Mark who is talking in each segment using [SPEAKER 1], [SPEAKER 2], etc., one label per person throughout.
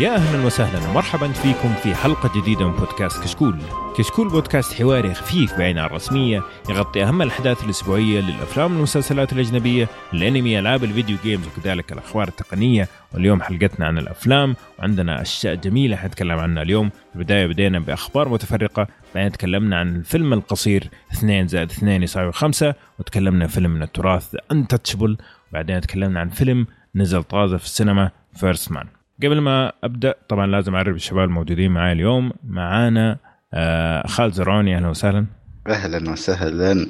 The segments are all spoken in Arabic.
[SPEAKER 1] يا أهلا وسهلا ومرحبا فيكم في حلقة جديدة من بودكاست كشكول. كشكول بودكاست حواري خفيف بعين الرسمية يغطي أهم الأحداث الأسبوعية للأفلام والمسلسلات الأجنبية، الانمي، ألعاب الفيديو جيمز وكذلك الأخبار التقنية، واليوم حلقتنا عن الأفلام وعندنا أشياء جميلة حنتكلم عنها اليوم، في البداية بدينا بأخبار متفرقة، بعدين تكلمنا عن الفيلم القصير 2 زائد 2 يساوي 5 وتكلمنا فيلم من التراث انتشبل بعدين تكلمنا عن فيلم نزل طازة في السينما First Man قبل ما أبدأ طبعا لازم أعرف الشباب الموجودين معي اليوم. معانا آه خالد زرعوني. أهلا وسهلا.
[SPEAKER 2] أهلا وسهلا.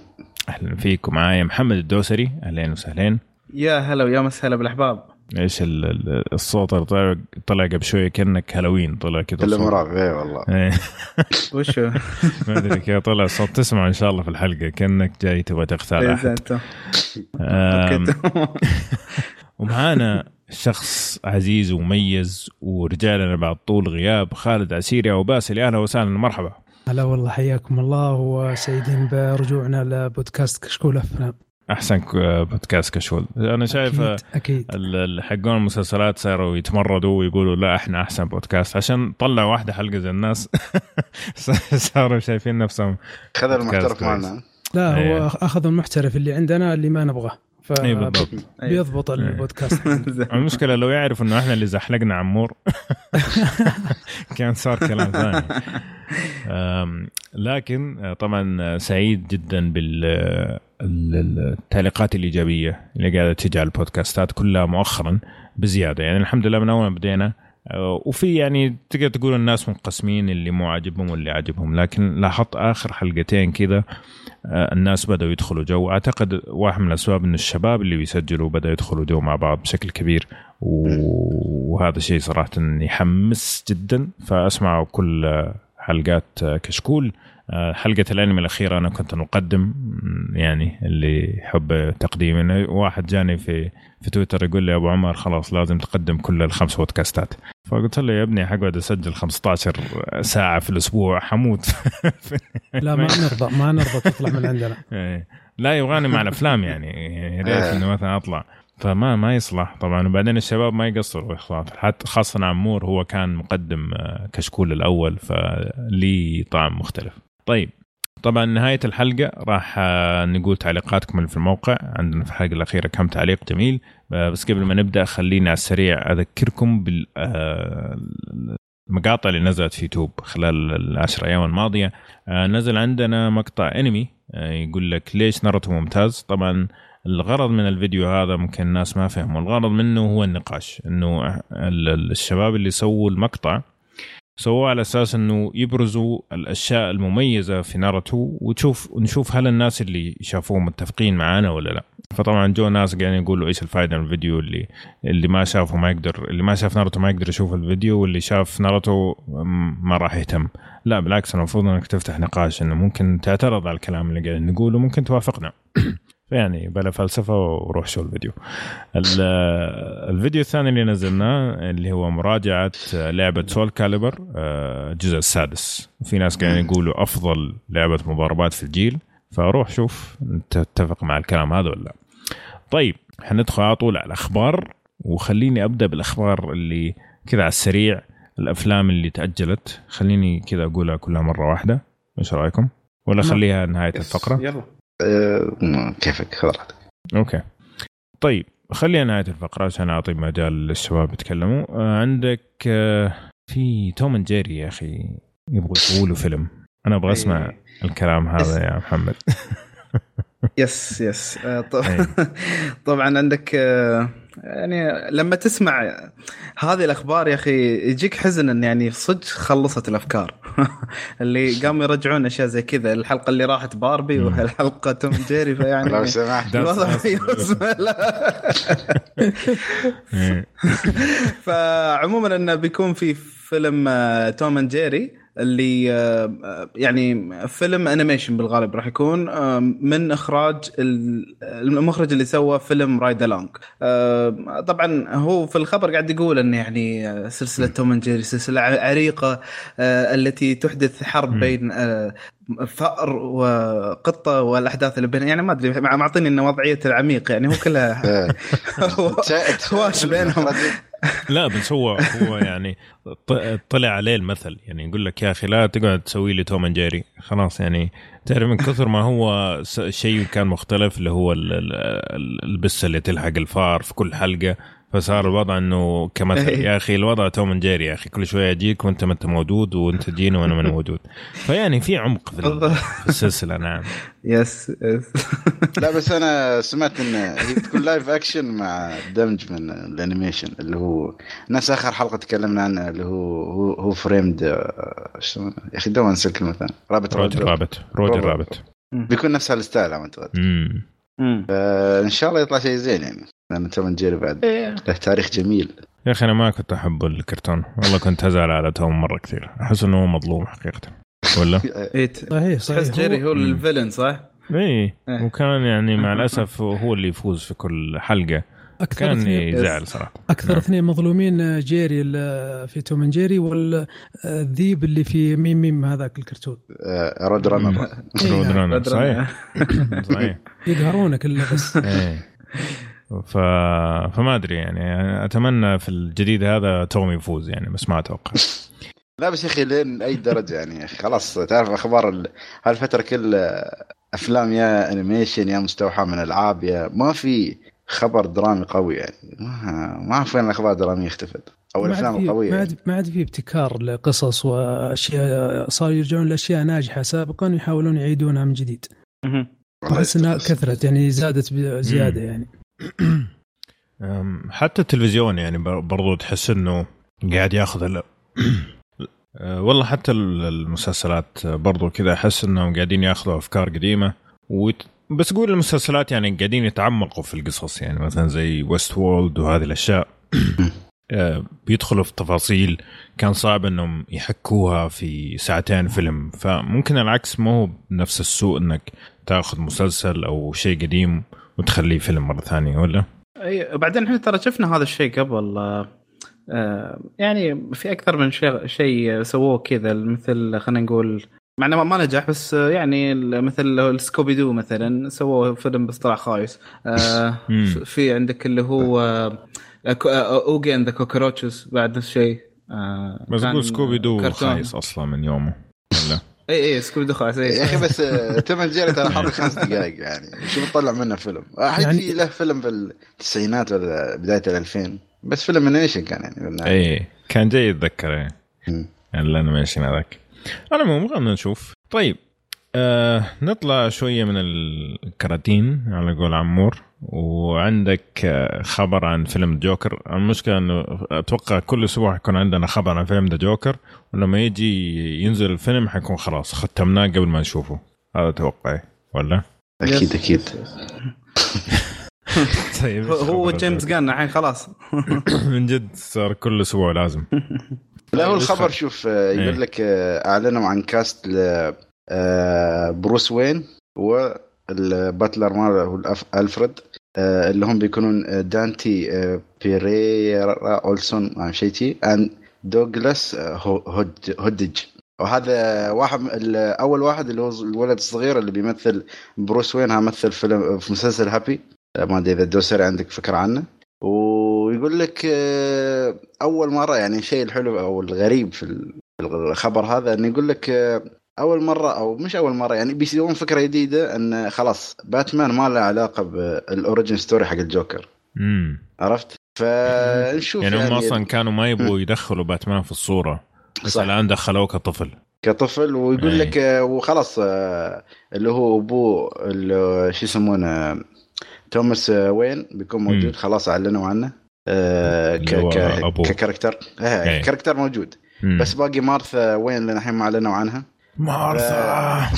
[SPEAKER 1] أهلا فيك. ومعايا محمد الدوسري. أهلين وسهلين.
[SPEAKER 3] يا هلا ويا مسهلا بالأحباب.
[SPEAKER 1] إيش ال- ال- الصوت اللي طلع طلع قبل شوية كأنك هالوين طلع كذا
[SPEAKER 2] كل
[SPEAKER 1] صوت.
[SPEAKER 2] مرة اي والله.
[SPEAKER 1] إيه،
[SPEAKER 3] وشو؟
[SPEAKER 1] ما أدري كيف طلع الصوت. تسمع إن شاء الله في الحلقة. كأنك جاي تبغى تغتال
[SPEAKER 3] إيه، أحد.
[SPEAKER 1] ومعانا شخص عزيز ومميز ورجع لنا بعد طول غياب خالد عسيري أو باسل. يا أهلا وسهلا مرحبا.
[SPEAKER 4] هلا والله حياكم الله. وسعيدين برجوعنا لبودكاست كشكول افلام
[SPEAKER 1] أحسن بودكاست كشول أنا شايف
[SPEAKER 4] أكيد.
[SPEAKER 1] ال- حقون المسلسلات صاروا يتمردوا ويقولوا لا إحنا أحسن بودكاست. عشان طلعوا واحدة حلقة زي الناس صاروا شايفين نفسهم
[SPEAKER 2] خذ المحترف معنا.
[SPEAKER 4] لا. هو أخذ المحترف اللي عندنا اللي ما نبغاه.
[SPEAKER 1] اي بالضبط.
[SPEAKER 4] فبيضبط البودكاست.
[SPEAKER 3] زين.
[SPEAKER 1] المشكلة لو يعرف إنه إحنا اللي زحلقنا عمور. كان صار كلام ثاني. لكن آه، طبعا سعيد جدا بالتعليقات الإيجابية اللي قاعدة تجي على البودكاستات كلها مؤخرا بزيادة. يعني الحمد لله من أول ما بدينا آه، وفي يعني تقدر تقول الناس منقسمين اللي مو عاجبهم واللي عاجبهم لكن لاحظت آخر حلقتين كذا آه، الناس بدأوا يدخلوا جو. أعتقد واحد من الأسباب أن الشباب اللي بيسجلوا بدأوا يدخلوا جو مع بعض بشكل كبير وهذا شيء صراحة يحمس جدا. فأسمعوا كل آه، حلقات آه، كشكول. آه، حلقة الأنمي الأخيرة أنا كنت مقدم يعني اللي يحب تقديم إنه واحد جاني في في تويتر يقول لي يا أبو عمر خلاص لازم تقدم كل الخمس بودكاستات. فقلت له يا ابني حقعد أسجل 15 ساعة في الأسبوع حموت.
[SPEAKER 4] لا ما نرضى ما نرضى تطلع من عندنا.
[SPEAKER 1] إيه. لا يبغاني مع الأفلام يعني. يا ريت
[SPEAKER 2] آه.
[SPEAKER 1] إنه مثلا أطلع. فما ما يصلح. طبعا وبعدين الشباب ما يقصروا. حتى خاصة عمور هو كان مقدم آه، كشكول الأول فلي طعم مختلف. طيب طبعا نهاية الحلقة راح آه، نقول تعليقاتكم اللي في الموقع. عندنا في الحلقة الأخيرة كم تعليق؟ جميل. آه، بس قبل ما نبدأ خليني على السريع أذكركم بال آه، اللي نزلت في يوتيوب خلال العشر أيام الماضية. آه، نزل عندنا مقطع أنمي يقول لك ليش ناروتو ممتاز؟ طبعا الغرض من الفيديو هذا ممكن الناس ما فهموا. الغرض منه هو النقاش إنه ال- ال- الشباب اللي سووا المقطع سووه على أساس إنه يبرزوا الأشياء المميزة في ناروتو وتشوف ونشوف هل الناس اللي شافوه متفقين معانا ولا لا. فطبعا جو ناس قاعدين يقولوا إيش الفائده من الفيديو اللي اللي ما شافه ما يقدر اللي ما شاف ناروتو ما يقدر يشوف الفيديو واللي شاف ناروتو ما راح يهتم. لا بالعكس المفروض إنك تفتح نقاش إنه ممكن تعترض على الكلام اللي قاعدين نقوله ممكن توافقنا. فيعني بلا فلسفة وروح شو الفيديو. ال- الفيديو الثاني اللي نزلناه اللي هو مراجعة لعبة Soul Calibur آه، الجزء السادس. في ناس قاعدين يقولوا أفضل لعبة مضاربات في الجيل فروح شوف تتفق مع الكلام هذا ولا لا. طيب حندخل على طول على الأخبار وخليني أبدأ بالأخبار اللي كذا على السريع الأفلام اللي تأجلت. خليني كذا أقولها كلها مرة واحدة. إيش رأيكم؟ ولا خليها نهاية الفقرة؟
[SPEAKER 3] يلا.
[SPEAKER 2] كيفك؟ خذ راحتك.
[SPEAKER 1] أوكي. طيب خليها نهاية الفقرة عشان أعطي مجال للشباب يتكلموا. آه، عندك آه، في توم أند جيري يا أخي يبغوا يسووا فيلم. أنا أبغى أسمع
[SPEAKER 3] إيه.
[SPEAKER 1] الكلام هذا يا محمد.
[SPEAKER 3] yes yes. آه، ط-
[SPEAKER 1] أي.
[SPEAKER 3] طبعا عندك آه، يعني لما تسمع هذه الأخبار يا أخي يجيك حزن إن يعني صدق خلصت الأفكار اللي قاموا يرجعون أشياء زي كذا الحلقة اللي راحت باربي. والحلقة توم جيري
[SPEAKER 2] لو
[SPEAKER 3] فيعني
[SPEAKER 2] سمحت
[SPEAKER 3] الوضع.
[SPEAKER 1] إيه.
[SPEAKER 3] فعموما إنه بيكون في فيلم آه، Tom and Jerry اللي آه، آه، يعني فيلم animation بالغالب راح يكون آه، من إخراج ال- المخرج اللي سوى فيلم Ride Along طبعا هو في الخبر قاعد يقول إن يعني سلسلة Tom and Jerry سلسلة عريقة التي تحدث حرب. بين فأر وقطة والأحداث اللي بين يعني ما أدري مع- معطيني إنه وضعية العميق يعني هو كلها هواش بينهم؟
[SPEAKER 1] لا بس هو هو يعني طلع عليه المثل. يعني يقول لك يا أخي لا تقعد تسوي لي توم جيري. خلاص يعني تعرف من كثر ما هو شيء كان مختلف اللي هو ال- ال- ال- البسة اللي تلحق الفار في كل حلقة. فصار الوضع إنه كمثل يا أخي الوضع توم جيري يا أخي. كل شوية أجيك وأنت ما أنت موجود وأنت تجيني وأنا ما أنا موجود. فيعني في عمق في ال- في السلسلة نعم.
[SPEAKER 3] yes yes
[SPEAKER 2] لا بس أنا سمعت إن هي بتكون live action مع دمج من ال animation اللي هو نفس آخر حلقة تكلمنا عنها اللي هو Who, Who Framed آه،؟ يا أخي دوما انسى الكلمة الثانية Rabbit.
[SPEAKER 1] Roger Rabbit Roger Rabbit
[SPEAKER 2] بيكون نفس هال style على ما
[SPEAKER 1] امم
[SPEAKER 3] مم.
[SPEAKER 2] فان شاء الله يطلع شيء زين يعني. لأن توم جيري بعد.
[SPEAKER 3] إيه.
[SPEAKER 2] له تاريخ جميل.
[SPEAKER 1] يا أخي أنا ما كنت أحب الكرتون. والله كنت أزعل على توم مرة كثير. أحس إنه هو مظلوم حقيقة. ولا؟
[SPEAKER 3] إيه.
[SPEAKER 4] صحيح صحيح
[SPEAKER 3] تحس جيري هو.
[SPEAKER 1] ال
[SPEAKER 3] villain صح؟
[SPEAKER 1] اي
[SPEAKER 3] إيه.
[SPEAKER 1] وكان يعني مع الأسف هو اللي يفوز في كل حلقة.
[SPEAKER 4] أكثر
[SPEAKER 1] كان يزعل صراحة.
[SPEAKER 4] أكثر
[SPEAKER 1] نعم.
[SPEAKER 4] اثنين مظلومين جيري ال- في توم جيري والذيب اللي في ميم ميم هذاك الكرتون.
[SPEAKER 2] آه، رود رانر.
[SPEAKER 4] إيه،
[SPEAKER 1] رود. رانر صحيح. صحيح.
[SPEAKER 4] يقهرونك الا بس.
[SPEAKER 1] ف... فما أدري يعني أتمنى في الجديد هذا توم يفوز يعني بس ما أتوقع
[SPEAKER 2] لا بس يا أخي لين أي درجة يعني يا أخي خلاص تعرف أخبار ال- هالفترة كل أفلام يا animation يا مستوحى من ألعاب يا ما في خبر درامي قوي يعني ما ما اعرف وين الاخبار الدراميه اختفت
[SPEAKER 4] أو
[SPEAKER 2] الافلام القويه
[SPEAKER 4] ما
[SPEAKER 2] يعني.
[SPEAKER 4] عاد ما عاد في ابتكار لقصص وأشياء صاروا يرجعون لأشياء ناجحة سابقا ويحاولون يعيدونها من جديد أحس
[SPEAKER 2] إنها.
[SPEAKER 4] كثرت يعني زادت بزياده
[SPEAKER 1] مم.
[SPEAKER 4] يعني
[SPEAKER 1] حتى التلفزيون يعني بر- برضو تحس إنه قاعد ياخذ. أه، والله حتى ال- المسلسلات برضو كذا أحس إنهم قاعدين ياخذوا أفكار قديمة ويت... بس قول المسلسلات يعني قاعدين يتعمقوا في القصص يعني مثلا زي ويست وولد وهذه الأشياء أه، بيدخلوا في تفاصيل كان صعب إنهم يحكوها في ساعتين فيلم فممكن العكس ما هو بنفس السوء إنك تاخذ مسلسل أو شيء قديم وتخليه فيلم مرة ثانية ولا؟
[SPEAKER 3] أي بعدين إحنا ترى شفنا هذا الشيء قبل آه، آه، يعني في أكثر من شيء شيء سووه كذا مثل خلينا نقول مع إنه ما نجح بس آه، يعني مثل السكوبي دو مثلا سووا فيلم بس طلع خايس آه،. في عندك اللي هو أوجي and the Cockroaches بعد نفس الشيء آه،
[SPEAKER 1] بس سكوبي دو. خايس أصلا من يومه ولا
[SPEAKER 3] اي اي سكوبي دو خايس
[SPEAKER 2] يا
[SPEAKER 3] اي
[SPEAKER 2] أخي بس آه، توم جيري ترى حاط خمس دقائق يعني شو بتطلع منه فيلم أحد
[SPEAKER 4] يعني-
[SPEAKER 2] في له فيلم بالتسعينات ولا بداية ال 2000 بس فيلم animation كان يعني بالنهاية.
[SPEAKER 1] اي كان جاي اتذكر إيه.
[SPEAKER 2] مم.
[SPEAKER 1] ال animation هذاك على العموم خلينا نشوف طيب آه نطلع شوية من الكراتين على قول عمور. وعندك آه، خبر عن فيلم جوكر المشكلة إنه أتوقع كل أسبوع يكون عندنا خبر عن فيلم the جوكر ولما يجي ينزل الفيلم حيكون خلاص ختمناه قبل ما نشوفه. هذا توقعي. ولا؟
[SPEAKER 2] أكيد أكيد.
[SPEAKER 1] طيب
[SPEAKER 3] هو- جيمس جان الحين خلاص.
[SPEAKER 1] من جد صار كل أسبوع لازم.
[SPEAKER 2] لا هو
[SPEAKER 1] طيب،
[SPEAKER 2] الخبر شوف آه،
[SPEAKER 1] إيه.
[SPEAKER 2] يقول لك آه، أعلنوا عن cast ل بروس وين وال butler الأف- ألفريد آه، اللي هم بيكونون آه، دانتي آه، بيريرا أولسون شيء تي and دوغلاس آه، هو- هود- هودج وهذا واحد أول واحد اللي هو الولد الصغير اللي بيمثل بروس وين مثل فيلم في مسلسل هابي. آه، ما أدري إذا الدوسري عندك فكرة عنه. ويقول لك آه، أول مرة يعني الشيء الحلو أو الغريب في ال- في الخبر هذا إنه يقول لك آه، أول مرة أو مش أول مرة يعني بيسوون فكرة جديدة إن خلاص باتمان ما له علاقة بال origin story حق الجوكر
[SPEAKER 1] امم
[SPEAKER 2] عرفت فنشوف
[SPEAKER 1] يعني هم أصلا كانوا ما يبغوا يدخلوا باتمان في الصورة بس
[SPEAKER 2] صح.
[SPEAKER 1] الآن دخلوه كطفل
[SPEAKER 2] كطفل ويقول
[SPEAKER 1] أي.
[SPEAKER 2] لك وخلاص آه، اللي هو أبوه اللي شو يسمونه توماس آه، وين بيكون موجود. خلاص أعلنوا عنه آه، ك ك.
[SPEAKER 1] ك
[SPEAKER 2] character
[SPEAKER 1] أي.
[SPEAKER 2] آه character موجود
[SPEAKER 1] مم.
[SPEAKER 2] بس باقي مارثا وين اللي الحين ما أعلنوا عنها
[SPEAKER 1] مارثا.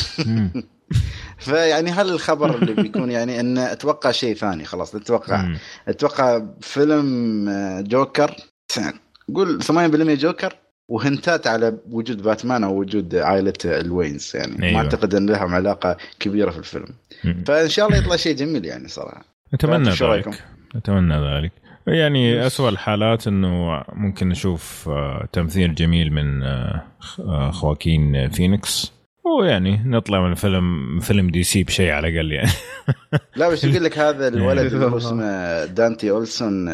[SPEAKER 2] فيعني هل الخبر اللي بيكون يعني إن أتوقع شيء ثاني خلاص
[SPEAKER 1] أتوقع.
[SPEAKER 2] أتوقع فيلم آه، جوكر قول 80% جوكر وهنتات على وجود باتمان أو وجود عائلة الوينز يعني
[SPEAKER 1] أيوة.
[SPEAKER 2] ما أعتقد إن لهم علاقة كبيرة في الفيلم. فإن شاء الله يطلع شيء جميل يعني صراحة رأيكم؟
[SPEAKER 1] ذلك أتمنى ذلك يعني أسوأ الحالات إنه ممكن نشوف آه، تمثيل جميل من آه، خ- آه، خواكين فينيكس ويعني نطلع من الفيلم فيلم دي سي بشيء على الأقل يعني
[SPEAKER 2] لا بس يقول لك هذا الولد اللي هو
[SPEAKER 3] إيه.
[SPEAKER 2] اسمه دانتي أولسون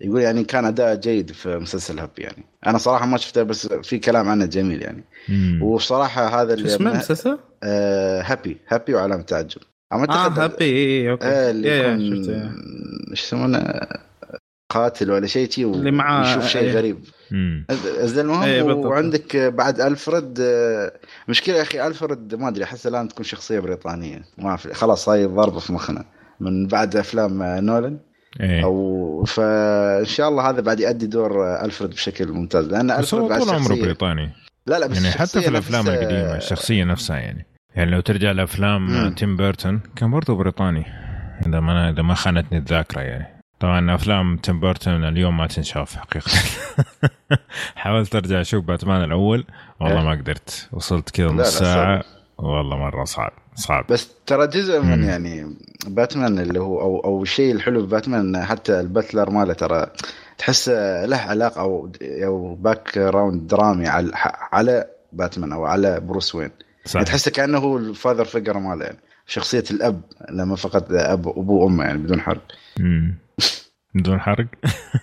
[SPEAKER 2] يقول يعني كان أداء جيد في مسلسل هاب يعني أنا صراحة ما شفته بس في كلام عنه جميل يعني
[SPEAKER 1] مم.
[SPEAKER 2] وصراحة هذا
[SPEAKER 3] شو اسمه المسلسل؟
[SPEAKER 2] آه هابي هابي وعلامة تعجب آه
[SPEAKER 3] هابي اي اي
[SPEAKER 2] okay اللي يكون
[SPEAKER 3] شفته.
[SPEAKER 2] إيش يسمونه قاتل ولا شيء شي
[SPEAKER 3] اللي معاه-
[SPEAKER 2] ويشوف شيء
[SPEAKER 3] إيه.
[SPEAKER 2] غريب. زين المهم
[SPEAKER 3] بالضبط.
[SPEAKER 2] وعندك بعد ألفريد آه، مشكلة يا أخي ألفريد ما أدري أحس الآن تكون شخصية بريطانية. ما في خلاص هاي ضربة في مخنا. من بعد أفلام آه، نولن.
[SPEAKER 1] إيه.
[SPEAKER 2] أو فإن شاء الله هذا بعد يؤدي دور آه، ألفريد بشكل ممتاز. لأن
[SPEAKER 1] بس
[SPEAKER 2] ألفريد
[SPEAKER 1] هو
[SPEAKER 2] بعد
[SPEAKER 1] طول عمره بريطاني.
[SPEAKER 2] لا لا بس
[SPEAKER 1] يعني حتى في الأفلام
[SPEAKER 2] نفسها-
[SPEAKER 1] القديمة الشخصية نفسها يعني. يعني لو ترجع
[SPEAKER 2] لأفلام.
[SPEAKER 1] تيم بيرتون كان برضه بريطاني. إذا ما إذا ما خانتني الذاكرة يعني. طبعا أفلام تيم بيرتون اليوم ما تنشاف حقيقة حاولت أرجع أشوف باتمان الأول والله
[SPEAKER 2] إيه.
[SPEAKER 1] ما قدرت وصلت كذا نص
[SPEAKER 2] ساعة.
[SPEAKER 1] والله مرة صعب صعب
[SPEAKER 2] بس ترى جزء من
[SPEAKER 1] مم.
[SPEAKER 2] يعني باتمان اللي هو أو أو الشيء الحلو في باتمان حتى ال butler ماله ترى تحس له علاقة أو أو background درامي على على باتمان أو على بروس وين يعني تحسه كأنه هو ال father figure ماله يعني شخصية الأب لما فقد اب ابوه وأمه يعني بدون حرق
[SPEAKER 1] مم. بدون حرق؟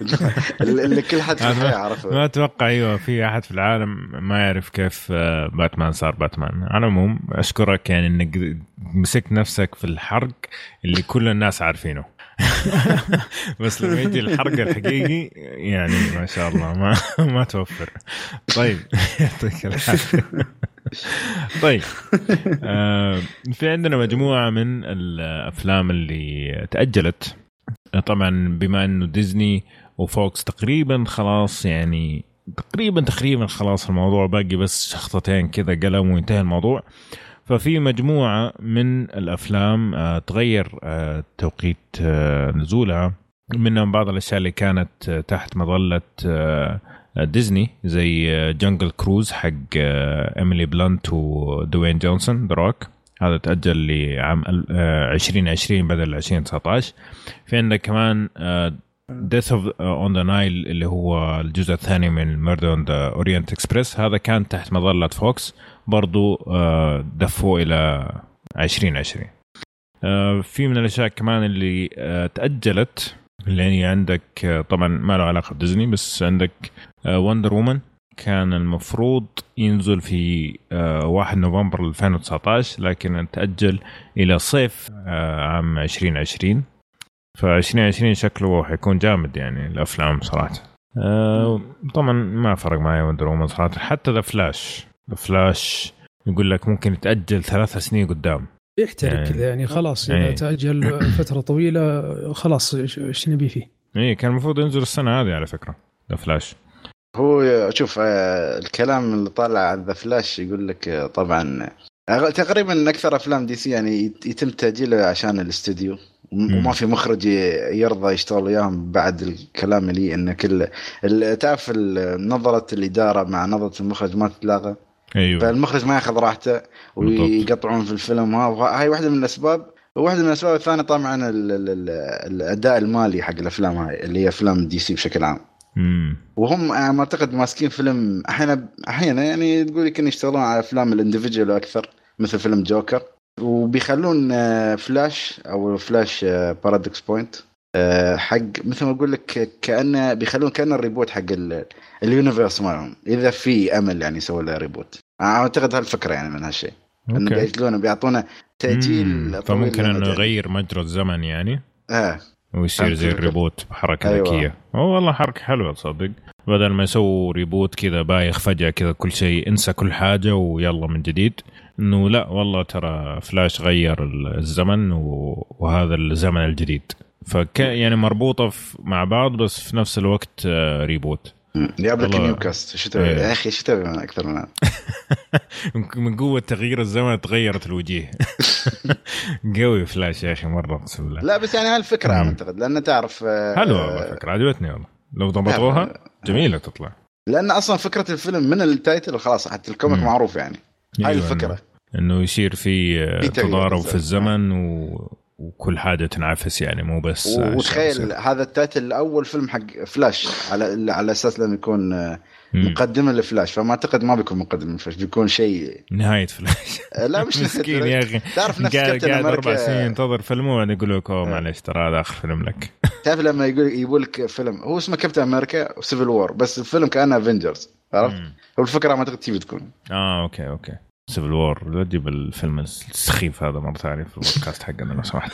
[SPEAKER 2] اللي كل حد في
[SPEAKER 1] أنا
[SPEAKER 2] الحياة عرفه
[SPEAKER 1] ما أتوقع أيوه في أحد في العالم ما يعرف كيف آه، باتمان صار باتمان. على العموم أشكرك يعني إنك مسكت نفسك في الحرق اللي كل الناس عارفينه. بس لما يجي الحرق الحقيقي يعني ما شاء الله ما ما توفر. طيب. يعطيك العافية. طيب. آه في عندنا مجموعة من الأفلام اللي تأجلت. طبعا بما إنه ديزني وفوكس تقريبا خلاص يعني تقريبا تقريبا خلاص الموضوع باقي بس شخطتين كذا قلم وينتهي الموضوع. ففي مجموعة من الأفلام آه، تغير آه، توقيت آه، نزولها. منهم بعض الأشياء اللي كانت تحت مظلة ديزني زي جنجل كروز حق إيميلي بلانت ودوين جونسون ذا روك هذا تأجل لعام ال- آه، 2020 بدل 2019 في عندك كمان Death اوف on the Nile اللي هو الجزء الثاني من Murder on the Orient Express هذا كان تحت مظلة فوكس برضو آه، دفوه إلى 2020 آه، في من الأشياء كمان اللي تأجلت اللي يعني عندك طبعا ما له علاقة بديزني بس عندك Wonder Woman كان المفروض ينزل في آه، 1 نوفمبر 2019 لكن تأجل إلى صيف آه، عام 2020 ف 2020 شكله حيكون جامد يعني الأفلام صراحة. آه طبعا ما فرق معي Wonder Woman صراحة. حتى The Flash The Flash يقول لك ممكن يتاجل ثلاث سنين قدام.
[SPEAKER 4] يحترق
[SPEAKER 1] يعني-
[SPEAKER 4] كذا يعني خلاص. إذا تأجل فترة طويلة خلاص إيش نبي فيه؟
[SPEAKER 1] اي كان المفروض ينزل السنة هذه على فكرة. ذا فلاش
[SPEAKER 2] هو شوف آه، الكلام اللي طالع عن The Flash يقول لك آه، طبعا آه، تقريبا أكثر أفلام DC يعني يت- يتم تأجيله عشان الاستوديو.
[SPEAKER 1] مم.
[SPEAKER 2] وما في مخرج يرضى يشتغل وياهم بعد الكلام اللي إن كل تعرف نظرة الإدارة مع نظرة المخرج ما تتلاقى
[SPEAKER 1] أيوه.
[SPEAKER 2] فالمخرج ما يأخذ راحته. ويقطعون في الفيلم. ها- وهاي واحدة من الأسباب. وواحده من الأسباب الثانية طبعا ال- ال- ال- الأداء المالي حق الأفلام هاي اللي هي أفلام DC بشكل عام. وهم ما أعتقد ماسكين فيلم أحيانا أحيانا يعني تقول يمكن يشتغلون على أفلام ال individual أكثر مثل فيلم جوكر. وبيخلون آه، فلاش أو Flash Paradox Point حق مثل ما أقول لك كانه بيخلون كانه ال reboot حق ال- ال universe مالهم. إذا في أمل يعني يسوي له reboot. أعتقد هالفكرة يعني من هالشيء.
[SPEAKER 1] إنه
[SPEAKER 2] بيأجلونه بيعطونا تأجيل
[SPEAKER 1] فممكن
[SPEAKER 2] إنه.
[SPEAKER 1] يغير مجرى الزمن يعني.
[SPEAKER 2] آه.
[SPEAKER 1] ويصير زي
[SPEAKER 2] ال
[SPEAKER 1] reboot بحركة
[SPEAKER 2] أيوة.
[SPEAKER 1] ذكية. والله حركة حلوة تصدق. بدل ما يسووا reboot كذا بايخ فجأة كذا كل شيء انسى كل حاجة ويلا من جديد. إنه لا والله ترى فلاش غير الزمن وهذا الزمن الجديد. فك يعني مربوطة مع بعض بس في نفس الوقت آه، reboot.
[SPEAKER 2] مم. جاب لك
[SPEAKER 1] والله.
[SPEAKER 2] New cast شو تبي
[SPEAKER 1] إيه.
[SPEAKER 2] يا أخي شو تبي من أكثر من
[SPEAKER 1] من قوة تغيير الزمن تغيرت الوجيه قوي فلاش يا أخي مرة أقسم بالله
[SPEAKER 2] لا بس يعني
[SPEAKER 1] هالفكرة.
[SPEAKER 2] أعتقد لأن تعرف آه،
[SPEAKER 1] حلوة والله فكره عجبتني والله لو ضبطوها جميلة تطلع
[SPEAKER 2] لأن أصلا فكرة الفيلم من ال title خلاص حتى ال
[SPEAKER 1] comic.
[SPEAKER 2] معروف يعني هاي
[SPEAKER 1] أيوة،
[SPEAKER 2] الفكرة
[SPEAKER 1] انه يصير في آه، تضارب. في الزمن و... وكل حاجة تنعفس يعني مو بس
[SPEAKER 2] وتخيل هذا ال title الأول فيلم حق فلاش على على أساس لما يكون آه، مقدمة لفلاش. فما أعتقد ما بيكون مقدمة لفلاش بيكون شيء
[SPEAKER 1] نهاية فلاش.
[SPEAKER 2] لا مش
[SPEAKER 1] مسكين يا أخي.
[SPEAKER 2] تعرف نفس
[SPEAKER 1] قاعد
[SPEAKER 2] أربع
[SPEAKER 1] سنين ينتظر فيلم وبعدين يقول لك أوه معلش ترى هذا آخر فيلم لك.
[SPEAKER 2] تعرف لما يقول يقول لك فيلم هو اسمه Captain America و Civil War بس الفيلم كأنه Avengers عرفت؟ هو الفكرة ما أعتقد تبي تكون
[SPEAKER 1] آه أوكي أوكي. Civil War لا تجيب الفيلم السخيف هذا مرة ثانية في البودكاست حقنا لو سمحت.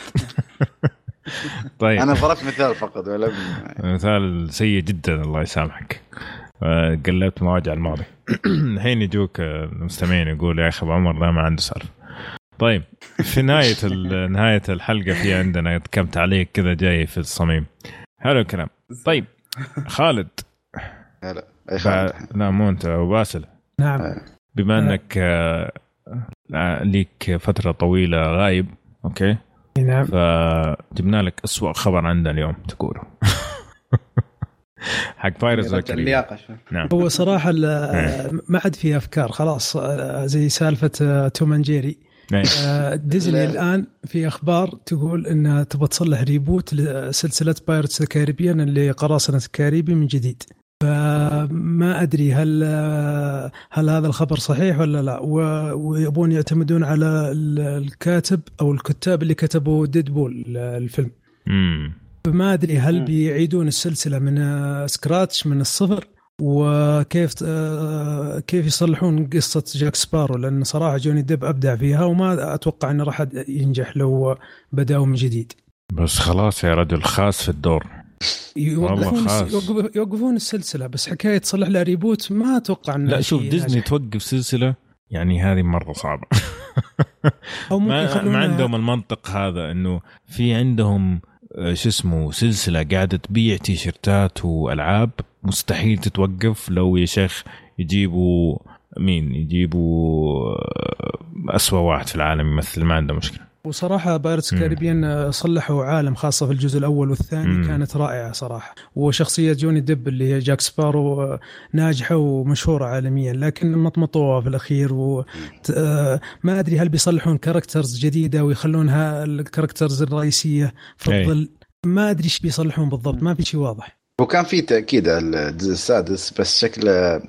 [SPEAKER 1] طيب.
[SPEAKER 2] أنا ضربت مثال فقط ولا
[SPEAKER 1] مثال سيء جدا الله يسامحك. آه، قلبت مواجع الماضي. الحين يجوك آه، المستمعين يقول يا أخي أبو عمر ده ما عنده سالفة. طيب في نهاية نهاية الحلقة في عندنا كم تعليق كذا جاي في الصميم. حلو الكلام طيب خالد.
[SPEAKER 2] لا. خالد؟
[SPEAKER 1] لا مو أنت أبو باسل.
[SPEAKER 4] نعم.
[SPEAKER 1] بما انك آه، آه، ليك فترة طويلة غايب أوكي؟
[SPEAKER 4] نعم.
[SPEAKER 1] فجبنا لك أسوأ خبر عندنا اليوم تقوله. حق Pirates
[SPEAKER 3] رجع
[SPEAKER 1] ال Caribbean
[SPEAKER 3] اللياقه شوي.
[SPEAKER 1] نعم.
[SPEAKER 4] هو صراحة ال- ما عاد في أفكار خلاص آه، زي سالفة آه، توم جيري.
[SPEAKER 1] إيه.
[SPEAKER 4] آه، ديزني
[SPEAKER 2] لا.
[SPEAKER 4] الآن في أخبار تقول انها تبغى تصلح reboot لسلسلة Pirates ال Caribbean اللي قراصنة الكاريبي من جديد. فما أدري هل هل هذا الخبر صحيح ولا لا. ويبون يعتمدون على ال- الكاتب أو الكتاب اللي كتبوا Deadpool الفيلم.
[SPEAKER 1] امم
[SPEAKER 4] فما أدري هل. بيعيدون السلسلة من scratch من الصفر وكيف كيف يصلحون قصة جاك سبارو؟ لأن صراحة جوني ديب أبدع فيها وما أتوقع انه راح ينجح لو بدأوا من جديد.
[SPEAKER 1] بس خلاص يا رجل خاص في الدور.
[SPEAKER 4] يوقفون يوقفون السلسلة بس حكاية تصلح لها reboot ما أتوقع انه
[SPEAKER 1] لا شوف ديزني
[SPEAKER 4] ناجح.
[SPEAKER 1] توقف سلسلة يعني هذه مرة
[SPEAKER 4] صعبة. ممكن
[SPEAKER 1] ما, ما عندهم المنطق هذا إنه في عندهم آه، شو اسمه سلسلة قاعدة تبيع تيشرتات وألعاب مستحيل تتوقف لو يا شيخ يجيبوا مين يجيبوا آه، أسوأ واحد في العالم يمثل ما عنده
[SPEAKER 4] مشكلة. وصراحة
[SPEAKER 1] Pirates.
[SPEAKER 4] Caribbean صلحوا عالم خاصة في الجزء الأول والثاني
[SPEAKER 1] مم.
[SPEAKER 4] كانت رائعة صراحة وشخصية جوني ديب اللي هي جاك سبارو آه، ناجحة ومشهورة عالميا لكن مطمطوها في الأخير وما أدري هل بيصلحون characters جديدة ويخلونها ال characters الرئيسية
[SPEAKER 1] في.
[SPEAKER 4] الظل ما أدري إيش بيصلحون بالضبط ما في شيء واضح
[SPEAKER 2] وكان في تأكيد على الجزء السادس بس شكله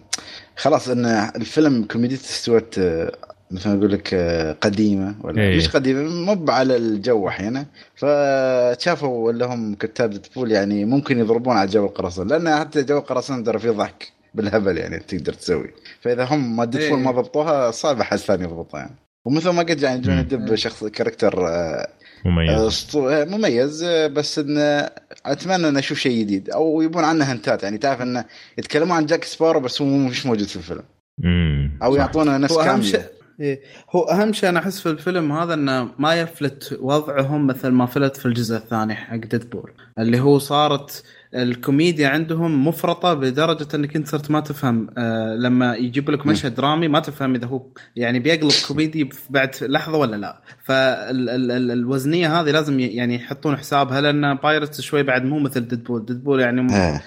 [SPEAKER 2] خلاص إن الفيلم كوميديته استوت آه، مثل ما أقول لك آه، قديمة ولا
[SPEAKER 1] إيه.
[SPEAKER 2] مش قديمة مو على الجو أحيانا. فشافوا لهم كتاب Deadpool يعني ممكن يضربون على جو القراصنه لأن حتى جو القراصنه ترى فيه ضحك بالهبل يعني تقدر تسوي. فإذا هم ما Deadpool
[SPEAKER 3] إيه.
[SPEAKER 2] ما ضبطوها صعب أحد ثاني يضبطها يعني. ومثل ما قلت يعني جوني. ديب شخص character آه،
[SPEAKER 1] مميز.
[SPEAKER 2] أسطو- مميز آه، بس إنه أتمنى ان أشوف شيء جديد. أو يبون عنه hint ات يعني. تعرف إنه يتكلمون عن جاك سبارو بس هو مش موجود في الفيلم.
[SPEAKER 1] امم أو.
[SPEAKER 2] يعطونا نفس كامل
[SPEAKER 3] إيه. هو أهم شيء أنا أحس في الفيلم هذا إنه ما يفلت وضعهم مثل ما فلت في الجزء الثاني حق Deadpool اللي هو صارت الكوميديا عندهم مفرطة بدرجة إنك أنت صرت ما تفهم آه لما يجيب لك مشهد درامي ما تفهم إذا هو يعني بيقلب كوميدي بعد لحظة ولا لا فالوزنية هذه لازم يعني يحطون حسابها لأن Pirates شوي بعد مو مثل ديدبول ديدبول يعني م-
[SPEAKER 2] آه.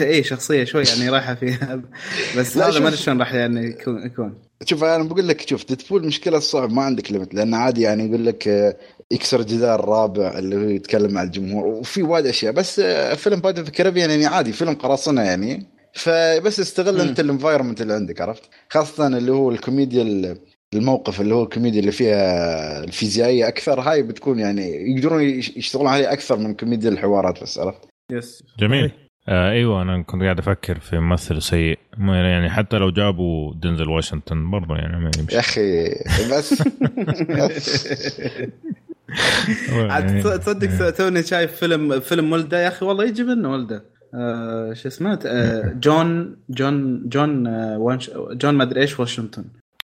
[SPEAKER 3] اي شخصية شوي يعني رايحة فيها بس
[SPEAKER 2] لا،
[SPEAKER 3] هذا ما. أدري شلون راح يعني يكون
[SPEAKER 2] شوف أنا بقول لك شوف ديدبول مشكلة الصعب ما عندك limit لأن عادي يعني يقول لك آه، يكسر جدار الرابع اللي هو يتكلم مع الجمهور. وفي وايد أشياء. بس آه، فيلم Pirates of الكاريبيان يعني عادي فيلم قراصنة يعني. فبس استغل.
[SPEAKER 3] أنت
[SPEAKER 2] ال environment اللي عندك عرفت؟ خاصة اللي هو الكوميديا ال- الموقف اللي هو الكوميديا اللي فيها الفيزيائية أكثر هاي بتكون يعني يقدرون يش- يشتغلون عليها أكثر من كوميديا الحوارات بس عرفت؟
[SPEAKER 3] yes
[SPEAKER 1] جميل. آه أيوه أنا كنت قاعد أفكر في ممثل سيء. ما يعني حتى لو جابوا دينزل واشنطن برضه يعني ما يمشي.
[SPEAKER 2] يا أخي بس.
[SPEAKER 3] عاد
[SPEAKER 1] يعني-
[SPEAKER 3] تص- تصدق توني شايف فيلم فيلم ولده يا أخي. والله يجي منه ولده. آه شو اسمه؟ آه جون جون جون آه واش جون ما أدري إيش واشنطن.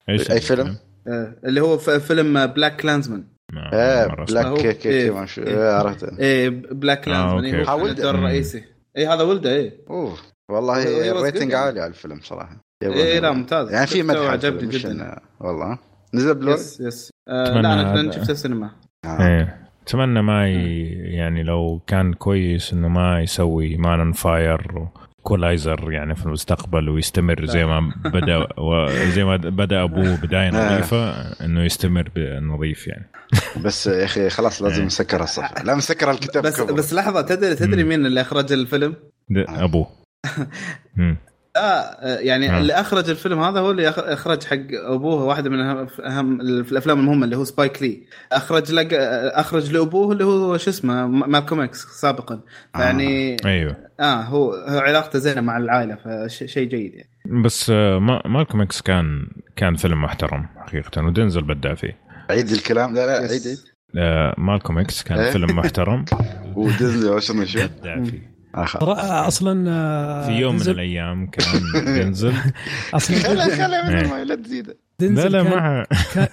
[SPEAKER 1] إيش
[SPEAKER 2] أي فيلم؟
[SPEAKER 3] آه اللي هو فيلم BlacKkKlansman
[SPEAKER 1] ما- إيه
[SPEAKER 2] Black
[SPEAKER 3] هو-
[SPEAKER 2] كيك
[SPEAKER 3] إيه. إيه.
[SPEAKER 2] إيه، عرفت.
[SPEAKER 3] إيه
[SPEAKER 1] BlacKkKlansman.
[SPEAKER 3] إيه هو. الدور. الرئيسي. اي هذا ولده إيه.
[SPEAKER 2] أوه والله
[SPEAKER 3] rating
[SPEAKER 2] عالي على الفيلم صراحة.
[SPEAKER 3] إيه لا ممتاز.
[SPEAKER 2] يعني في مدح مش
[SPEAKER 3] جدا.
[SPEAKER 2] والله. نزل بلو
[SPEAKER 3] yes
[SPEAKER 1] yes
[SPEAKER 3] لا أنا شفته السينما.
[SPEAKER 2] آه.
[SPEAKER 1] إيه. أتمنى ما ي... يعني لو كان كويس إنه ما يسوي Man on Fire Equalizer يعني في المستقبل ويستمر زي ما بدأ وزي ما بدأ أبوه بداية نظيفة إنه يستمر نظيف يعني.
[SPEAKER 2] بس يا أخي خلاص لازم نسكر الصفحة. لا نسكر الكتاب
[SPEAKER 3] بس
[SPEAKER 2] كبر.
[SPEAKER 3] بس لحظة تدري تدري. مين اللي اخرج الفيلم؟
[SPEAKER 1] أبوه. مم.
[SPEAKER 3] آه يعني
[SPEAKER 1] آه.
[SPEAKER 3] اللي أخرج الفيلم هذا هو اللي أخ- أخرج حق أبوه واحدة من اهم أهم الأفلام المهمة اللي هو سبايك لي أخرج لـ أخرج لأبوه اللي هو شو اسمه؟ مالكوم إكس سابقا. يعني
[SPEAKER 1] أيوه.
[SPEAKER 3] آه هو هو علاقته زينة مع العائلة فشيء جيد يعني.
[SPEAKER 1] بس آه، ما مالكوم إكس كان كان فيلم محترم حقيقة ودنزل بدع فيه.
[SPEAKER 2] عيد الكلام؟ لا لا عيد. عيد.
[SPEAKER 1] آه، مالكوم إكس كان
[SPEAKER 2] إيه؟
[SPEAKER 1] فيلم محترم.
[SPEAKER 2] ودنزل وش شو
[SPEAKER 1] بدع فيه.
[SPEAKER 4] ترى أصلا آه،
[SPEAKER 1] في يوم من
[SPEAKER 4] دنزل-
[SPEAKER 1] الأيام كان بينزل
[SPEAKER 4] أصلا
[SPEAKER 2] خلا
[SPEAKER 1] إيه.
[SPEAKER 2] الماء لا تزيده
[SPEAKER 1] لا
[SPEAKER 4] دنزل
[SPEAKER 1] لا
[SPEAKER 4] كان
[SPEAKER 1] ما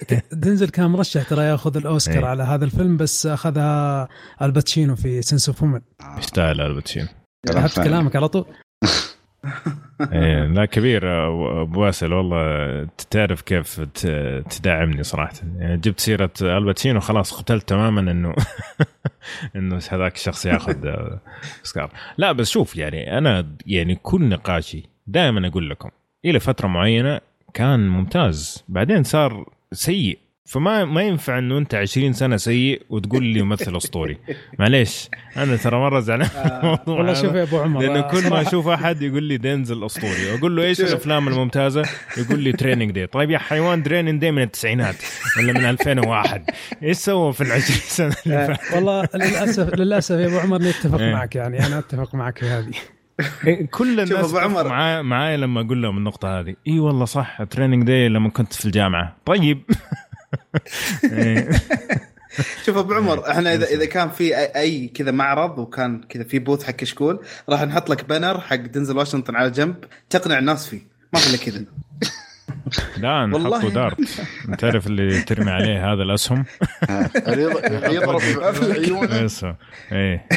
[SPEAKER 4] كان- دنزل كان مرشح ترى ياخذ الأوسكار
[SPEAKER 1] إيه.
[SPEAKER 4] على هذا الفيلم بس أخذها آل باتشينو في Scent of a Woman
[SPEAKER 1] يستاهل آل
[SPEAKER 2] باتشينو
[SPEAKER 4] عرفت. كلامك على طول
[SPEAKER 1] إيه، لا كبير ابو باسل والله تعرف كيف تدعمني صراحة. يعني جبت سيرة الباتشينو خلاص قتلت تماما إنه إنه هذاك الشخص ياخذ أوسكار. لا بس شوف يعني أنا يعني كل نقاشي دائما أقول لكم إلى فترة معينة كان ممتاز. بعدين صار سيء. فما ما ينفع إنه أنت 20 سنة سيء وتقول لي ممثل أسطوري. معليش أنا ترى مرة زعلان الموضوع
[SPEAKER 4] والله. شوف يا أبو عمر
[SPEAKER 1] لأنه
[SPEAKER 4] آه،
[SPEAKER 1] كل ما أشوف أحد يقول لي دينزل أسطوري واقول له إيش الأفلام الممتازة؟ يقول لي Training Day طيب يا حيوان Training Day من التسعينات ولا من 2001 إيش سوى في العشرين سنة اللي
[SPEAKER 4] آه،
[SPEAKER 1] فاتت؟
[SPEAKER 4] والله للأسف للأسف يا أبو عمر نتفق
[SPEAKER 1] إيه.
[SPEAKER 4] معك يعني أنا أتفق معك في هذه.
[SPEAKER 1] كل الناس معاي معاي لما أقول لهم النقطة هذه. إي والله صح Training Day لما كنت في الجامعة. طيب.
[SPEAKER 3] شوف أبو عمر إحنا اذا إذا كان في اي, أي كذا معرض وكان كذا في booth حق كشكول راح نحط لك banner حق دنزل واشنطن على جنب تقنع الناس فيه. ما في الا كذا.
[SPEAKER 1] لا نحطه
[SPEAKER 3] والله.
[SPEAKER 1] dart تعرف اللي ترمي عليه هذا
[SPEAKER 2] الأسهم؟ يضرب في عيونه.
[SPEAKER 1] إيه.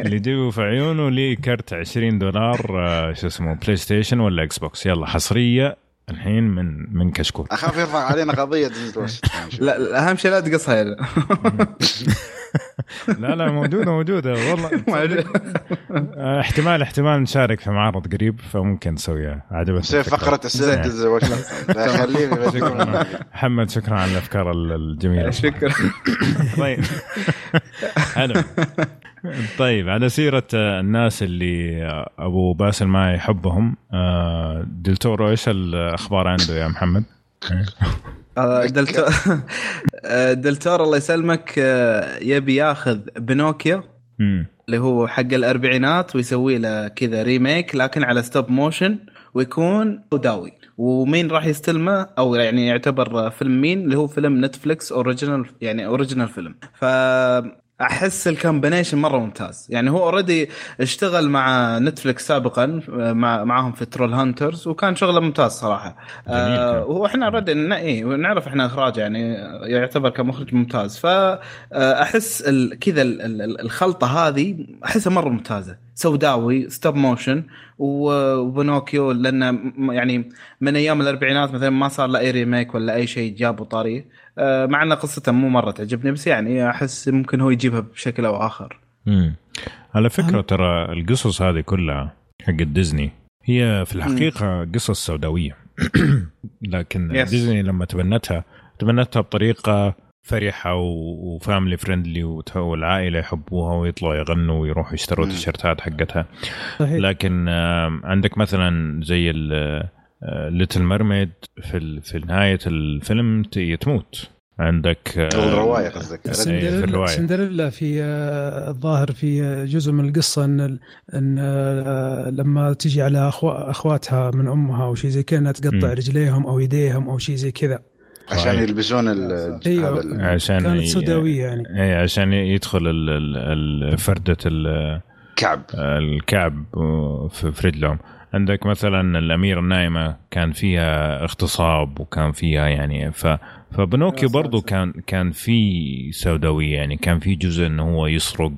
[SPEAKER 1] اللي يجيبه في عيونه ليه كرت 20 دولار آه، شو اسمه PlayStation ولا Xbox يلا حصرية الحين من من كشكول.
[SPEAKER 2] أخاف يرفع علينا قضية
[SPEAKER 3] لا أهم شيء لا تقصها يعني.
[SPEAKER 1] لا. لا موجودة موجودة والله. آه، احتمال احتمال نشارك في معرض قريب فممكن نسويها عجبتني
[SPEAKER 2] سيف. فقرة اسئله خليني
[SPEAKER 1] شكرا محمد شكرا على الأفكار ال- الجميلة.
[SPEAKER 3] شكرا.
[SPEAKER 1] طيب. حلو طيب على سيرة الناس اللي أبو باسل ما يحبهم آه، دلتورو إيش الأخبار عنده يا محمد؟
[SPEAKER 3] آه، ديل تورو آه، ديل تورو الله يسلمك يبي ياخذ بينوكيو
[SPEAKER 1] مم.
[SPEAKER 3] اللي هو حق الأربعينات ويسوي له كذا remake لكن على stop motion ويكون سوداوي ومين راح يستلمه أو يعني يعتبر فيلم مين اللي هو فيلم Netflix original يعني original فيلم ف أحس ال combination مرة ممتاز. يعني هو already اشتغل مع Netflix سابقا مع معاهم في Trollhunters وكان شغله ممتاز
[SPEAKER 1] صراحة.
[SPEAKER 3] آه. وإحنا already إيه نعرف إحنا إخراج يعني يعتبر كمخرج ممتاز. فاحس ال- كذا ال- ال- الخلطة هذه أحسها مرة ممتازة. سوداوي stop motion وبينوكيو لأن م- يعني من أيام الأربعينات مثلا ما صار له أي remake ولا أي شيء جابوا طاري. آه، مع ان قصته مو مرة تعجبني بس يعني أحس ممكن هو يجيبها بشكل أو آخر
[SPEAKER 1] مم. على فكرة ترى القصص هذه كلها حق ديزني هي في الحقيقة قصص سوداوية لكن
[SPEAKER 3] Yes.
[SPEAKER 1] ديزني لما تبنتها تبنتها بطريقة فرحة و- و family friendly وت- والعائلة يحبوها ويطلعوا يغنوا ويروحوا يشتروا
[SPEAKER 2] مم.
[SPEAKER 1] التيشيرتات حقتها
[SPEAKER 4] صحيح
[SPEAKER 1] لكن عندك مثلا زي Little Mermaid في في نهاية الفيلم تموت عندك آه،
[SPEAKER 2] الرواية قصدك.
[SPEAKER 1] في
[SPEAKER 4] سندريلا
[SPEAKER 1] الرواية.
[SPEAKER 4] سندريلا في آه، الظاهر في آه، جزء من القصة إن إن آه، لما تجي على أخو- أخواتها من أمها أو شيء زي كذا إنها تقطع. رجليهم أو يديهم أو شيء زي كذا.
[SPEAKER 2] عشان يلبسون ال ال-
[SPEAKER 1] عشان
[SPEAKER 4] كانت سوداوية يعني.
[SPEAKER 1] اي عشان يدخل ال- ال-
[SPEAKER 2] كعب.
[SPEAKER 1] الكعب في في رجلهم. عندك مثلا الأميرة النايمة كان فيها اغتصاب وكان فيها يعني ف فبنوكيو برضو. كان كان في سوداوية يعني كان في جزء إنه هو يسرق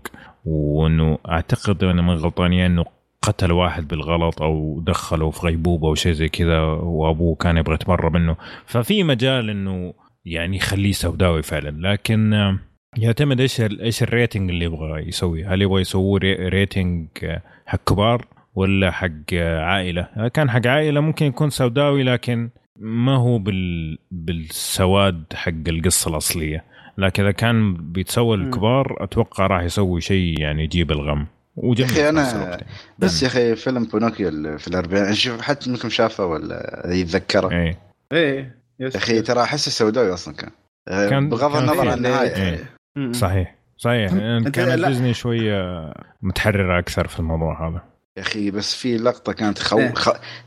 [SPEAKER 1] وإنه أعتقد أنا ما ني غلطان إنه قتل واحد بالغلط أو دخله في غيبوبة أو شيء زي كذا وأبوه كان يبغى يتبرى منه. ففي مجال إنه يعني يخليه سوداوي فعلا. لكن يعتمد إيش إيش ال rating اللي يبغى يسوي. هل يبغى يسوي ra- rating حق كبار ولا حق عائلة. كان حق عائلة ممكن يكون سوداوي لكن ما هو بال بالسواد حق القصة الأصلية. لكن إذا كان بيتسوى. الكبار أتوقع راح يسوي شيء يعني يجيب الغم. وجميل
[SPEAKER 2] يا أنا-
[SPEAKER 1] الوقت.
[SPEAKER 2] بس يا أخي فيلم بونوكيو في الأربعين شوف حتى منكم شافه ولا يتذكره؟
[SPEAKER 3] إيه. إيه
[SPEAKER 2] يا أخي ترى أحسه سوداوي أصلا كان,
[SPEAKER 1] كان-
[SPEAKER 2] بغض
[SPEAKER 1] كان
[SPEAKER 2] النظر عن النهاية.
[SPEAKER 1] إيه. صحيح. صحيح. كانت. ديزني شوية متحررة أكثر في الموضوع هذا.
[SPEAKER 2] يا أخي بس في لقطة كانت تخوف
[SPEAKER 3] إيه.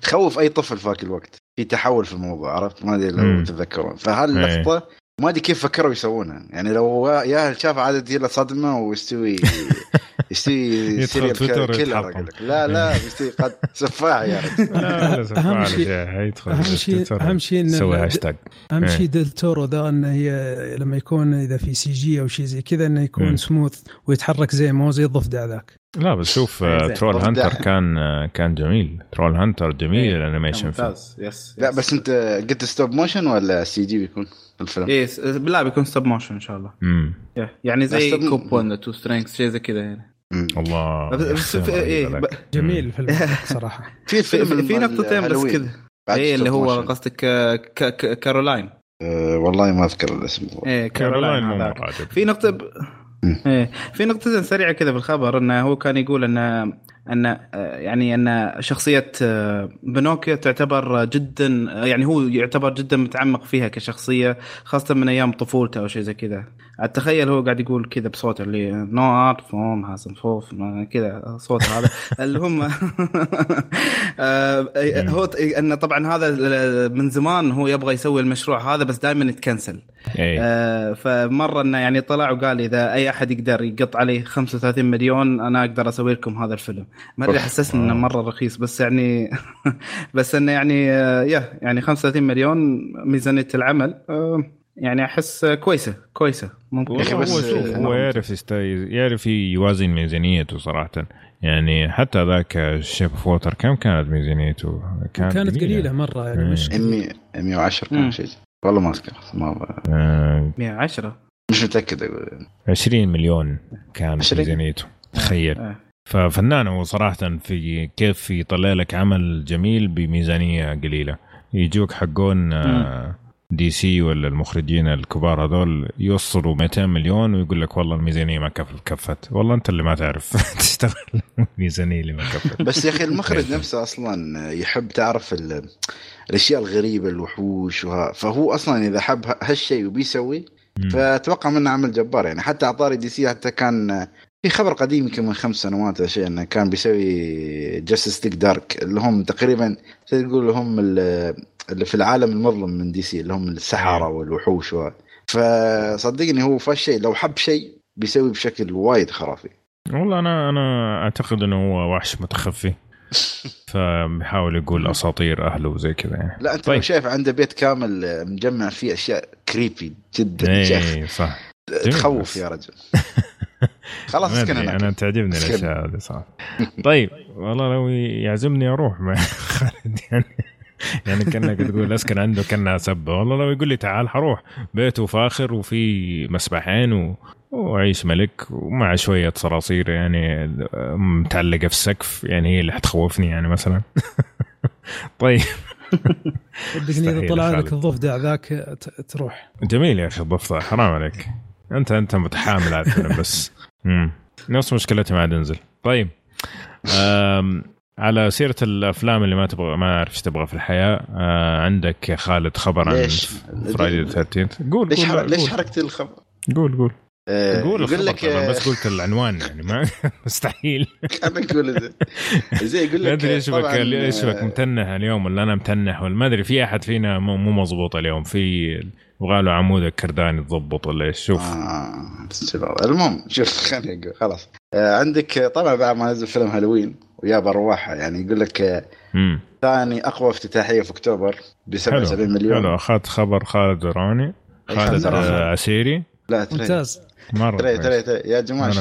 [SPEAKER 2] تخوف أي طفل في ذاك الوقت في تحول في الموضوع عرفت ما أدري لو. تتذكرون فهاللقطة ما أدري كيف فكروا يسوونها يعني لو يا شاف تجي له صدمه ويستوي يستوي
[SPEAKER 1] يدخل تويتر.
[SPEAKER 2] لا لا يستوي قد سفاح يا رجل
[SPEAKER 1] على
[SPEAKER 4] شيء-
[SPEAKER 1] شيء.
[SPEAKER 4] أهم شيء
[SPEAKER 1] تويتر
[SPEAKER 4] أهم شيء
[SPEAKER 1] هاشتاج
[SPEAKER 4] أهم
[SPEAKER 1] إيه.
[SPEAKER 4] شيء ديل تورو ذا انه هي لما يكون إذا في CG أو شيء زي كذا إنه يكون. سموث ويتحرك زي ما هو زي الضفدع ذاك
[SPEAKER 1] لا بس شوف
[SPEAKER 3] إيه،
[SPEAKER 1] آه،.
[SPEAKER 2] Troll.
[SPEAKER 1] Hunter كان آه، كان جميل Troll Hunter جميل
[SPEAKER 3] إيه،
[SPEAKER 1] ال animation فيه
[SPEAKER 3] ممتاز yes
[SPEAKER 2] لا. بس أنت قلت stop motion ولا CG بيكون الفيلم؟
[SPEAKER 3] إيه لا بيكون stop motion إن شاء الله
[SPEAKER 1] امم.
[SPEAKER 3] يعني زي Kubo and Two Strings شيء زي كذا يعني.
[SPEAKER 1] الله
[SPEAKER 3] بس- في
[SPEAKER 1] هذاك.
[SPEAKER 3] ب-
[SPEAKER 4] جميل الفيلم صراحة
[SPEAKER 2] في
[SPEAKER 3] في, في, نقطتين بس. كذا إيه اللي هو. قصدك آه، ك- ك- كارولاين
[SPEAKER 2] أه والله ما أذكر الاسم
[SPEAKER 3] إيه
[SPEAKER 1] كارولاين مو.
[SPEAKER 3] في نقطة ب... إيه في نقطة سريعة كذا في الخبر إنه هو كان يقول ان أن آه، يعني أن شخصية آه، بنوكيو تعتبر جدا آه، يعني هو يعتبر جدا متعمق فيها كشخصية خاصة من أيام طفولته أو شيء زي كذا. أتخيل هو قاعد يقول كذا بصوته اللي you know art form has evolved كذا صوت هذا. اللي هم هو أن طبعا هذا من زمان هو يبغى يسوي المشروع هذا بس دائما يتكنسل. فمرة إنه يعني طلع وقال إذا أي أحد يقدر يقط علي 35 مليون أنا أقدر أسوي لكم هذا الفيلم. ما
[SPEAKER 2] أدري.
[SPEAKER 3] حسسني إنه
[SPEAKER 1] آه.
[SPEAKER 3] مرة رخيص بس يعني بس إنه يعني آه، يا يعني 35 مليون ميزانية العمل آه، يعني أحس كويسة كويسة ممكن
[SPEAKER 2] يا بس-
[SPEAKER 1] هو شوف هو يعرف. يعرف يوازن ميزانيته صراحة يعني حتى ذاك Shape of Water كم كانت ميزانيته؟ كانت,
[SPEAKER 4] كانت قليلة مرة يعني. مش
[SPEAKER 2] 100 110
[SPEAKER 3] مم.
[SPEAKER 2] كان شيء والله ما أذكر ما
[SPEAKER 1] آه
[SPEAKER 3] 110
[SPEAKER 2] مش متأكد أقول
[SPEAKER 1] 20 مليون كانت
[SPEAKER 2] 20
[SPEAKER 1] ميزانيته تخيل. ففنان هو صراحة في كيف يطلع لك عمل جميل بميزانية قليلة. يجوك حقون آه، دي سي ولا المخرجين الكبار هذول يوصلوا 200 مليون ويقول لك والله الميزانية ما كف- كفت. والله أنت اللي ما تعرف. تشتغل الميزانية اللي ما كفت.
[SPEAKER 2] بس يا أخي المخرج نفسه أصلا يحب تعرف ال- الأشياء الغريبة الوحوش وها. فهو أصلا إذا حب هالشيء وبيسوي. فأتوقع منه عمل جبار. يعني حتى على طاري DC حتى كان في خبر قديم يمكن من خمس سنوات أو شيء إنه كان بيسوي Justice League Dark اللي هم تقريبا تقول هم ال- اللي في العالم المظلم من DC اللي هم
[SPEAKER 1] السحرة.
[SPEAKER 2] والوحوش و... فصدقني هو فالشيء لو حب شيء بيسوي بشكل وايد خرافي
[SPEAKER 1] والله أنا أنا أعتقد إنه هو وحش متخفي فبيحاول يقول أساطير أهله وزي كذا يعني
[SPEAKER 2] لا أنت طيب. شايف عنده بيت كامل مجمع فيه أشياء كريبي جدا
[SPEAKER 1] اي صح
[SPEAKER 2] تخوف. يا رجل خلاص اسكن هناك
[SPEAKER 1] أنا تعجبني. الأشياء هذه صراحة. طيب والله لو يعزمني أروح مع خالد يعني يعني كأنك تقول اسكن عنده كانها سبه والله لو يقول لي تعال حروح بيته فاخر وفي مسبحين و... وعيش ملك ومع شوية صراصير يعني متعلقة في السقف يعني هي اللي حتخوفني يعني مثلا. طيب. مستحيل
[SPEAKER 4] إذا طلع لك. الضفدع ذاك ت- تروح.
[SPEAKER 1] جميل يا أخي الضفدع حرام عليك. انت أنت متحامل على الفيلم بس. نفس مشكلتي مع دنزل طيب. أم على سيرة الأفلام اللي ما تبغى ما أعرف إيش تبغى في الحياة آه عندك يا خالد خبر عن
[SPEAKER 2] ليش؟
[SPEAKER 1] فرايدي 13 قول
[SPEAKER 2] ليش
[SPEAKER 1] قول
[SPEAKER 2] ليش حرقت الخبر؟
[SPEAKER 1] قول قول.
[SPEAKER 2] آه،
[SPEAKER 1] قول
[SPEAKER 2] يقول لك آه،
[SPEAKER 1] بس قلت العنوان يعني ما مستحيل.
[SPEAKER 2] أنا أقول زي- يقول لك
[SPEAKER 1] ما أدري إيش بك
[SPEAKER 2] طبعاً،
[SPEAKER 1] إيش بك
[SPEAKER 2] آه،
[SPEAKER 1] متنح اليوم ولا أنا متنح ولا ما أدري في أحد فينا مو مضبوط اليوم في يبغى له عمود الكرداني يتضبط ولا إيش شوف
[SPEAKER 2] آه،. المهم شوف خليني أقول خلاص آه، عندك طبعا بعد ما نزل فيلم هالوين وياب ارواحها يعني يقول لك آه،
[SPEAKER 1] امم
[SPEAKER 2] ثاني أقوى افتتاحية في أكتوبر ب 77 مليون
[SPEAKER 1] حلو أخذت خبر خالد زراني خالد عسيري
[SPEAKER 2] لا
[SPEAKER 4] ممتاز
[SPEAKER 1] مرة
[SPEAKER 2] ترى
[SPEAKER 1] كويس.
[SPEAKER 2] ترى ترى يا
[SPEAKER 4] جماعة؟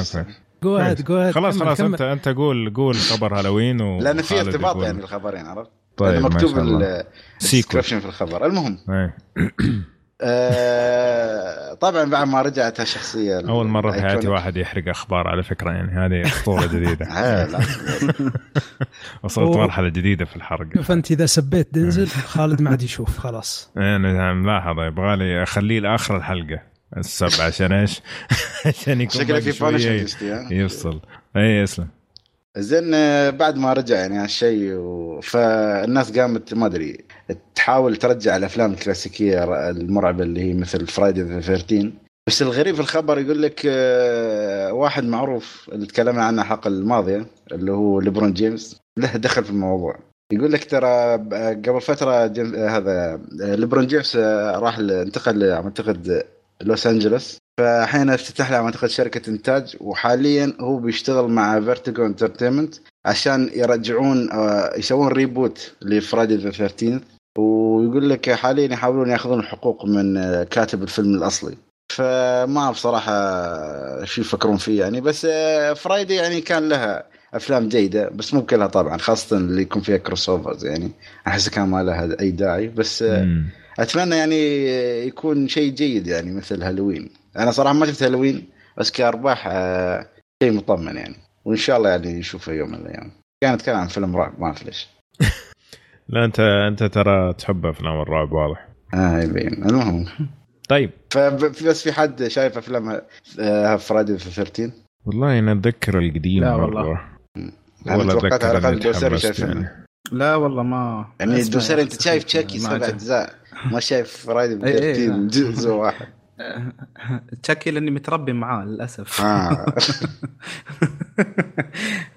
[SPEAKER 1] go.
[SPEAKER 4] ahead go ahead
[SPEAKER 1] خلاص خلاص. أنت أنت قول قول خبر هالوين و
[SPEAKER 2] لأن في ارتباط. يعني الخبرين عرفت؟
[SPEAKER 1] طيب
[SPEAKER 2] مكتوب
[SPEAKER 1] شاء الله.
[SPEAKER 2] ال-
[SPEAKER 1] sequel
[SPEAKER 2] ال description في الخبر المهم
[SPEAKER 1] إيه.
[SPEAKER 2] آه طبعا بعد ما رجعت الشخصيه
[SPEAKER 1] أول مرة في حياتي. واحد يحرق أخبار على فكرة يعني هذه
[SPEAKER 2] أسطورة جديدة.
[SPEAKER 1] وصلت. مرحلة جديدة في الحرق.
[SPEAKER 4] فانت إذا سبيت دنزل خالد ما عاد يشوف خلاص.
[SPEAKER 1] أنا ملاحظ يبغى لي أخليه لآخر الحلقة السب عشان إيش؟ عشان يكون
[SPEAKER 2] شكله في
[SPEAKER 1] يفصل اي يسلم.
[SPEAKER 2] زين آه، بعد ما رجع يعني هالشيء و... فالناس قامت ما أدري تحاول ترجع الأفلام الكلاسيكية المرعبة اللي هي مثل Friday the 13 بس الغريب في الخبر يقول لك آه، واحد معروف اللي تكلمنا عنه الحلقة الماضية اللي هو ليبرون جيمس له دخل في الموضوع يقول لك ترى ب- قبل فترة. آه، هذا آه، ليبرون جيمس آه، راح انتقل اعتقد لوس أنجلوس. فحين افتتح له أعتقد شركة إنتاج وحاليا هو بيشتغل مع Vertigo Entertainment عشان يرجعون آه، يسوون reboot ل Friday the 13 ويقول لك حاليا يحاولون يأخذون الحقوق من آه، كاتب الفيلم الأصلي. فما أعرف صراحة شو يفكرون فيه يعني. بس آه، Friday يعني كان لها أفلام جيدة بس مو كلها طبعا خاصة اللي يكون فيها crossovers يعني. أحس كان ما لها أي داعي بس آه،
[SPEAKER 1] مم.
[SPEAKER 2] أتمنى يعني يكون شيء جيد يعني مثل هالوين. أنا صراحة ما شفت هالوين بس كأرباح آه، شيء مطمن يعني. وإن شاء الله يعني نشوفه يوم من الأيام. كانت كان عن فيلم رعب ما اعرف ليش.
[SPEAKER 1] لا انت أنت ترى تحب أفلام الرعب واضح.
[SPEAKER 2] آه يبين المهم.
[SPEAKER 1] طيب.
[SPEAKER 2] فبس في حد شايف أفلام آه، فرايدي في 13
[SPEAKER 1] والله أنا أتذكر القديم
[SPEAKER 3] لا
[SPEAKER 1] مرة.
[SPEAKER 3] والله.
[SPEAKER 2] أنا
[SPEAKER 1] ولا
[SPEAKER 2] توقعت
[SPEAKER 1] أتذكر
[SPEAKER 2] على
[SPEAKER 1] إني
[SPEAKER 2] الاقل دوسري
[SPEAKER 1] تحمست
[SPEAKER 2] شايف
[SPEAKER 1] يعني.
[SPEAKER 3] لا والله ما
[SPEAKER 2] يعني دوسري
[SPEAKER 3] أنت.
[SPEAKER 2] شايف تشاكي سبع. أجزاء. ما شايف فرايدي
[SPEAKER 3] إيه، إيه،
[SPEAKER 2] 13 جزء واحد.
[SPEAKER 3] تشاكي لأني متربي معاه للأسف.
[SPEAKER 2] آه.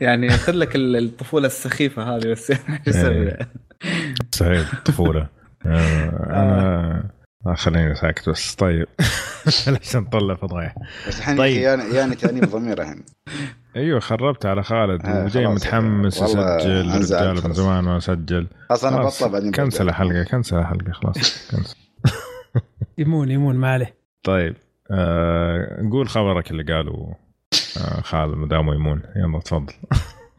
[SPEAKER 3] يعني خذ لك ال- الطفولة السخيفة هذه بس يعني شو أسوي
[SPEAKER 1] صحيح طفوله آه، أنا آه، خليني ساكت بس. طيب. عشان نطلع فضايح.
[SPEAKER 2] بس الحين
[SPEAKER 1] طيب.
[SPEAKER 2] يعني يعني تأنيب ضميره الحين.
[SPEAKER 1] أيوه خربت على خالد
[SPEAKER 2] آه،
[SPEAKER 1] وجاي. متحمس يسجل الرجال من. زمان ما سجل
[SPEAKER 2] خلاص
[SPEAKER 1] أنا
[SPEAKER 2] بطلع بعدين
[SPEAKER 1] كنسل. الحلقة كنسل الحلقة خلاص كنسل
[SPEAKER 4] يمون يمون ما عليه
[SPEAKER 1] طيب آه قول خبرك اللي قالوا آه خالد مدامه يمون يلا تفضل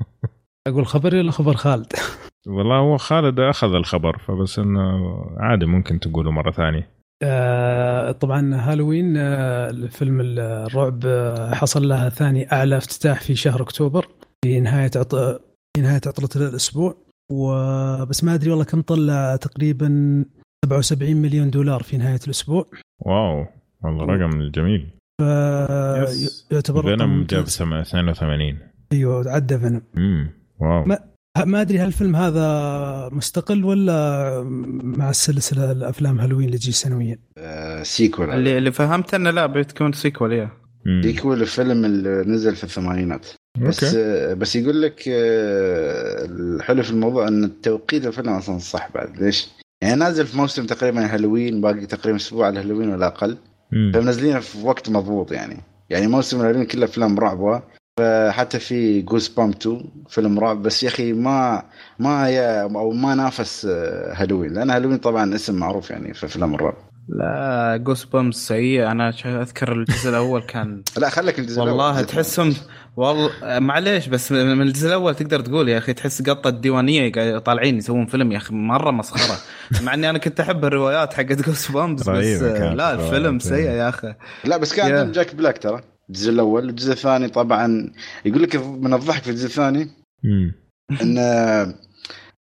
[SPEAKER 4] أقول خبري ولا خبر خالد؟
[SPEAKER 1] والله هو خالد أخذ الخبر فبس إنه عادي ممكن تقوله مرة ثانية
[SPEAKER 4] آه، طبعا هالوين آه، الفيلم الرعب آه، حصل له ثاني أعلى افتتاح في شهر أكتوبر في نهاية عط... في نهاية عطلة الأسبوع. وبس ما أدري والله كم طلع تقريبا 77 مليون دولار في نهاية الأسبوع.
[SPEAKER 1] واو والله رقم جميل.
[SPEAKER 4] فيعتبر رقم
[SPEAKER 1] فينوم. جاب سما- 82
[SPEAKER 4] أيوه عدى فينوم
[SPEAKER 1] امم wow.
[SPEAKER 4] ما- ما أدري هل الفيلم هذا مستقل ولا مع السلسلة الأفلام هالوين اللي تجي سنويا؟
[SPEAKER 2] آه، sequel
[SPEAKER 3] اللي اللي فهمت إنه لا بتكون sequel يا.
[SPEAKER 2] sequel الفيلم اللي نزل في الثمانينات. بس
[SPEAKER 1] okay.
[SPEAKER 2] آه، بس يقول لك آه، الحلو في الموضوع إن التوقيت الفيلم أصلا صح بعد. ليش؟ يعني نازل في موسم تقريبا هالوين باقي تقريبا أسبوع على هالوين ولا
[SPEAKER 1] أقل.
[SPEAKER 2] فمنزلينه في وقت مضبوط يعني. يعني موسم الهالوين كله أفلام رعب فحتى في Goosebumps 2 فيلم رعب. بس يا أخي ما ما يا أو ما نافس آه، هالوين. لأن هالوين طبعا اسم معروف يعني في افلام الرعب.
[SPEAKER 3] لا Goosebumps سيء. أنا أذكر الجزء الأول كان
[SPEAKER 2] لا خليك الجزء الأول.
[SPEAKER 3] والله تحسهم والله معليش بس من الجزء الأول تقدر تقول يا أخي تحس قطة ديوانية قاعد- طالعين يسوون فيلم يا أخي مرة مسخرة. مع إني أنا كنت أحب الروايات حقت Goosebumps بس
[SPEAKER 1] كانت
[SPEAKER 3] لا الفيلم سيء
[SPEAKER 1] إيه.
[SPEAKER 3] يا أخي.
[SPEAKER 2] لا بس كان Jack Black ترى. الجزء الأول. الجزء الثاني طبعا يقول لك من الضحك في الجزء الثاني. إن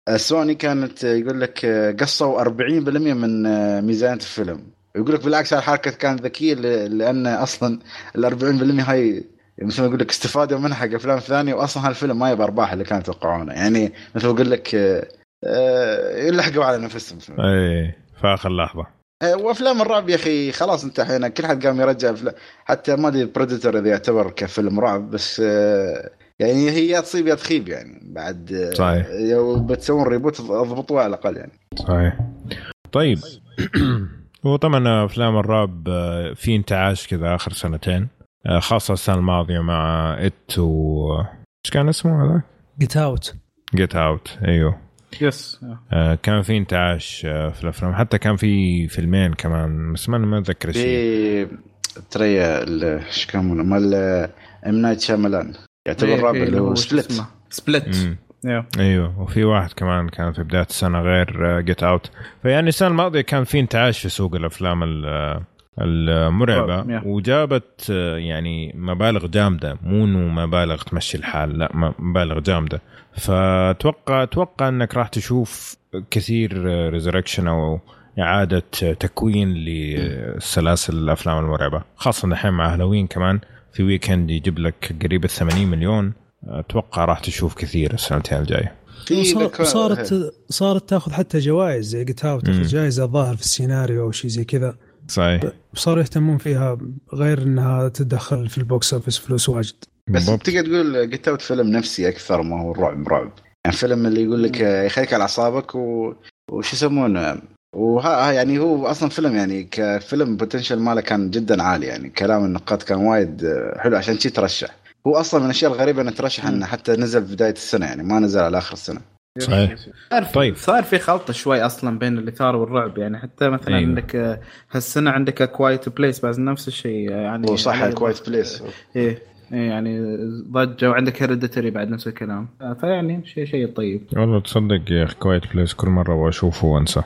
[SPEAKER 2] آه، سوني كانت آه، يقول لك آه، قصوا 40% من ميزانية الفيلم. يقول لك بالعكس الحركه كانت ذكية لأن أصلا ال 40% هاي مثل ما يقول لك استفادوا منها حق افلام ثانية واصلا هالفيلم ما يبى ارباح اللي كانوا يتوقعونه. يعني مثل ما أقول لك يلحقوا على نفسهم.
[SPEAKER 1] اي في آخر
[SPEAKER 2] لحظة. وأفلام الرعب يا أخي خلاص انت الحين كل حد قام يرجع أفلام حتى ما أدري Predator إذا يعتبر كفيلم رعب بس آه، يعني هي يا تصيب يا تخيب يعني. بعد آه،
[SPEAKER 1] صحيح.
[SPEAKER 2] بتسوون reboot اضبطوها على الأقل يعني.
[SPEAKER 1] صحيح. طيب. هو طبعا أفلام الرعب آه، في انتعاش كذا آخر سنتين آه، خاصة السنة الماضية مع It و إيش كان اسمه هذا؟
[SPEAKER 4] Get Out
[SPEAKER 1] Get Out أيوه.
[SPEAKER 3] Yes
[SPEAKER 1] آه، كان في انتعاش آه، في الأفلام. حتى كان في فيلمين كمان بس ما ما أتذكر شيء.
[SPEAKER 2] تريا ال- إيش كان مال M. Night Shyamalan يعتبر رعب اللي هو سبلت
[SPEAKER 3] سبلت. يا.
[SPEAKER 1] أيوه. وفي واحد كمان كان في بداية السنة غير Get Out فيعني السنة الماضية كان في انتعاش في سوق الأفلام ال- آه،
[SPEAKER 3] المرعبة.
[SPEAKER 1] وجابت يعني مبالغ جامدة. مو إنه مبالغ تمشي الحال لا مبالغ جامدة. فأتوقع أتوقع إنك راح تشوف كثير resurrection أو إعادة تكوين لسلاسل الأفلام المرعبة. خاصة الحين مع هالوين كمان. في weekend يجيب لك قريب ال 80 مليون. أتوقع راح تشوف كثير السنتين
[SPEAKER 2] الجاية.
[SPEAKER 4] صارت صارت تاخذ حتى جوائز زي قلت. تاخذ جائزه الظاهر في السيناريو أو شيء زي كذا.
[SPEAKER 1] صحيح.
[SPEAKER 4] صاروا يهتمون فيها غير إنها تدخل في ال box office فلوس واجد.
[SPEAKER 2] بس. تقدر تقول Get Out فيلم نفسي أكثر ما هو الرعب رعب. يعني فيلم اللي يقول لك يخليك على أعصابك و... وش يسمونه؟ وها يعني هو أصلا فيلم يعني كفيلم potential ماله كان جدا عالي يعني. كلام النقاد كان وايد حلو عشان شي ترشح. هو أصلا من الأشياء الغريبة إنه ترشح إنه حتى نزل في بداية السنة يعني ما نزل على آخر السنة.
[SPEAKER 1] صحيح.
[SPEAKER 3] صار في
[SPEAKER 1] طيب.
[SPEAKER 3] صار في خلطة شوي أصلا بين الاثاره والرعب يعني حتى مثلا
[SPEAKER 1] أيوه.
[SPEAKER 3] عندك آه، هالسنة عندك Quiet Place بس نفس الشيء آه، يعني
[SPEAKER 2] Quiet
[SPEAKER 3] ضجة.
[SPEAKER 2] Place
[SPEAKER 3] إيه إيه يعني ضجة وعندك Hereditary بعد نفس الكلام. آه، فيعني شيء شيء طيب.
[SPEAKER 1] والله تصدق يا أخي Quiet Place كل مرة واشوفه وأنسى.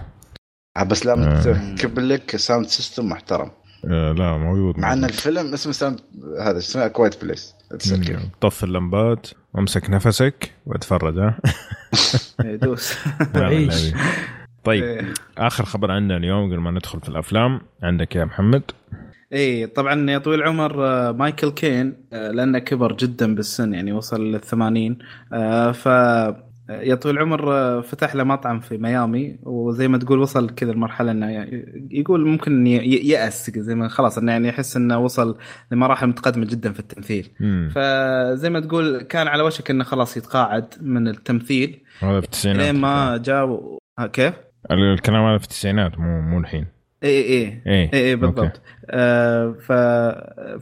[SPEAKER 2] بس لا
[SPEAKER 1] آه.
[SPEAKER 2] تركب لك sound system محترم.
[SPEAKER 1] آه لا موجود.
[SPEAKER 2] مع إن الفيلم اسمه sound هذا اسمه Quiet Place تسكر
[SPEAKER 1] طف اللمبات. وامسك نفسك وأتفرج ها؟
[SPEAKER 3] إيه، دوس.
[SPEAKER 4] عيش.
[SPEAKER 1] طيب
[SPEAKER 3] إيه.
[SPEAKER 1] آخر خبر عندنا اليوم قبل ما ندخل في الأفلام. عندك يا محمد؟
[SPEAKER 3] إيه طبعا يا طويل العمر آه، مايكل كين آه، لأنه كبر جدا بالسن يعني وصل للثمانين. آه، ف يا طويل العمر آه، فتح له مطعم في ميامي وزي ما تقول وصل كذا المرحلة إنه يقول ممكن يأس زي ما خلاص إنه يعني يحس إنه وصل لمراحل متقدمة جدا في التمثيل
[SPEAKER 1] مم.
[SPEAKER 3] فزي ما تقول كان على وشك إنه خلاص يتقاعد من التمثيل
[SPEAKER 1] هذا في التسعينات
[SPEAKER 3] لين ما جاء كيف؟
[SPEAKER 1] الكلام هذا في التسعينات مو مو الحين
[SPEAKER 3] اي اي اي اي
[SPEAKER 1] okay.
[SPEAKER 3] بالضبط آه ف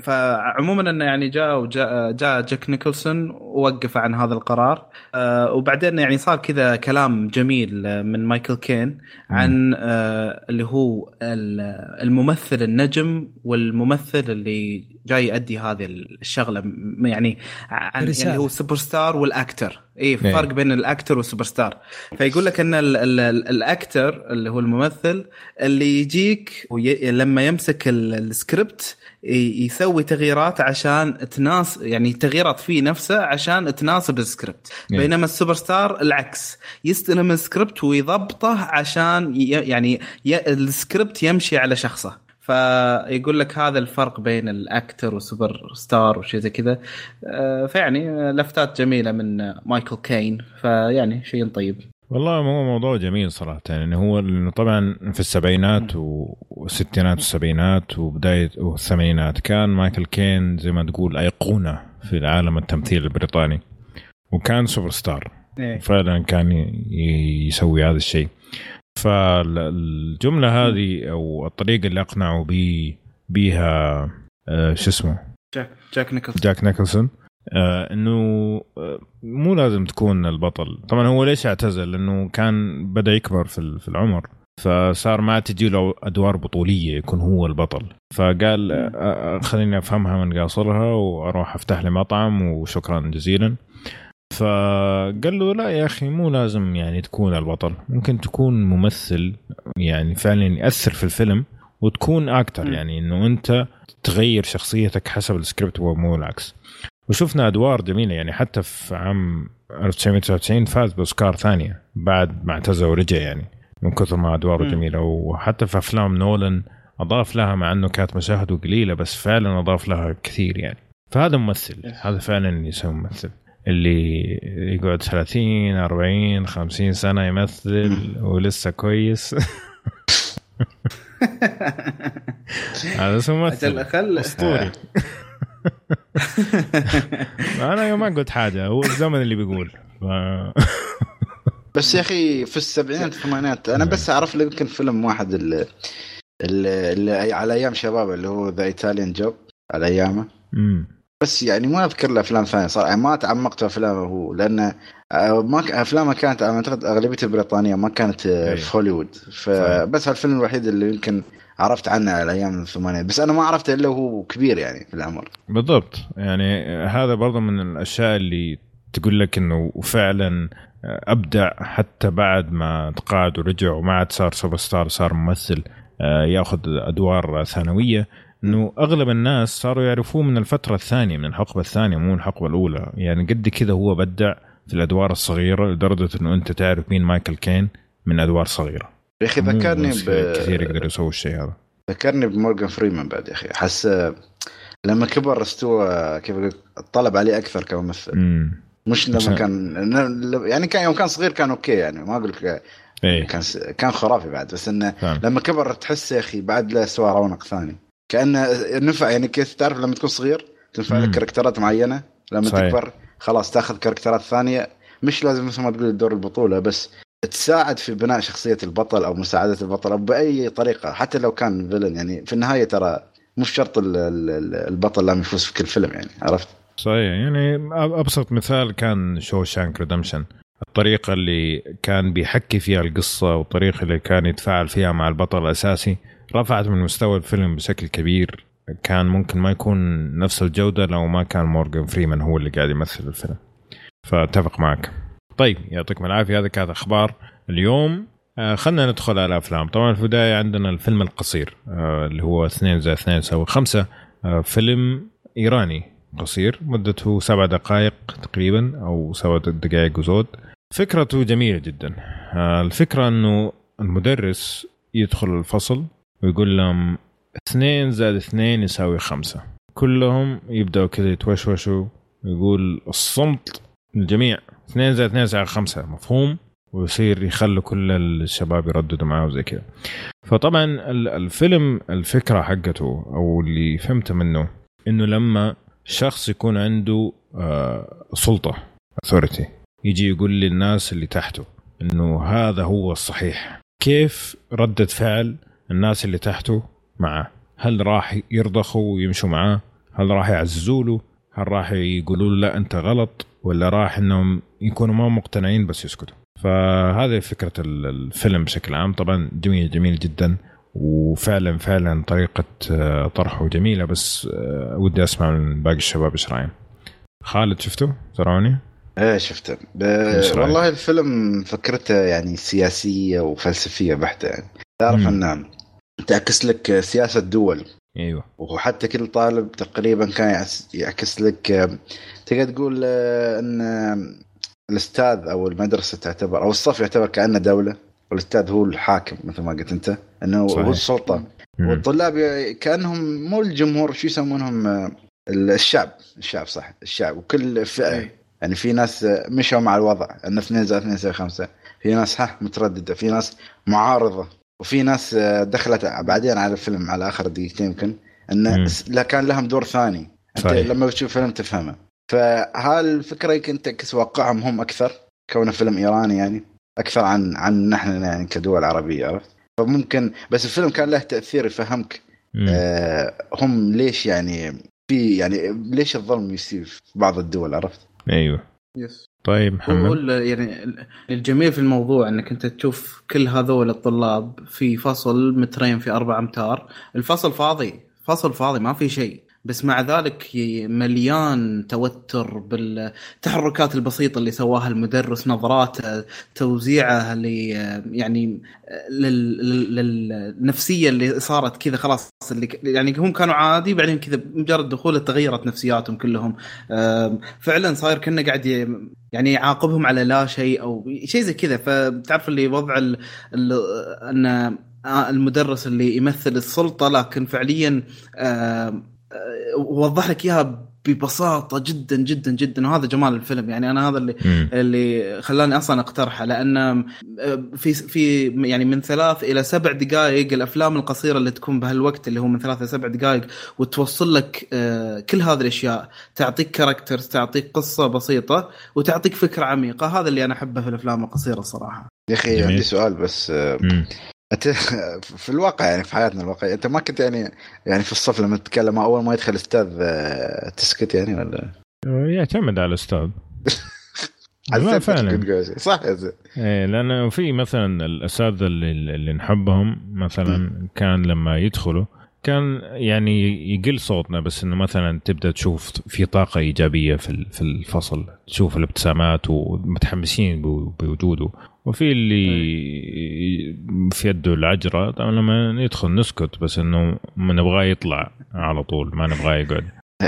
[SPEAKER 3] فعموما إنه يعني جاء وجاء جاء جاك نيكلسون ووقف عن هذا القرار آه وبعدين يعني صار كذا كلام جميل آه، من مايكل كين عن آه اللي هو ال- الممثل النجم والممثل اللي جاي يؤدي هذه الشغلة يعني عن
[SPEAKER 4] الرسالة.
[SPEAKER 3] يعني هو superstar وال actor اي. فرق بين ال actor وال superstar فيقول لك إن ال ال ال ال actor اللي هو الممثل اللي يجيك. لما يمسك ال- السكريبت يسوي تغييرات عشان تناس يعني تغييرات فيه نفسه عشان تناسب السكريبت.
[SPEAKER 1] إيه.
[SPEAKER 3] بينما السوبر ستار العكس يستلم السكريبت ويضبطه عشان ي... يعني ي... السكريبت يمشي على شخصه. فيقول لك هذا الفرق بين ال actor وال superstar وشيء زي كذا. آه، فيعني لفتات جميلة من مايكل كين فيعني شيء طيب.
[SPEAKER 1] والله هو موضوع جميل صراحة يعني هو طبعا في السبعينات والستينات والسبعينات وبداية والثمانينات كان مايكل كين زي ما تقول أيقونة في العالم التمثيل البريطاني وكان سوبر ستار.
[SPEAKER 3] إيه.
[SPEAKER 1] فعلا كان يسوي هذا الشيء. فالجملة هذه أو الطريقة اللي أقنعوا بي بيها آه، شو اسمه؟
[SPEAKER 3] جاك جاك نيكلسون.
[SPEAKER 1] جاك نيكلسون. آه إنه آه مو لازم تكون البطل. طبعا هو ليش اعتزل؟ لأنه كان بدأ يكبر في في العمر. فصار ما تجي له أدوار بطولية يكون هو البطل. فقال آه، خليني أفهمها من قاصرها وأروح أفتح لي مطعم وشكرا جزيلا. فقال له لا يا أخي مو لازم يعني تكون البطل. ممكن تكون ممثل يعني فعلا يأثر في الفيلم وتكون
[SPEAKER 3] أكتر.
[SPEAKER 1] يعني إنه أنت تغير شخصيتك حسب السكريبت ومو العكس. وشفنا أدوار جميلة يعني حتى في عام 1999 فاز بأوسكار ثانية بعد ما اعتزل ورجع يعني من كثر ما أدواره
[SPEAKER 3] مم.
[SPEAKER 1] جميلة. وحتى في أفلام نولن أضاف لها مع إنه كانت مشاهده قليلة بس فعلا أضاف لها كثير يعني. فهذا ممثل
[SPEAKER 3] Yes.
[SPEAKER 1] هذا فعلا اللي يسوي ممثل. اللي يقعد 30 40 50 سنة يمثل ولسه كويس. هذا اسمه ممثل. أسطوري. أنا ما قلت حاجة هو الزمن اللي بيقول ف...
[SPEAKER 2] بس يا أخي في السبعينات والثمانينات أنا بس أعرف لي يمكن فيلم واحد اللي, اللي, اللي على أيام شباب اللي هو ذا ايطاليان جوب على
[SPEAKER 1] أيامه.
[SPEAKER 2] بس يعني ما أذكر له أفلام ثانية صراحة ما تعمقت في أفلامه هو لأن آه، ما أفلامه كانت أعتقد اغلبيتها بريطانيه ما كانت آه،. في هوليوود. فبس هالفيلم الوحيد اللي يمكن عرفت عنه على أيام الثمانينات بس أنا ما عرفته إلا وهو كبير يعني في العمر.
[SPEAKER 1] بالضبط. يعني هذا برضه من الأشياء اللي تقول لك إنه فعلا أبدع حتى بعد ما تقاعد ورجع وما عاد صار سوبر ستار صار ممثل آه، يأخذ أدوار ثانوية. إنه أغلب الناس صاروا يعرفوه من الفترة الثانية من الحقبة الثانية مو الحقبة الأولى. يعني قد كذا هو بدع في الأدوار الصغيرة لدرجة إنه أنت تعرف مين مايكل كين من أدوار صغيرة.
[SPEAKER 2] يا أخي ذكرني ب
[SPEAKER 1] كثير يقدروا يسووا الشيء هذا.
[SPEAKER 2] ذكرني بمورجان فريمان بعد يا أخي. أحس لما كبر استوى كيف أقول طلب عليه أكثر كممثل.
[SPEAKER 1] امم
[SPEAKER 2] مش لما كان يعني كان يوم كان صغير كان okay يعني. ما أقول لك
[SPEAKER 1] إيه.
[SPEAKER 2] كان كان خرافي بعد. بس إنه
[SPEAKER 1] فاهم
[SPEAKER 2] لما كبر تحس يا أخي بعد له سوى رونق ثاني. كأنه نفع. يعني كيف تعرف لما تكون صغير تنفع لك
[SPEAKER 1] مم.
[SPEAKER 2] characterات معينة؟ لما
[SPEAKER 1] صحيح.
[SPEAKER 2] تكبر خلاص تاخذ كاركترات ثانية. مش لازم مثل ما تقول دور البطولة بس تساعد في بناء شخصية البطل أو مساعدة البطل أو بأي طريقة حتى لو كان villain يعني في النهاية ترى مش شرط ال- ال- ال- البطل لازم يفوز في كل فيلم يعني عرفت؟
[SPEAKER 1] صحيح يعني أبسط مثال كان Shawshank Redemption. الطريقة اللي كان بيحكي فيها القصة والطريقة اللي كان يتفاعل فيها مع البطل الأساسي رفعت من مستوى الفيلم بشكل كبير. كان ممكن ما يكون نفس الجودة لو ما كان مورغان فريمان هو اللي قاعد يمثل الفيلم. فأتفق معك. طيب يعطيكم العافية. هذه كانت أخبار اليوم. آه خلينا ندخل على الافلام طبعا في البداية عندنا الفيلم القصير آه اللي هو 2 زائد 2 يساوي 5 آه فيلم إيراني قصير مدته سبع دقائق تقريبا أو سبع دقائق وزود. فكرته جميلة جدا. آه الفكرة إنه المدرس يدخل الفصل ويقول لهم 2 زائد 2 يساوي 5 كلهم يبدأوا كذا يتوشوشوا ويقول الصمت للجميع. 2 زائد 2 يساوي 5 مفهوم؟ ويصير يخلوا كل الشباب يرددوا معاه وزي كذا. فطبعا ال- الفيلم الفكرة حقته أو اللي فهمته منه إنه لما شخص يكون عنده آه، سلطة authority يجي يقول للناس اللي تحته إنه هذا هو الصحيح. كيف ردة فعل الناس اللي تحته معه؟ هل راح يرضخوا ويمشوا معاه؟ هل راح يعززوا له هل راح يقولوا له لا أنت غلط؟ ولا راح إنهم يكونوا ما مقتنعين بس يسكتوا. فهذه فكرة ال- الفيلم بشكل عام. طبعا جميل جميل جدا. وفعلا فعلا طريقة آه، طرحه جميلة. بس آه، ودي أسمع من باقي الشباب إيش رأيهم. خالد شفته تروني؟
[SPEAKER 2] إيه شفته. ب... والله الفيلم فكرته يعني سياسية وفلسفية بحتة يعني. تعرف
[SPEAKER 1] مم.
[SPEAKER 2] انه تعكس لك سياسة دول
[SPEAKER 1] أيوه.
[SPEAKER 2] وحتى كل طالب تقريبا كان يعكس لك آه، تقدر تقول إن الأستاذ أو المدرسة تعتبر أو الصف يعتبر كأنه دولة والأستاذ هو الحاكم مثل ما قلت أنت إنه
[SPEAKER 1] صحيح.
[SPEAKER 2] هو السلطة
[SPEAKER 1] مم.
[SPEAKER 2] والطلاب كأنهم مو الجمهور شو يسمونهم الشعب الشعب صح الشعب وكل فئة
[SPEAKER 3] إيه.
[SPEAKER 2] يعني في ناس مشوا مع الوضع إن 2 زائد 2 يساوي 5 في ناس ها مترددة في ناس معارضة وفي ناس دخلت بعدين على الفيلم على آخر دقيقتين يمكن انه لا كان لهم دور ثاني أنت
[SPEAKER 1] صحيح.
[SPEAKER 2] لما بتشوف فيلم تفهمه فهالفكره يمكن تعكس واقعهم هم أكثر؟ كونه فيلم إيراني يعني؟ أكثر عن عن نحن يعني كدول عربية عرفت؟ فممكن بس الفيلم كان له تأثير يفهمك. آه هم ليش يعني في يعني ليش الظلم يصير في بعض الدول عرفت؟
[SPEAKER 1] أيوه.
[SPEAKER 3] يس.
[SPEAKER 1] طيب
[SPEAKER 3] هو
[SPEAKER 1] محمد
[SPEAKER 3] يعني ال- الجميل في الموضوع إنك أنت تشوف كل هذول الطلاب في فصل مترين في أربع أمتار، الفصل فاضي، فصل فاضي ما في شيء، بس مع ذلك مليان توتر بالتحركات البسيطة اللي سواها المدرس، نظراته، توزيعه ل يعني لل- لل- للنفسية اللي صارت كذا خلاص اللي يعني هم كانوا عادي بعدين كذا مجرد دخوله تغيرت نفسياتهم كلهم. فعلا صاير كأنه قاعد يعني يعاقبهم على لا شيء أو شيء زي كذا. فتعرف اللي وضع ال ال أن المدرس اللي يمثل السلطة لكن فعليا وضح لك إياها ببساطة جدا جدا جدا وهذا جمال الفيلم يعني أنا هذا اللي
[SPEAKER 1] مم.
[SPEAKER 3] اللي خلاني أصلا أقترحه لأن في في يعني من ثلاث إلى سبع دقائق الأفلام القصيرة اللي تكون بهالوقت اللي هو من ثلاث إلى سبع دقائق وتوصل لك آه، كل هذه الأشياء تعطيك كاركترز تعطيك قصة بسيطة وتعطيك فكرة عميقة هذا اللي أنا أحبه في الأفلام القصيرة الصراحه
[SPEAKER 2] يا
[SPEAKER 1] أخي.
[SPEAKER 2] عندي سؤال بس آه،
[SPEAKER 1] مم.
[SPEAKER 2] في الواقع يعني في حياتنا الواقعية أنت ما كنت يعني يعني في الصف لما تتكلم أول ما يدخل أستاذ آه، تسكت يعني ولا؟
[SPEAKER 1] يعتمد على الأستاذ. لا
[SPEAKER 2] حسيت
[SPEAKER 1] فعلا.
[SPEAKER 2] صح
[SPEAKER 1] إيه لأنه في مثلا الاساتذه اللي, اللي نحبهم مثلا كان لما يدخلوا كان يعني يقل صوتنا بس إنه مثلا تبدأ تشوف في طاقة إيجابية في في الفصل تشوف الابتسامات ومتحمسين بو- بوجوده. وفي اللي في يده العجرة طبعا لما يدخل نسكت بس إنه ما نبغاه يطلع على طول ما نبغاه يقعد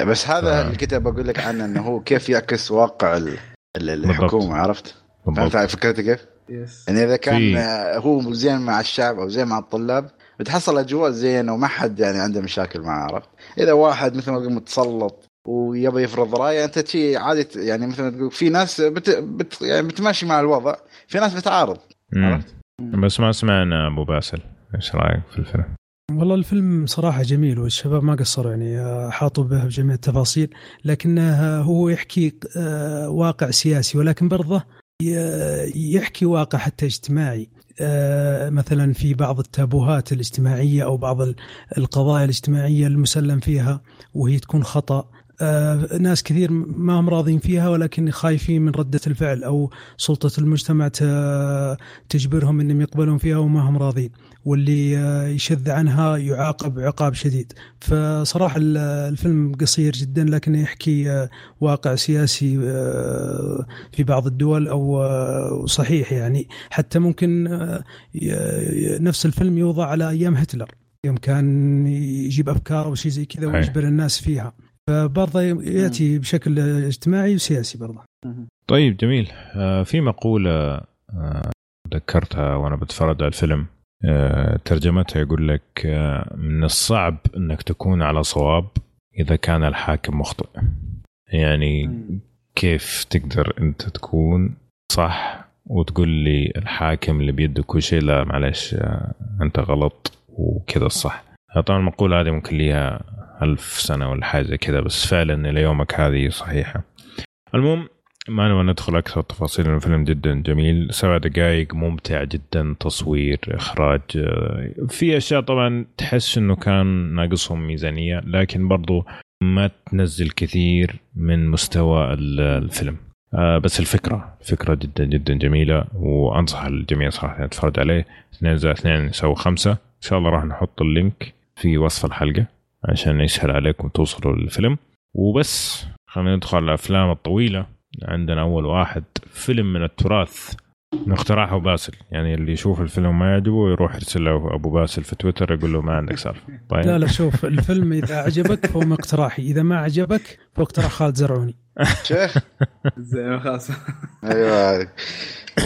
[SPEAKER 2] بس هذا
[SPEAKER 1] ف-
[SPEAKER 2] اللي كنت بقول لك عنه إنه هو كيف يعكس واقع ال- ال- الحكومة عرفت؟
[SPEAKER 1] بالضبط
[SPEAKER 2] فهمت فكرتي كيف؟
[SPEAKER 3] يس
[SPEAKER 2] يعني إذا كان
[SPEAKER 1] في-
[SPEAKER 2] هو زين مع الشعب أو زين مع الطلاب بتحصل أجواء زينة وما حد يعني عنده مشاكل معه عرفت؟ إذا واحد مثل ما تقول متسلط ويبي يفرض رأيه أنت شيء عادي يعني مثل ما تقول في ناس بت بت يعني بتماشي مع الوضع في ناس بتعارض. عرفت؟
[SPEAKER 1] بس ما سمعنا أبو باسل إيش رأيك في الفيلم؟
[SPEAKER 4] والله الفيلم صراحة جميل والشباب ما قصروا يعني آه، حاطوا به بجميع التفاصيل لكنه هو يحكي آه، واقع سياسي ولكن برضه ي- يحكي واقع حتى اجتماعي آه، مثلا في بعض التابوهات الاجتماعية أو بعض ال- القضايا الاجتماعية المسلم فيها وهي تكون خطأ آه، ناس كثير ما هم راضين فيها ولكن خايفين من ردة الفعل أو سلطة المجتمع تجبرهم أنهم يقبلون فيها وما هم راضين. واللي آه، يشذ عنها يعاقب عقاب شديد. فصراحة ال- الفيلم قصير جدا لكن يحكي آه، واقع سياسي آه، في بعض الدول أو آه، صحيح يعني. حتى ممكن آه، نفس الفيلم يوضع على أيام هتلر. يوم كان يجيب أفكار أو شيء زي كذا. ويجبر الناس فيها. فبرضه يأتي بشكل اجتماعي وسياسي برضه.
[SPEAKER 1] طيب جميل. آه في مقولة آه ذكرتها وأنا بتفرج على الفيلم. آه ترجمتها يقول لك من الصعب إنك تكون على صواب إذا كان الحاكم مخطئ. يعني كيف تقدر أنت تكون صح وتقول لي الحاكم اللي بيده كل شيء؟ لا معلش أنت غلط وكذا الصح. طبعا المقولة هذه ممكن ليها ألف سنة ولا حاجة كذا بس فعلا إلى يومك هذه صحيحة. المهم ما نبغى ندخل أكثر تفاصيل الفيلم جدا جميل. سبع دقائق ممتع جدا تصوير إخراج في أشياء طبعا تحس إنه كان ناقصهم ميزانية لكن برضو ما تنزل كثير من مستوى ال- الفيلم. آه بس الفكرة فكرة جدا جدا جميلة وأنصح الجميع صراحة يتفرج عليه. 2 زائد 2 يساوي 5 إن شاء الله راح نحط اللينك في وصف الحلقة. عشان يسهل عليكم توصلوا للفيلم. وبس خلينا ندخل على الأفلام الطويلة. عندنا أول واحد فيلم من التراث. اقتراحه باسل. يعني اللي يشوف الفيلم ما يعجبه يروح يرسل له أبو باسل في تويتر يقول له ما عندك سالفة. طيب.
[SPEAKER 4] لا لا شوف الفيلم إذا عجبك فهو من اقتراحي إذا ما عجبك فهو اقتراح خالد زرعوني.
[SPEAKER 2] شيخ؟
[SPEAKER 3] زين خلاص.
[SPEAKER 2] أيوه.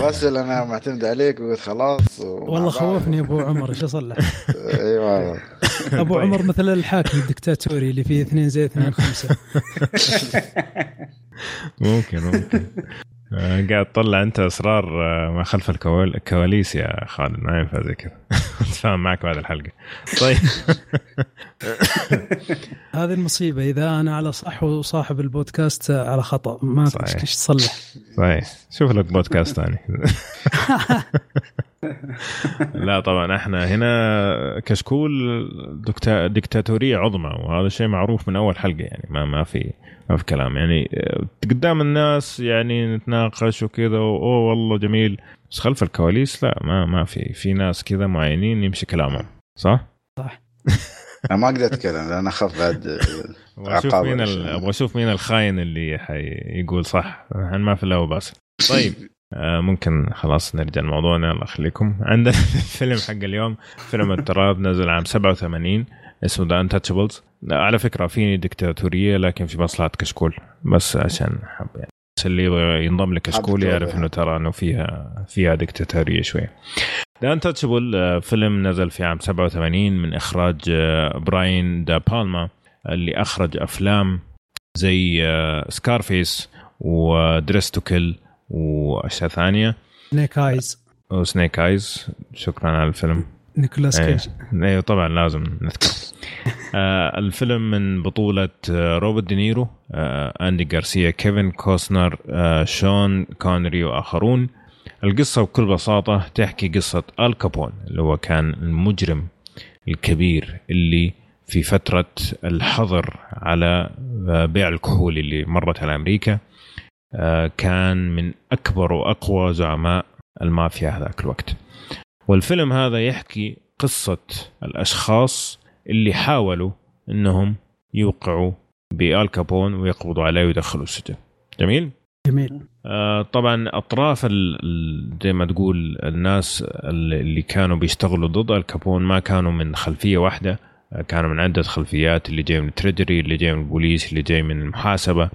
[SPEAKER 2] واسل أنا معتمد عليك وقلت خلاص
[SPEAKER 4] والله خوفني أبو عمر إيش أصلح؟
[SPEAKER 2] أيوه.
[SPEAKER 4] أبو
[SPEAKER 1] طيب.
[SPEAKER 4] عمر مثل الحاكم الدكتاتوري اللي فيه اثنين زي اثنين خمسة.
[SPEAKER 1] ممكن ممكن. قاعد تطلع انت اسرار آه، ما خلف الكوال- الكواليس يا خالد ما ينفع زي كذا. اتفاهم معك بعد الحلقة. طيب.
[SPEAKER 4] هذه المصيبة إذا أنا على صح وصاحب البودكاست على خطأ. ما
[SPEAKER 1] صحيح.
[SPEAKER 4] إيش تصلح.
[SPEAKER 1] طيب شوف لك بودكاست ثاني. لا طبعا إحنا هنا كشكول دكتا دكتاتوريه عظمى وهذا شيء معروف من أول حلقة يعني ما ما في ما في كلام. يعني آه، قدام الناس يعني نتناقش وكذا أوه والله جميل. بس خلف الكواليس لا ما ما في. في ناس كذا معينين يمشي كلامهم صح؟
[SPEAKER 2] أنا ما أقدر أتكلم لأن اخاف بعد
[SPEAKER 1] أبغى
[SPEAKER 2] أشوف
[SPEAKER 1] مين أبغى أشوف مين الخاين اللي حيقول صح. إحنا ما في الا هو باسل طيب. ممكن خلاص نرجع لموضوعنا الله يخليكم عندنا فيلم حق اليوم فيلم التراب نزل عام 87 اسمه The Untouchables على فكرة في دكتاتوريه لكن في مصلحة كشكول بس عشان حب يعني. اللي يبغى ينضم لكشكول يعرف. إنه ترى إنه فيها فيها دكتاتوريه شوية. The Untouchable فيلم نزل في عام 87 من إخراج آه، براين دا بالما اللي أخرج أفلام زي Scarface و Dressed to Kill واشياء ثانية.
[SPEAKER 4] Snake Eyes
[SPEAKER 1] و Snake Eyes شكرا على الفيلم.
[SPEAKER 4] نيكولاس. كيج
[SPEAKER 1] أيوه طبعا لازم نذكر. آه الفيلم من بطولة آه روبرت دينيرو آه أندي غارسيا كيفن كوسنر آه شون كونري وآخرون. القصة بكل بساطة تحكي قصة آل كابون اللي هو كان المجرم الكبير اللي في فترة الحظر على آه، بيع الكحول اللي مرت على أمريكا. آه كان من أكبر وأقوى زعماء المافيا هذاك الوقت. والفيلم هذا يحكي قصة الأشخاص اللي حاولوا أنهم يوقعوا بآل كابون ويقبضوا عليه ويدخلوا السجن. جميل؟
[SPEAKER 4] جميل.
[SPEAKER 1] آه، طبعا أطراف زي ما تقول الناس اللي كانوا بيشتغلوا ضد الكابون ما كانوا من خلفية واحدة آه، كانوا من عدة خلفيات اللي جاي من ال treasury اللي جاي من البوليس اللي جاي من المحاسبه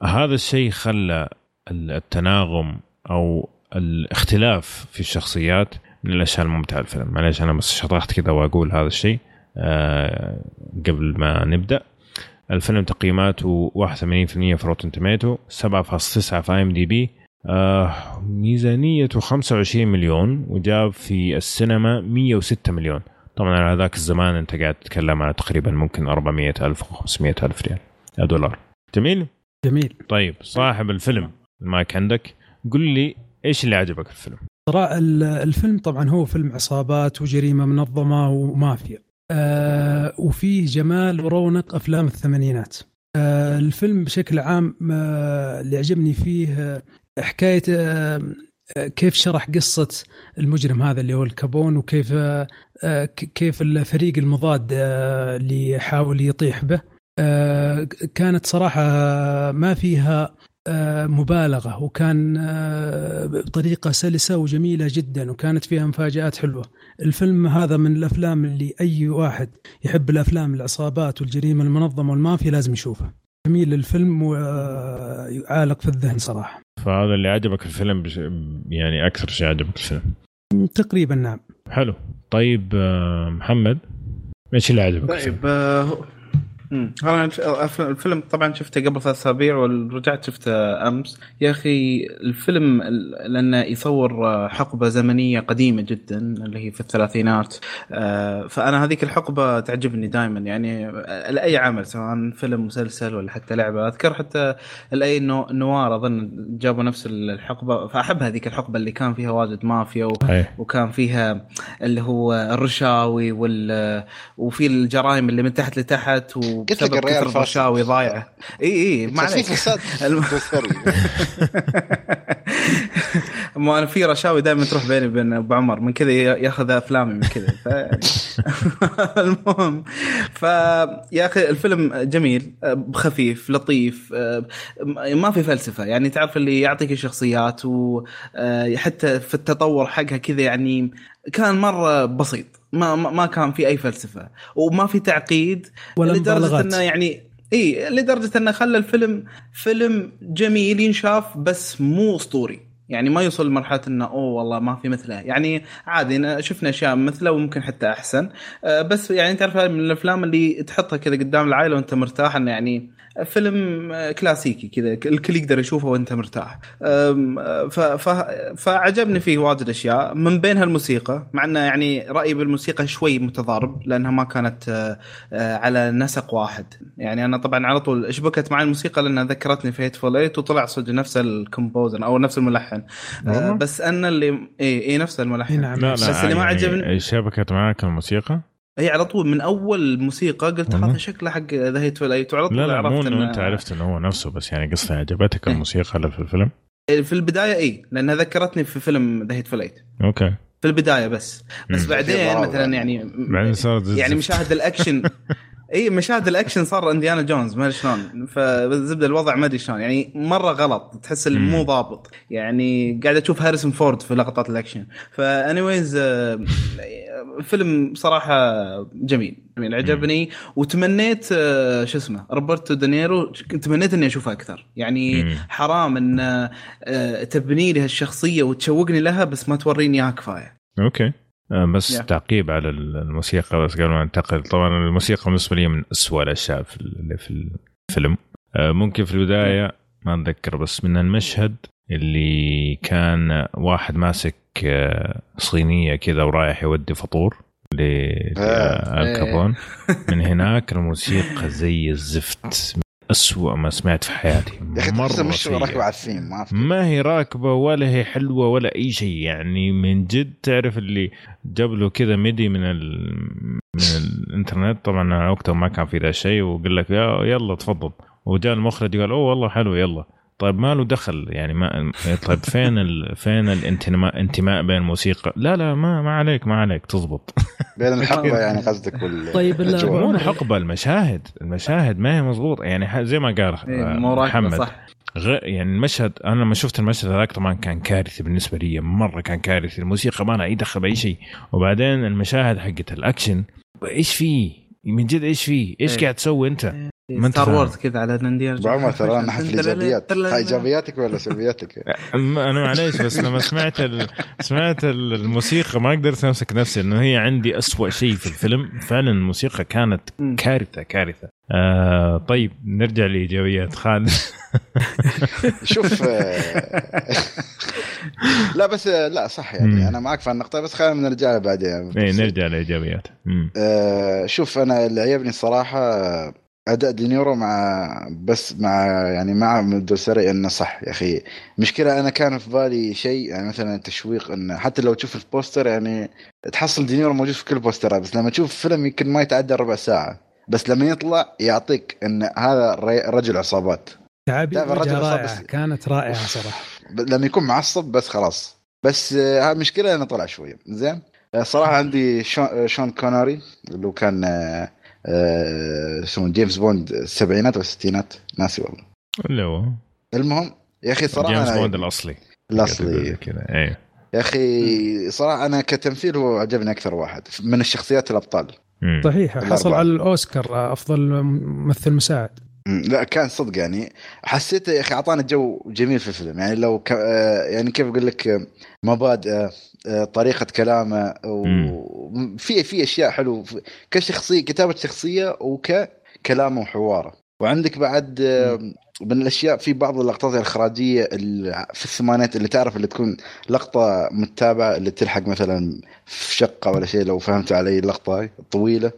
[SPEAKER 1] فهذا الشيء خلى ال- التناغم أو الاختلاف في الشخصيات من الأشياء الممتعة الفيلم. معلش أنا بس شطحت كذا وأقول هذا الشيء آه، قبل ما نبدأ. الفيلم تقييماته 81% في Rotten Tomatoes 7.9 في IMDb ميزانيته 25 مليون وجاب في السينما 106 مليون. طبعا على ذاك الزمان أنت قاعد تتكلم على تقريبا ممكن 400 ألف و 500 ألف ريال دولار. جميل؟
[SPEAKER 4] جميل.
[SPEAKER 1] طيب صاحب الفيلم المايك عندك قل لي إيش اللي عجبك في الفيلم؟
[SPEAKER 4] ال- الفيلم طبعا هو فيلم عصابات وجريمة منظمة ومافيا. آه وفيه جمال ورونق أفلام الثمانينات. آه الفيلم بشكل عام آه اللي عجبني فيه آه حكاية آه آه، كيف شرح قصة المجرم هذا اللي هو الكابون وكيف آه آه، كيف الفريق المضاد اللي يحاول يطيح به. كانت صراحة ما فيها آه، مبالغة وكان آه، بطريقه سلسة وجميلة جدا وكانت فيها مفاجآت حلوة. الفيلم هذا من الأفلام اللي أي واحد يحب الأفلام العصابات والجريمة المنظمة والمافيا لازم يشوفه. جميل الفيلم ويعالق في الذهن صراحة.
[SPEAKER 1] فهذا اللي عجبك في الفيلم بش... يعني أكثر شيء عجبك في الفيلم
[SPEAKER 4] تقريبا نعم.
[SPEAKER 1] حلو طيب آه، محمد إيش اللي عجبك؟
[SPEAKER 3] طيب آه،. أنا الف- الف- الفيلم طبعا شفته قبل ثلاث أسابيع ورجعت شفته أمس. يا أخي الفيلم ال- لأنه يصور آه، حقبة زمنية قديمة جدا اللي هي في الثلاثينات. آه، فأنا هذيك الحقبة تعجبني دائما يعني آه، لأي عمل سواء فيلم مسلسل ولا حتى لعبة. أذكر حتى الاي نو- نوار أظن جابوا نفس الحقبة. فأحب هذيك الحقبة اللي كان فيها واجد مافيا و... وكان فيها اللي هو الرشاوي وال وفي الجرائم اللي من تحت لتحت
[SPEAKER 2] قلت لك الريال.
[SPEAKER 3] الرشاوي ضايعه إي إي ما عليك الم-. ما أنا في رشاوي دائما تروح بيني وبين أبو عمر من كذا ياخذ أفلامي من كذا ف... المهم فيا أخي الفيلم جميل خفيف لطيف ما في فلسفة يعني تعرف اللي يعطيك الشخصيات وحتى في التطور حقها كذا يعني كان مرة بسيط ما ما كان في أي فلسفة وما في تعقيد
[SPEAKER 4] ولا لدرجة.
[SPEAKER 3] إنه يعني إي لدرجة إنه خلى الفيلم فيلم جميل ينشاف بس مو أسطوري يعني ما يوصل لمرحلة إنه أوه والله ما في مثله. يعني عادي شفنا أشياء مثله وممكن حتى أحسن. أه بس يعني تعرف من الأفلام اللي تحطها كذا قدام العائلة وأنت مرتاح إنه يعني فيلم كلاسيكي كذا الكل يقدر يشوفه وانت مرتاح. فعجبني فيه واجد أشياء من بينها الموسيقى مع إنه يعني رأيي بالموسيقى شوي متضارب لأنها ما كانت آه، على نسق واحد يعني أنا طبعا على طول شبكت مع الموسيقى لأنها ذكرتني في Hateful Eight وطلع صدق نفس ال composer أو نفس الملحن
[SPEAKER 1] والله؟
[SPEAKER 3] بس أنا اللي اي اي نفس الملحن
[SPEAKER 4] نعم.
[SPEAKER 1] لا لا
[SPEAKER 3] بس اللي ما
[SPEAKER 1] يعني
[SPEAKER 3] عجبني
[SPEAKER 1] شبكت معاك الموسيقى
[SPEAKER 3] إي على طول من أول موسيقى قلت؟ هذا شكله حق The Hateful Eight وعلى طول
[SPEAKER 1] لا لا مو
[SPEAKER 3] عرفت
[SPEAKER 1] إنه
[SPEAKER 3] إنه-
[SPEAKER 1] أنت عرفت إنه هو نفسه بس يعني قصدي عجبتك
[SPEAKER 3] إيه.
[SPEAKER 1] الموسيقى اللي في الفيلم
[SPEAKER 3] في البداية إي لأنها ذكرتني في فيلم The Hateful Eight
[SPEAKER 1] okay
[SPEAKER 3] في البداية بس بس
[SPEAKER 1] مم.
[SPEAKER 3] بعدين مثلا يعني يعني. مشاهد الأكشن إي مشاهد الأكشن صار إنديانا جونز ما أدري شلون. فزبده الوضع ما أدري شلون. يعني مرة غلط تحس اللي
[SPEAKER 1] مم.
[SPEAKER 3] مو ضابط. يعني قاعد أشوف هاريسون فورد في لقطات الأكشن. ف anyways فيلم صراحة جميل جميل عجبني. وتمنيت آه، شو اسمه روبرتو دانيرو تمنيت إني أشوفه أكثر. يعني. حرام إن آه، تبني لي هالشخصية وتشوقني لها بس ما توريني اياها كفاية.
[SPEAKER 1] okay. آه، بس
[SPEAKER 3] Yeah.
[SPEAKER 1] تعقيب على الموسيقى بس قبل ما ننتقل طبعا الموسيقى بالنسبة لي من أسوأ الأشياء في اللي في الفيلم. آه، ممكن في البداية ما أتذكر بس من المشهد اللي كان واحد ماسك آه، صينية كذا ورايح يودي فطور للكابون من هناك الموسيقى زي الزفت. أسوأ ما سمعت في حياتي.
[SPEAKER 2] يا أخي
[SPEAKER 1] مرة
[SPEAKER 2] مش. راكبه على الثيم ما
[SPEAKER 1] ما هي راكبة ولا هي حلوة ولا أي شيء يعني من جد تعرف اللي جاب له كذا MIDI من ال... من الإنترنت؟ طبعا وقتها ما كان في ذا الشيء وقال لك يا يلا تفضل. وجاء المخرج قال أوه والله حلو يلا. طيب ما له دخل يعني ما طيب فين ال... فين الانتماء انتماء بين الموسيقى لا لا ما ما عليك ما عليك تزبط
[SPEAKER 2] بين الحقبة يعني قصدك وال
[SPEAKER 4] طيب،.
[SPEAKER 1] مو الحقبة المشاهد المشاهد ما هي مضبوطه يعني ح- زي ما قال
[SPEAKER 3] إيه،
[SPEAKER 1] آه، محمد
[SPEAKER 3] صح.
[SPEAKER 1] غ... يعني المشهد أنا لما شفت المشهد هذاك طبعا كان كارثي بالنسبة لي مرة كان كارثي الموسيقى ما لها أي دخل بأي شيء. وبعدين المشاهد حقت الأكشن إيش فيه؟ من جد إيش فيه؟ إيش
[SPEAKER 3] إيه.
[SPEAKER 1] قاعد تسوي أنت؟ ما أنت Star.
[SPEAKER 3] Wars كذا على انديانا
[SPEAKER 2] ابو عمر ترى أنا في الايجابيات هاي إيجابياتك ولا سلبياتك؟
[SPEAKER 1] أنا معليش بس لما سمعت ال... سمعت ال- الموسيقى ما قدرت أمسك نفسي انه هي عندي أسوأ شيء في الفيلم فعلا الموسيقى كانت
[SPEAKER 3] مم.
[SPEAKER 1] كارثة كارثة آه طيب نرجع لإيجابيات خالد
[SPEAKER 2] شوف آه، لا بس آه، لا صح
[SPEAKER 1] مم.
[SPEAKER 2] يعني أنا معك في النقطة بس خلينا نرجع لها بعدين
[SPEAKER 1] إيه نرجع لإيجابيات مم.
[SPEAKER 2] آه، شوف أنا اللي عجبني الصراحة أداء دينيرو مع بس مع يعني مع دوسري إنه صح يا أخي. مشكلة أنا كان في بالي شيء يعني مثلا تشويق إنه حتى لو تشوف البوستر يعني تحصل دينيرو موجود في كل البوسترات بس لما تشوف فيلم يمكن ما يتعدى ربع ساعة. بس لما يطلع يعطيك إن هذا رجل عصابات. أصاب
[SPEAKER 4] رائعه
[SPEAKER 2] بس-
[SPEAKER 4] كانت رائعة
[SPEAKER 2] صراحة. لما يكون معصب بس خلاص. بس آه، المشكلة إنه طلع شوية. زين؟ آه، صراحة عندي شون, آه، شون كوناري اللي كان آه، اسمه جيمس بوند السبعينات والستينات ناسي والله.
[SPEAKER 1] اللي هو؟
[SPEAKER 2] المهم يا أخي صراحة
[SPEAKER 1] جيمس
[SPEAKER 2] أنا
[SPEAKER 1] بوند الأصلي.
[SPEAKER 2] الأصلي.
[SPEAKER 1] كذا. إيه.
[SPEAKER 2] يا أخي صراحة أنا كتمثيل هو عجبني أكثر واحد من الشخصيات
[SPEAKER 1] الأبطال.
[SPEAKER 4] صحيح. حصل على الأوسكار أفضل ممثل مساعد.
[SPEAKER 2] لا كان صدق يعني. حسيته يا أخي أعطانا جو جميل في الفيلم. يعني لو ك... آه، يعني كيف أقول لك آه، مبادئه آه، طريقة كلامه وفي في أشياء حلوة. كشخصية كتابة شخصية وككلامه وحواره. وعندك بعد آه، من الأشياء في بعض اللقطات الإخراجية ال- في الثمانينات اللي تعرف اللي تكون لقطة متابعة اللي تلحق مثلا في شقة ولا شيء لو فهمت علي اللقطة
[SPEAKER 1] الطويلة.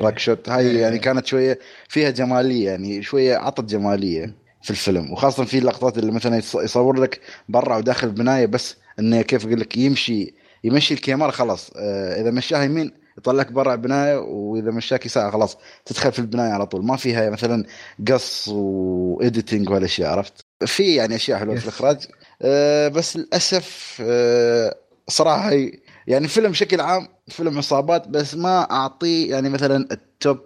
[SPEAKER 2] back shot هاي يعني كانت شوية فيها جمالية يعني شوية عطت جمالية في الفيلم. وخاصة في اللقطات اللي مثلا يص- يصور لك برا وداخل البنايه بس إنه كيف أقول لك يمشي يمشي الكاميرا خلاص. آه إذا مشاها يمين يطلعك برا البنايه وإذا مشاك يسار خلاص تدخل في البناية على طول. ما فيها مثلا قص و editing ولا شيء عرفت؟ في يعني أشياء حلوة في. الإخراج. آه بس للأسف آه صراحة هي يعني فيلم بشكل عام فيلم عصابات بس ما اعطيه يعني مثلا ال top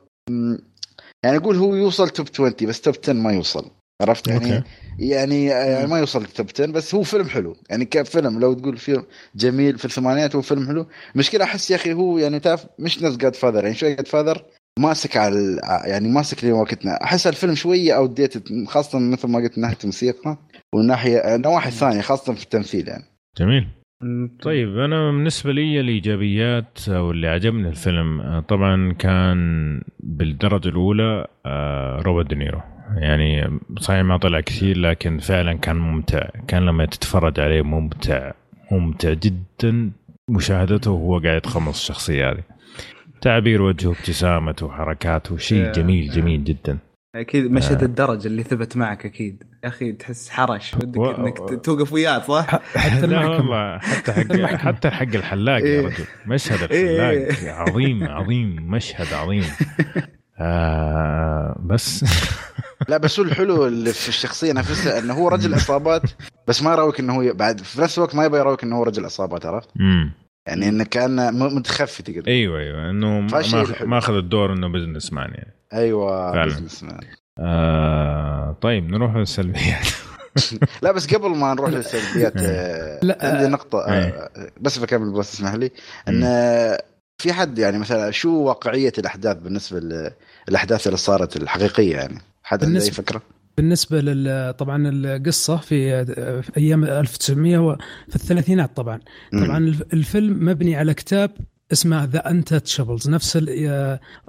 [SPEAKER 2] يعني أقول هو يوصل top 20 بس top 10 ما يوصل عرفت؟ يعني
[SPEAKER 1] okay.
[SPEAKER 2] يعني يعني ما يوصل top 10 بس هو فيلم حلو. يعني كفيلم لو تقول فيلم جميل في الثمانينات هو فيلم حلو. مشكلة أحس يا أخي هو يعني تعرف مش نفس Godfather يعني شوية Godfather ماسك على ال- يعني ماسك لوقتنا أحس الفيلم شوية outdated خاصة مثل ما قلت من ناحية الموسيقى والناحيه النواحي الثانية خاصة في التمثيل يعني.
[SPEAKER 1] جميل. طيب أنا بالنسبة لي الإيجابيات أو اللي عجبني الفيلم آه، طبعا كان بالدرجة الأولى آه، روبرت دينيرو. يعني صحيح ما طلع كثير لكن فعلا كان ممتع. كان لما تتفرج عليه ممتع ممتع جدا. مشاهدته وهو قاعد يتقمص الشخصية هذه. تعبير وجهه ابتسامته حركاته شيء جميل جميل جدا.
[SPEAKER 3] أكيد مشهد الدرج اللي ثبت معك أكيد. يا أخي تحس حرش. ودك
[SPEAKER 1] و-
[SPEAKER 3] إنك توقف وياه صح؟
[SPEAKER 4] حتى
[SPEAKER 1] لا
[SPEAKER 4] المحكمة.
[SPEAKER 1] والله حتى حق حتى حق الحلاق يا
[SPEAKER 3] إيه.
[SPEAKER 1] رجل. مشهد
[SPEAKER 3] إيه.
[SPEAKER 1] الحلاق عظيم عظيم مشهد عظيم. آه بس.
[SPEAKER 2] لا بس هو الحلو اللي في الشخصية نفسها إنه هو رجل عصابات بس ما يراويك إنه هو بعد في نفس الوقت ما يبغى يراويك إنه هو رجل عصابات عرفت؟
[SPEAKER 1] امم
[SPEAKER 2] يعني إنه كان متخفي تقدر.
[SPEAKER 1] أيوه أيوه إنه ما
[SPEAKER 2] فالشيء
[SPEAKER 1] ما-
[SPEAKER 2] الحلو.
[SPEAKER 1] ما اخذ الدور إنه businessman يعني.
[SPEAKER 2] أيوه.
[SPEAKER 1] فعلا.
[SPEAKER 2] businessman.
[SPEAKER 1] آه طيب نروح للسلبيات.
[SPEAKER 2] لا بس قبل ما نروح للسلبيات آه،
[SPEAKER 4] لا،
[SPEAKER 2] عندي نقطة
[SPEAKER 1] إيه.
[SPEAKER 2] آه، بس بكمل بس اسمح لي. إن آه، في حد يعني مثلا شو واقعية الأحداث بالنسبة للاحداث اللي صارت الحقيقية يعني؟ حد عنده أي
[SPEAKER 4] بالنسبة-
[SPEAKER 2] فكرة؟
[SPEAKER 4] بالنسبة لل طبعا القصة في في أيام 1900 وفي الثلاثينات طبعا. طبعا الف- الفيلم مبني على كتاب اسمه The Untouchables نفس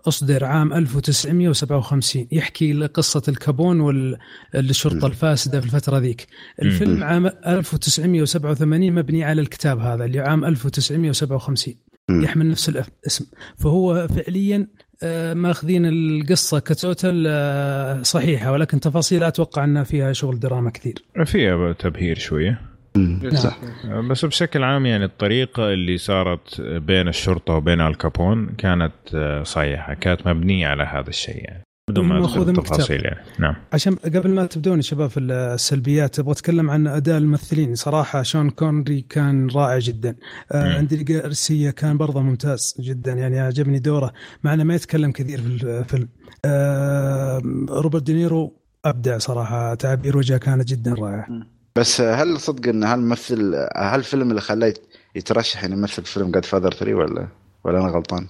[SPEAKER 4] أصدر عام 1957 يحكي قصه آل كابون
[SPEAKER 2] والشرطه.
[SPEAKER 4] الفاسدة في الفترة ذيك الفيلم. عام 1987 مبني على الكتاب هذا اللي عام 1957
[SPEAKER 2] مم.
[SPEAKER 4] يحمل نفس الاسم فهو فعليا آه، ماخذين القصة ك total آه، صحيحة ولكن تفاصيل أتوقع ان فيها شغل دراما كثير
[SPEAKER 1] فيها تبهير
[SPEAKER 2] شوية. صح.
[SPEAKER 1] آه، بس بشكل عام يعني الطريقة اللي صارت بين الشرطة وبين الكابون كانت آه، صحيحة كانت مبنية على هذا الشيء يعني. بدون ما
[SPEAKER 4] أدخل.
[SPEAKER 1] التفاصيل يعني. نعم.
[SPEAKER 4] عشان قبل ما تبدون يا شباب في السلبيات أبغى أتكلم عن أداء الممثلين. صراحة شون كونري كان رائع جدا. آه. عندي جارسيا كان برضه ممتاز جدا. يعني عجبني دوره مع أنه ما يتكلم كثير في الفيلم آه روبرت دينيرو أبدع صراحة. تعبير وجهه كانت جدا رائعة.
[SPEAKER 2] بس هل صدق إن هالممثل هل الفيلم اللي خلاه يترشح انه يمثل فيلم Godfather 3 ولا ولا أنا غلطان؟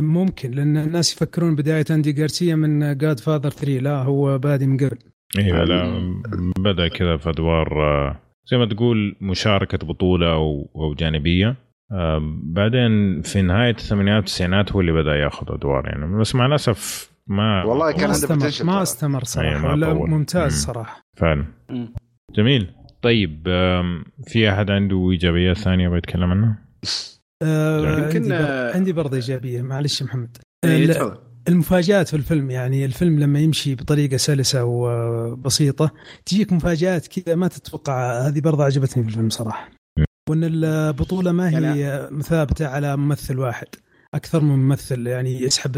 [SPEAKER 4] ممكن لأن الناس يفكرون بداية أندي جارسيا من Godfather 3 لا هو بادي من قبل
[SPEAKER 1] أيوه لا بدأ كذا في أدوار آه، زي ما تقول مشاركة بطولة أو أو جانبية آه، بعدين في نهاية الثمانينات والتسعينات هو اللي بدأ ياخذ أدوار يعني بس مع الأسف ما
[SPEAKER 2] والله كان
[SPEAKER 4] ما
[SPEAKER 2] عنده
[SPEAKER 4] ما. استمر صراحة
[SPEAKER 1] ما
[SPEAKER 4] ولا
[SPEAKER 1] طول.
[SPEAKER 4] ممتاز
[SPEAKER 1] مم.
[SPEAKER 4] صراحة
[SPEAKER 1] فعلا. جميل. طيب في أحد عنده ايجابيات ثانية يبغى يتكلم عنها؟
[SPEAKER 4] آه
[SPEAKER 3] يمكن،
[SPEAKER 4] عندي,
[SPEAKER 3] آه،.
[SPEAKER 4] عندي برضه إيجابية. معلش يا محمد.
[SPEAKER 3] إيه،
[SPEAKER 4] ال-
[SPEAKER 3] تفضل.
[SPEAKER 4] المفاجآت في الفيلم يعني الفيلم لما يمشي بطريقة سلسة وبسيطة تجيك مفاجآت كذا ما تتوقع. هذه برضه عجبتني في الفيلم صراحة. وإن البطولة ما هي ثابته على ممثل واحد أكثر من ممثل يعني يسحب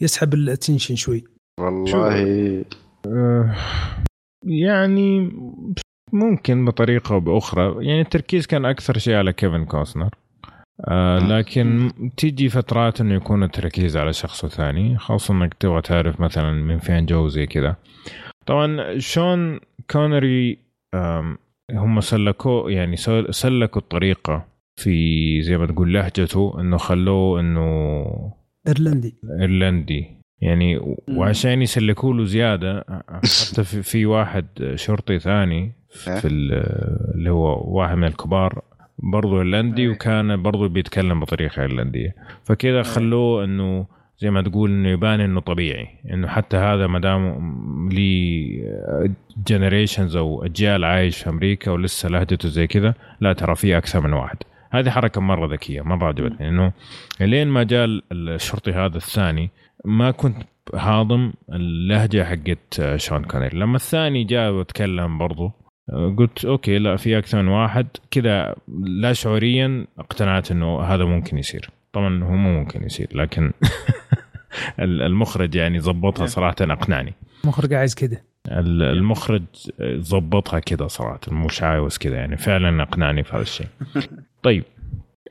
[SPEAKER 4] يسحب ال attention شوي.
[SPEAKER 2] والله.
[SPEAKER 1] آه، يعني ممكن بطريقة أو بأخرى. يعني التركيز كان أكثر شيء على كيفن كوستنر آه لكن تيجي فترات إنه يكون التركيز على شخص ثاني خاصة إنك تبغى تعرف مثلا من فين جو زي كذا. طبعا شون كونري هم سلكوا يعني سل- سلكوا الطريقة في زي ما تقول لهجته إنه خلوه إنه
[SPEAKER 4] إيرلندي.
[SPEAKER 1] إيرلندي. يعني وعشان يسلكوا له زيادة حتى في, في واحد شرطي ثاني في ال- اللي هو واحد من الكبار برضو ايرلندي
[SPEAKER 3] إيه.
[SPEAKER 1] وكان برضو بيتكلم بطريقة ايرلنديه فكذا خلوه إنه زي ما تقول إنه يبان إنه طبيعي إنه حتى هذا ما دام لي generations أو أجيال عايش في أمريكا ولسه لهجته زي كذا لا ترى في أكثر من واحد. هذه حركة مرة ذكية مرة عجبتني. إنه لين ما جاء الشرطي هذا الثاني ما كنت هاضم اللهجة حقت شون كونيري لما الثاني جاء وتكلم برضو قلت okay لا في أكثر من واحد. كذا لا شعوريا اقتنعت إنه هذا ممكن يصير. طبعا هو مو ممكن يصير لكن المخرج يعني ظبطها صراحة أقنعني.
[SPEAKER 4] مخرج عايز كده.
[SPEAKER 1] ال- المخرج ظبطها كده صراحة مش عاوز كده يعني فعلا أقنعني في هذا الشيء. طيب.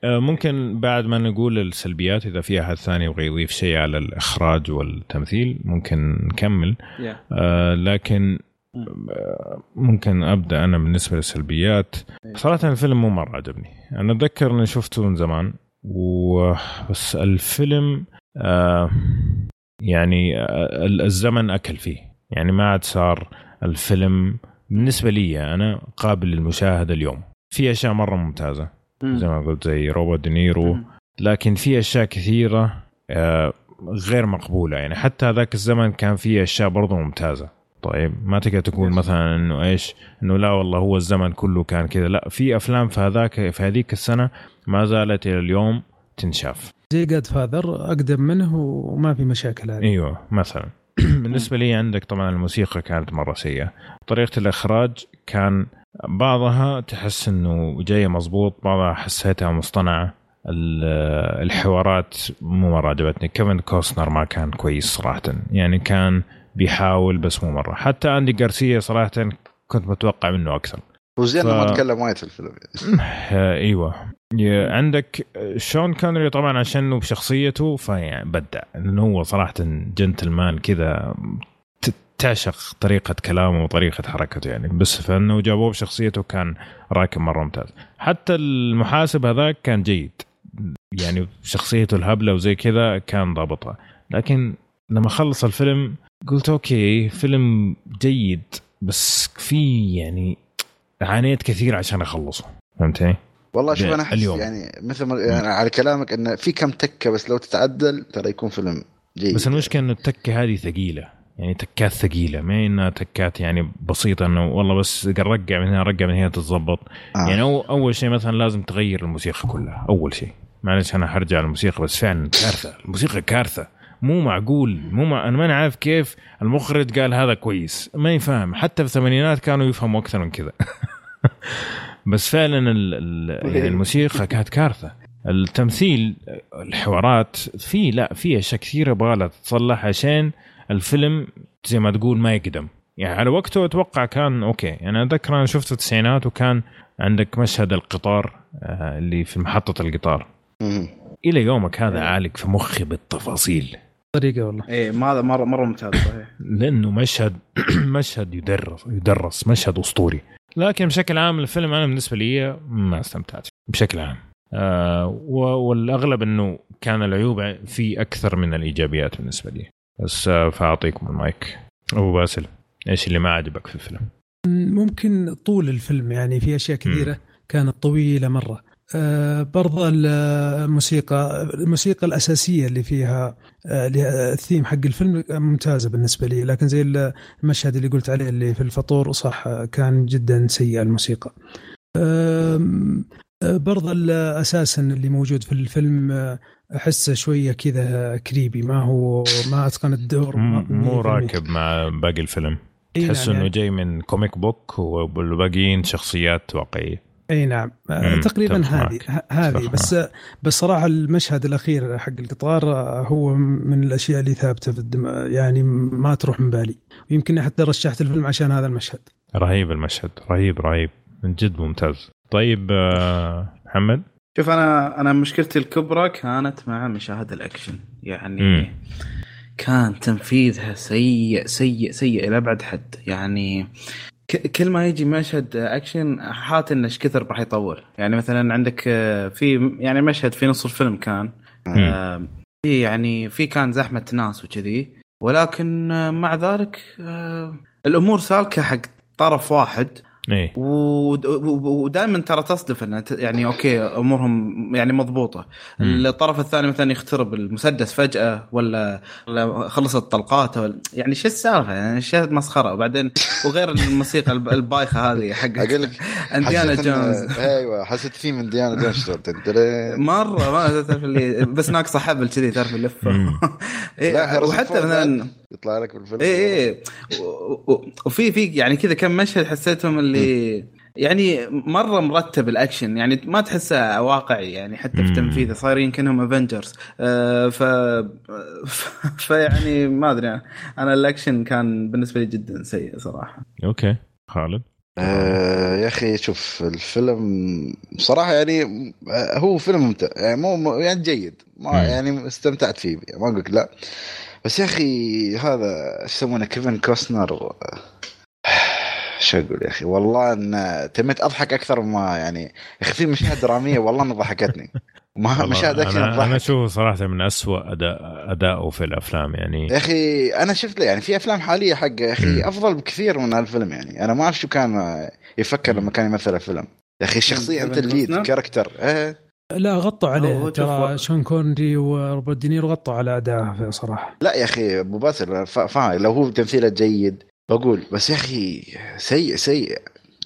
[SPEAKER 1] ممكن بعد ما نقول السلبيات إذا في أحد ثاني يبغى يضيف شيء على الإخراج والتمثيل ممكن نكمل.
[SPEAKER 3] Yeah.
[SPEAKER 1] آه، لكن آه، ممكن أبدأ أنا بالنسبة للسلبيات. صراحة الفيلم مو مرة عجبني. أنا أتذكر إني شفته من زمان وبس الفيلم آه، يعني آه، الزمن أكل فيه. يعني ما عاد صار الفيلم بالنسبة لي أنا قابل للمشاهدة اليوم. في أشياء مرة ممتازة. زي ما قلت زي روبرت دينيرو. لكن في أشياء كثيرة آه، غير مقبولة. يعني حتى هذاك الزمن كان في أشياء برضه ممتازة. طيب ما تقدر تقول مثلا إنه إيش؟ إنه لا والله هو الزمن كله كان كذا. لا في أفلام في هذاك في هذيك السنة ما زالت إلى اليوم تنشاف.
[SPEAKER 4] زي جاد فاذر أقدم منه وما في مشاكل هذه.
[SPEAKER 1] أيوه مثلا. بالنسبة لي عندك طبعا الموسيقى كانت مرة سيئة. طريقة الإخراج كان بعضها تحس إنه جاية مزبوط بعضها حسيتها مصطنعة. ال- الحوارات مو مرة عجبتني. كيفن كوستنر ما كان كويس صراحة. يعني كان بيحاول بس مو مرة. حتى أندي جارسيا صراحة كنت متوقع منه أكثر.
[SPEAKER 2] وزين
[SPEAKER 1] ف-.
[SPEAKER 2] ما تكلم وايد في الفيلم.
[SPEAKER 1] إيوه. عندك شون كونري طبعا عشانه بشخصيته فيعني بدع إنه هو صراحة جنتلمان كذا تعشق طريقة كلامه وطريقة حركته يعني بس فإنه جابوه بشخصيته كان راكب مرة ممتاز. حتى المحاسب هذاك كان جيد. يعني شخصيته الهبلة وزي كذا كان ضابطها. لكن لما خلص الفيلم قلت أوكي فيلم جيد بس في يعني عانيت كثير عشان أخلصه. فهمتني؟
[SPEAKER 2] والله شوف أنا أحس
[SPEAKER 1] اليوم.
[SPEAKER 2] يعني مثل ما يعني على كلامك انه في كم تكة بس لو تتعدل ترى يكون فيلم جيد.
[SPEAKER 1] بس المشكلة إنه التكة هذه ثقيلة. يعني تكات ثقيلة ما إنها تكات يعني بسيطة إنه والله بس رقع من هنا رقع من هنا تتظبط.
[SPEAKER 2] آه.
[SPEAKER 1] يعني أو أول شيء مثلا لازم تغير الموسيقى كلها أول شيء. معلش أنا حرجع للموسيقى بس فعلا كارثة الموسيقى كارثة. مو معقول مو مع... أنا ما عارف كيف المخرج قال هذا كويس ما يفهم حتى في الثمانينات كانوا يفهموا أكثر من كذا. بس فعلا ال... ال... يعني الموسيقى كانت كارثة. التمثيل الحوارات في لا في أشياء كثيرة يبغى لها تتصلح عشان الفيلم زي ما تقول ما يقدم. يعني على وقته أتوقع كان أوكي. يعني أتذكر أنا شفته التسعينات وكان عندك مشهد القطار آه، اللي في محطة القطار. إلى يومك هذا عالق في مخي بالتفاصيل.
[SPEAKER 4] طريقة والله.
[SPEAKER 3] إيه ما هذا مره مرة ممتاز صحيح.
[SPEAKER 1] لأنه مشهد مشهد يدرس يدرس مشهد أسطوري. لكن بشكل عام الفيلم أنا بالنسبة لي ما استمتعت بشكل عام. آه والأغلب إنه كان العيوب فيه أكثر من الإيجابيات بالنسبة لي. بس آه فأعطيكم المايك أبو باسل إيش اللي ما عجبك في الفيلم؟
[SPEAKER 4] ممكن طول الفيلم يعني في أشياء كثيرة م. كانت طويلة مرة آه برضه الموسيقى الموسيقى الأساسية اللي فيها آه الثيم حق الفيلم ممتازة بالنسبة لي لكن زي المشهد اللي قلت عليه اللي في الفطور صح كان جدا سيء الموسيقى آه برضه أساسا اللي موجود في الفيلم آه، احسه شوية كذا كريبي. ما هو ما أتقن الدور
[SPEAKER 1] مو راكب مع باقي الفيلم.
[SPEAKER 4] نعم،
[SPEAKER 1] تحس إنه
[SPEAKER 4] يعني.
[SPEAKER 1] جاي من comic book والباقيين شخصيات واقعية.
[SPEAKER 4] إي نعم.
[SPEAKER 1] مم،
[SPEAKER 4] تقريبا هذه هذه. بس بس صراحة المشهد الأخير حق القطار هو من الأشياء اللي ثابتة في الدم يعني ما تروح من بالي. ويمكن حتى رشحت الفيلم عشان هذا المشهد.
[SPEAKER 1] رهيب المشهد. رهيب رهيب. من جد ممتاز. طيب آه، محمد؟
[SPEAKER 3] شوف أنا أنا مشكلتي الكبرى كانت مع مشاهد الأكشن. يعني
[SPEAKER 1] مم.
[SPEAKER 3] كان تنفيذها سيء سيء سيء إلى أبعد حد. يعني كل ما يجي مشهد أكشن حات إنه إيش كثر راح يطول. يعني مثلا عندك آه، في يعني مشهد في نص الفيلم كان آه، في يعني في كان زحمة ناس وكذي. ولكن آه، مع ذلك آه، الأمور سالكة حق طرف واحد.
[SPEAKER 1] إيه.
[SPEAKER 3] ودائما ترى تصدف يعني okay أمورهم يعني مضبوطة.
[SPEAKER 1] مم.
[SPEAKER 3] الطرف الثاني مثلا يخترب المسدس فجأة ولا, خلصت طلقاته يعني شو السالفة؟ يعني شيء مسخرة؟ وبعدين وغير الموسيقى الب- البايخة هذه حق
[SPEAKER 2] أقول لك إنديانا
[SPEAKER 3] جونز.
[SPEAKER 2] أيوه حسيت فيه من ديانا جونز.
[SPEAKER 3] مرة ما تعرف اللي بس ناقصة حبل كذي تعرف
[SPEAKER 1] مم.
[SPEAKER 3] إيه وحتى مثلا
[SPEAKER 2] يطلع لك بالفيلم
[SPEAKER 3] اي اي وفي في يعني كذا كم مشهد حسيتهم اللي يعني مرة مرتب الأكشن يعني ما تحسه واقعي يعني حتى في. تنفيذه صايرين كانهم Avengers آه ف فيعني ما أدري أنا الأكشن كان بالنسبة لي جدا سيء صراحة.
[SPEAKER 1] okay خالد؟
[SPEAKER 2] آه يا أخي شوف الفيلم بصراحه يعني هو فيلم ممتع يعني مو مو- يعني جيد. ما. يعني استمتعت فيه ما أقول لك لا. بس يا أخي هذا إيش يسمونه كيفن كوستنر و- شو أقول يا أخي؟ والله أن تميت أضحك أكثر ما يعني يا أخي في مشاهد درامية والله أنها ضحكتني. ما مشاهد
[SPEAKER 1] أكشن أنا
[SPEAKER 2] تضحك
[SPEAKER 1] أشوفه صراحة من أسوأ اداء أداؤه في الأفلام يعني.
[SPEAKER 2] يا أخي أنا شفت له يعني في أفلام حالية حق يا. أخي أفضل بكثير من هالفيلم يعني. أنا ما أعرف شو كان يفكر لما كان يمثل الفيلم. يا أخي الشخصيه
[SPEAKER 3] أنت
[SPEAKER 2] ال
[SPEAKER 3] lead؟
[SPEAKER 2] character إيه.
[SPEAKER 4] لا غطوا عليه. ترى شون كونري وروبرت دينيرو غطوا على أداءه صراحة.
[SPEAKER 2] لا يا أخي ابو باسل فاهم لو هو تمثيله جيد بقول بس يا أخي سيء سيء.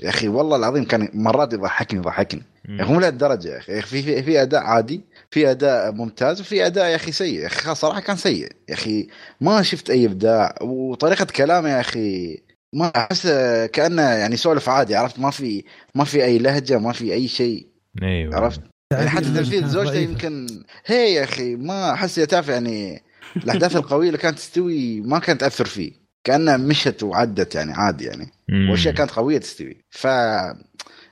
[SPEAKER 2] يا أخي والله العظيم كان مرات يضحكني يضحكني. يا أخي مو لهالدرجة يا أخي. في في, في أداء عادي في أداء ممتاز وفي أداء يا أخي سيء. يا أخي صراحة كان سيء. يا أخي ما شفت أي إبداع. وطريقة كلامه يا أخي ما أحس كأنه يعني سولف عادي عرفت؟ ما في ما في أي لهجة ما في أي شيء.
[SPEAKER 1] أيوه.
[SPEAKER 2] عرفت؟ يعني حتى تمثيل زوجته. يمكن هي يا أخي ما أحس يا تعرف يعني الاحداث القوية اللي كانت تستوي ما كانت تأثر فيه كأنها مشت وعدت يعني عادي يعني. وأشياء كانت قوية تستوي ف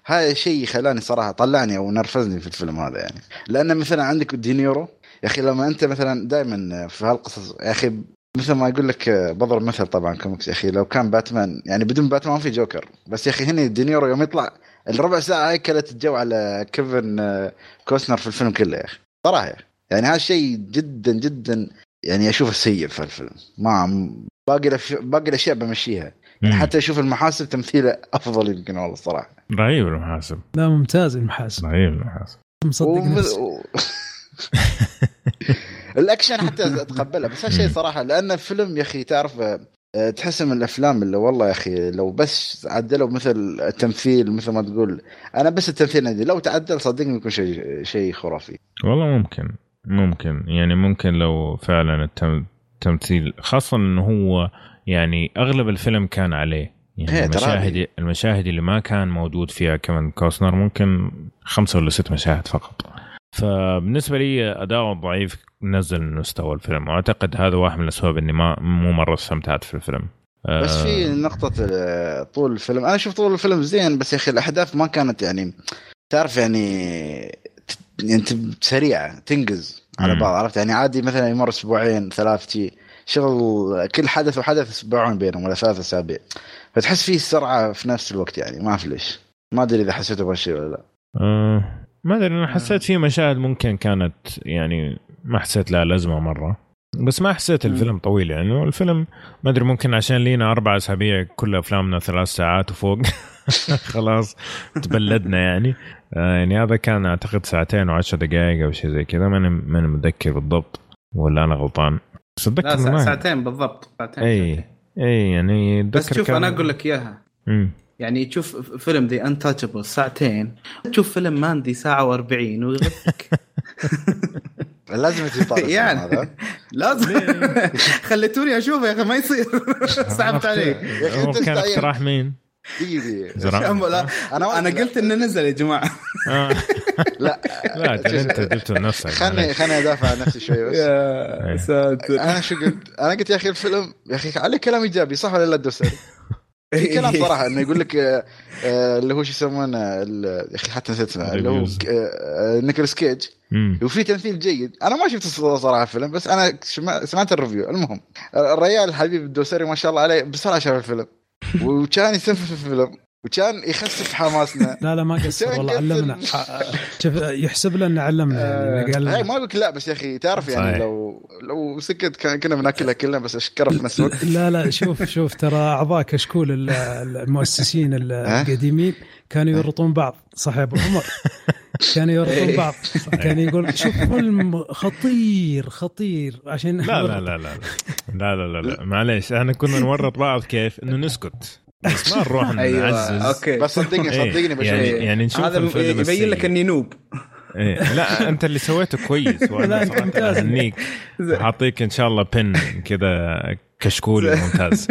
[SPEAKER 2] هذا الشيء خلاني صراحة طلعني أو نرفزني في الفيلم هذا يعني لأن مثلا عندك دينيرو يا أخي لما أنت مثلا دائما في هالقصص يا أخي مثل ما يقول لك بضرب مثل طبعا كوميكس يا أخي لو كان باتمان يعني بدون باتمان ما في جوكر بس يا أخي هنا دينيرو يوم يطلع الربع ساعة هاي كلت الجو على كيفن آه، كوستنر في الفيلم كله يا أخي. صراحة يا أخي. يعني هذا الشيء جدا جدا يعني أشوفه سيء في الفيلم. ما باقي الأف- باقي الأشياء بمشيها. يعني. حتى أشوف المحاسب تمثيله أفضل يمكن والله الصراحه
[SPEAKER 1] رهيب المحاسب.
[SPEAKER 4] لا ممتاز المحاسب.
[SPEAKER 1] رهيب المحاسب.
[SPEAKER 4] مصدق
[SPEAKER 2] و... الأكشن حتى اتقبلها بس هالشيء صراحة لأن الفيلم يا أخي تعرف آه، تحس من الأفلام اللي والله يا أخي لو بس عدلوا مثل التمثيل مثل ما تقول. أنا بس التمثيل عندي لو تعدل صدقني يكون شيء شيء خرافي.
[SPEAKER 1] والله ممكن ممكن. يعني ممكن لو فعلا التم- التمثيل خاصة إنه هو يعني أغلب الفيلم كان عليه. يعني
[SPEAKER 2] إيه،
[SPEAKER 1] المشاهد المشاهد اللي ما كان موجود فيها كمان كوسنر ممكن خمسة ولا ست مشاهد فقط. فبالنسبة لي أداؤه ضعيف نزل من مستوى الفيلم. وأعتقد هذا واحد من الأسباب إني ما مو مرة استمتعت في الفيلم.
[SPEAKER 2] بس
[SPEAKER 1] آه،
[SPEAKER 2] في نقطة آه، طول الفيلم. أنا شفت طول الفيلم زين بس يا أخي الأحداث ما كانت يعني تعرف يعني ت- يعني سريعة تنجز على. بعض عرفت؟ يعني عادي مثلا يمر أسبوعين ثلاث شي شغل كل حدث وحدث أسبوعين بينهم ولا ثلاث أسابيع. فتحس فيه سرعه في نفس الوقت يعني ما أعرف ليش. ما أدري إذا حسيته بهالشيء ولا لا.
[SPEAKER 1] آه. ما أدري أنا حسيت في مشاهد ممكن كانت يعني ما حسيت لها لازمة مرة. بس ما حسيت. الفيلم طويل يعني الفيلم ما أدري ممكن عشان لينا أربع أسابيع كل أفلامنا ثلاث ساعات وفوق. خلاص تبلدنا يعني. آه يعني هذا كان أعتقد ساعتين وعشر دقائق أو شيء زي كذا. ماني ماني متذكر بالضبط ولا أنا غلطان. بس أتذكر
[SPEAKER 3] ساعتين بالضبط ساعتين إي.
[SPEAKER 1] إي يعني
[SPEAKER 3] بس شوف
[SPEAKER 1] كان-
[SPEAKER 3] أنا أقول لك
[SPEAKER 1] إياها.
[SPEAKER 3] يعني تشوف فيلم ذا انتاتشبل ساعتين تشوف فيلم ماندي ساعة و40 ويغثك
[SPEAKER 2] لازم يطار
[SPEAKER 3] يعني.
[SPEAKER 2] هذا
[SPEAKER 3] لازم خليتوني أشوفه يا أخي ما يصير سحبت عليه
[SPEAKER 2] يا أخي
[SPEAKER 1] كان. اقتراح مين؟
[SPEAKER 2] دقيقة أنا
[SPEAKER 3] أنا قلت إنه نزل يا جماعة
[SPEAKER 1] آه.
[SPEAKER 2] لا
[SPEAKER 1] لا أنت جبته لنفسك
[SPEAKER 2] خلني. خلني أدافع عن نفسي شوي بس
[SPEAKER 3] يا ساتر
[SPEAKER 2] أنا شو قلت؟ أنا قلت يا أخي الفيلم يا أخي عليه كلام إيجابي صح ولا لا الدوسري؟ في كلام صراحة إنه يقول لك آه، آه، اللي هو شو يسمونه ال- يا أخي حتى نسيت اسمه اللي هو نيكولاس كيج. وفي تمثيل جيد. أنا ما شفت صراحة الفيلم بس أنا سمعت ال review. المهم الريال الحبيب الدوسري ما شاء الله عليه بسرعة شاف الفيلم. وكان يسفل في الفيلم. وكان يخفف حماسنا
[SPEAKER 4] لا لا ما قصر والله علمنا شوف يحسب لنا علمنا يعني قال
[SPEAKER 2] ما أقول لا بس يا أخي تعرف يعني
[SPEAKER 1] صحيح.
[SPEAKER 2] لو لو سكت كنا بناكلها كلنا بس اشكره في نفس الوقت
[SPEAKER 4] لا لا شوف شوف ترى اعضاء كشكول المؤسسين القديمين كانوا يورطون بعض صح يا ابو عمر كانوا يورطون بعض كان يقول شوف فيلم خطير خطير عشان
[SPEAKER 1] لا لا لا لا لا لا لا, لا, لا, لا. معليش إحنا كنا نورط بعض كيف انه نسكت بس ما نروح
[SPEAKER 3] أيوه
[SPEAKER 1] نعزز
[SPEAKER 3] okay.
[SPEAKER 2] بس صدقني
[SPEAKER 1] إيه،
[SPEAKER 2] صدقني بشوف
[SPEAKER 1] يعني يعني نشوف
[SPEAKER 3] هذا
[SPEAKER 1] الفيلم
[SPEAKER 3] يبين. لك إني noob.
[SPEAKER 1] إيه. لا أنت اللي سويته كويس وأنا
[SPEAKER 4] ممتاز.
[SPEAKER 1] أهنيك. حاعطيك إن شاء الله بن كذا كشكول ممتاز.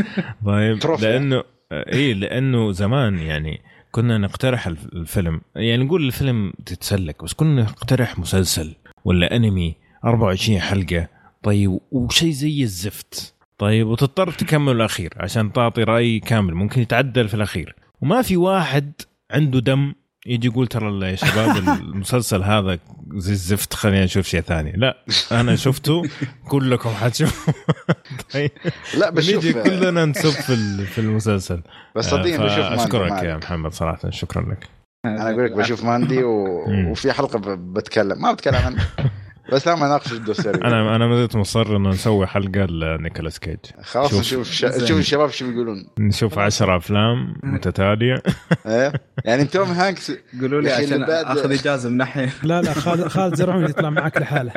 [SPEAKER 1] طيب. لأنه اي لأنه زمان يعني كنا نقترح الف- الفيلم. يعني نقول الفيلم تتسلك بس كنا نقترح مسلسل ولا أنمي 24 حلقة. طيب وشيء زي الزفت. طيب وتضطر تكمل الأخير عشان تعطي رأي كامل ممكن يتعدل في الأخير. وما في واحد عنده دم يجي يقول ترى يا شباب المسلسل هذا زي الزفت خلينا نشوف شيء ثاني. لا أنا شفته كلكم حتشوفوا طيب.
[SPEAKER 2] لا بس
[SPEAKER 1] نيجي كلنا نسب في في المسلسل.
[SPEAKER 2] بس صدقني بشوف ماندي
[SPEAKER 1] اشكرك
[SPEAKER 2] ما
[SPEAKER 1] يا. محمد صراحة شكرا لك.
[SPEAKER 2] أنا أقول لك بشوف ماندي و... وفي حلقة. بتكلم. ما بتكلم عنه. بس لا ما اناقش الدوسري
[SPEAKER 1] أنا أنا ما زلت مصر إنه نسوي حلقة لنيكولاس كيج.
[SPEAKER 2] خلاص
[SPEAKER 1] شوف.
[SPEAKER 2] نشوف ش... شوف الشباب شو بيقولون.
[SPEAKER 1] نشوف عشر أفلام متتالية.
[SPEAKER 2] إيه؟ يعني توم هانكس
[SPEAKER 3] قولوا لي
[SPEAKER 2] يا أخي
[SPEAKER 3] عشان آخذ إجازة من ناحية.
[SPEAKER 4] لا لا خالد خالد زرعون يطلع معك لحاله.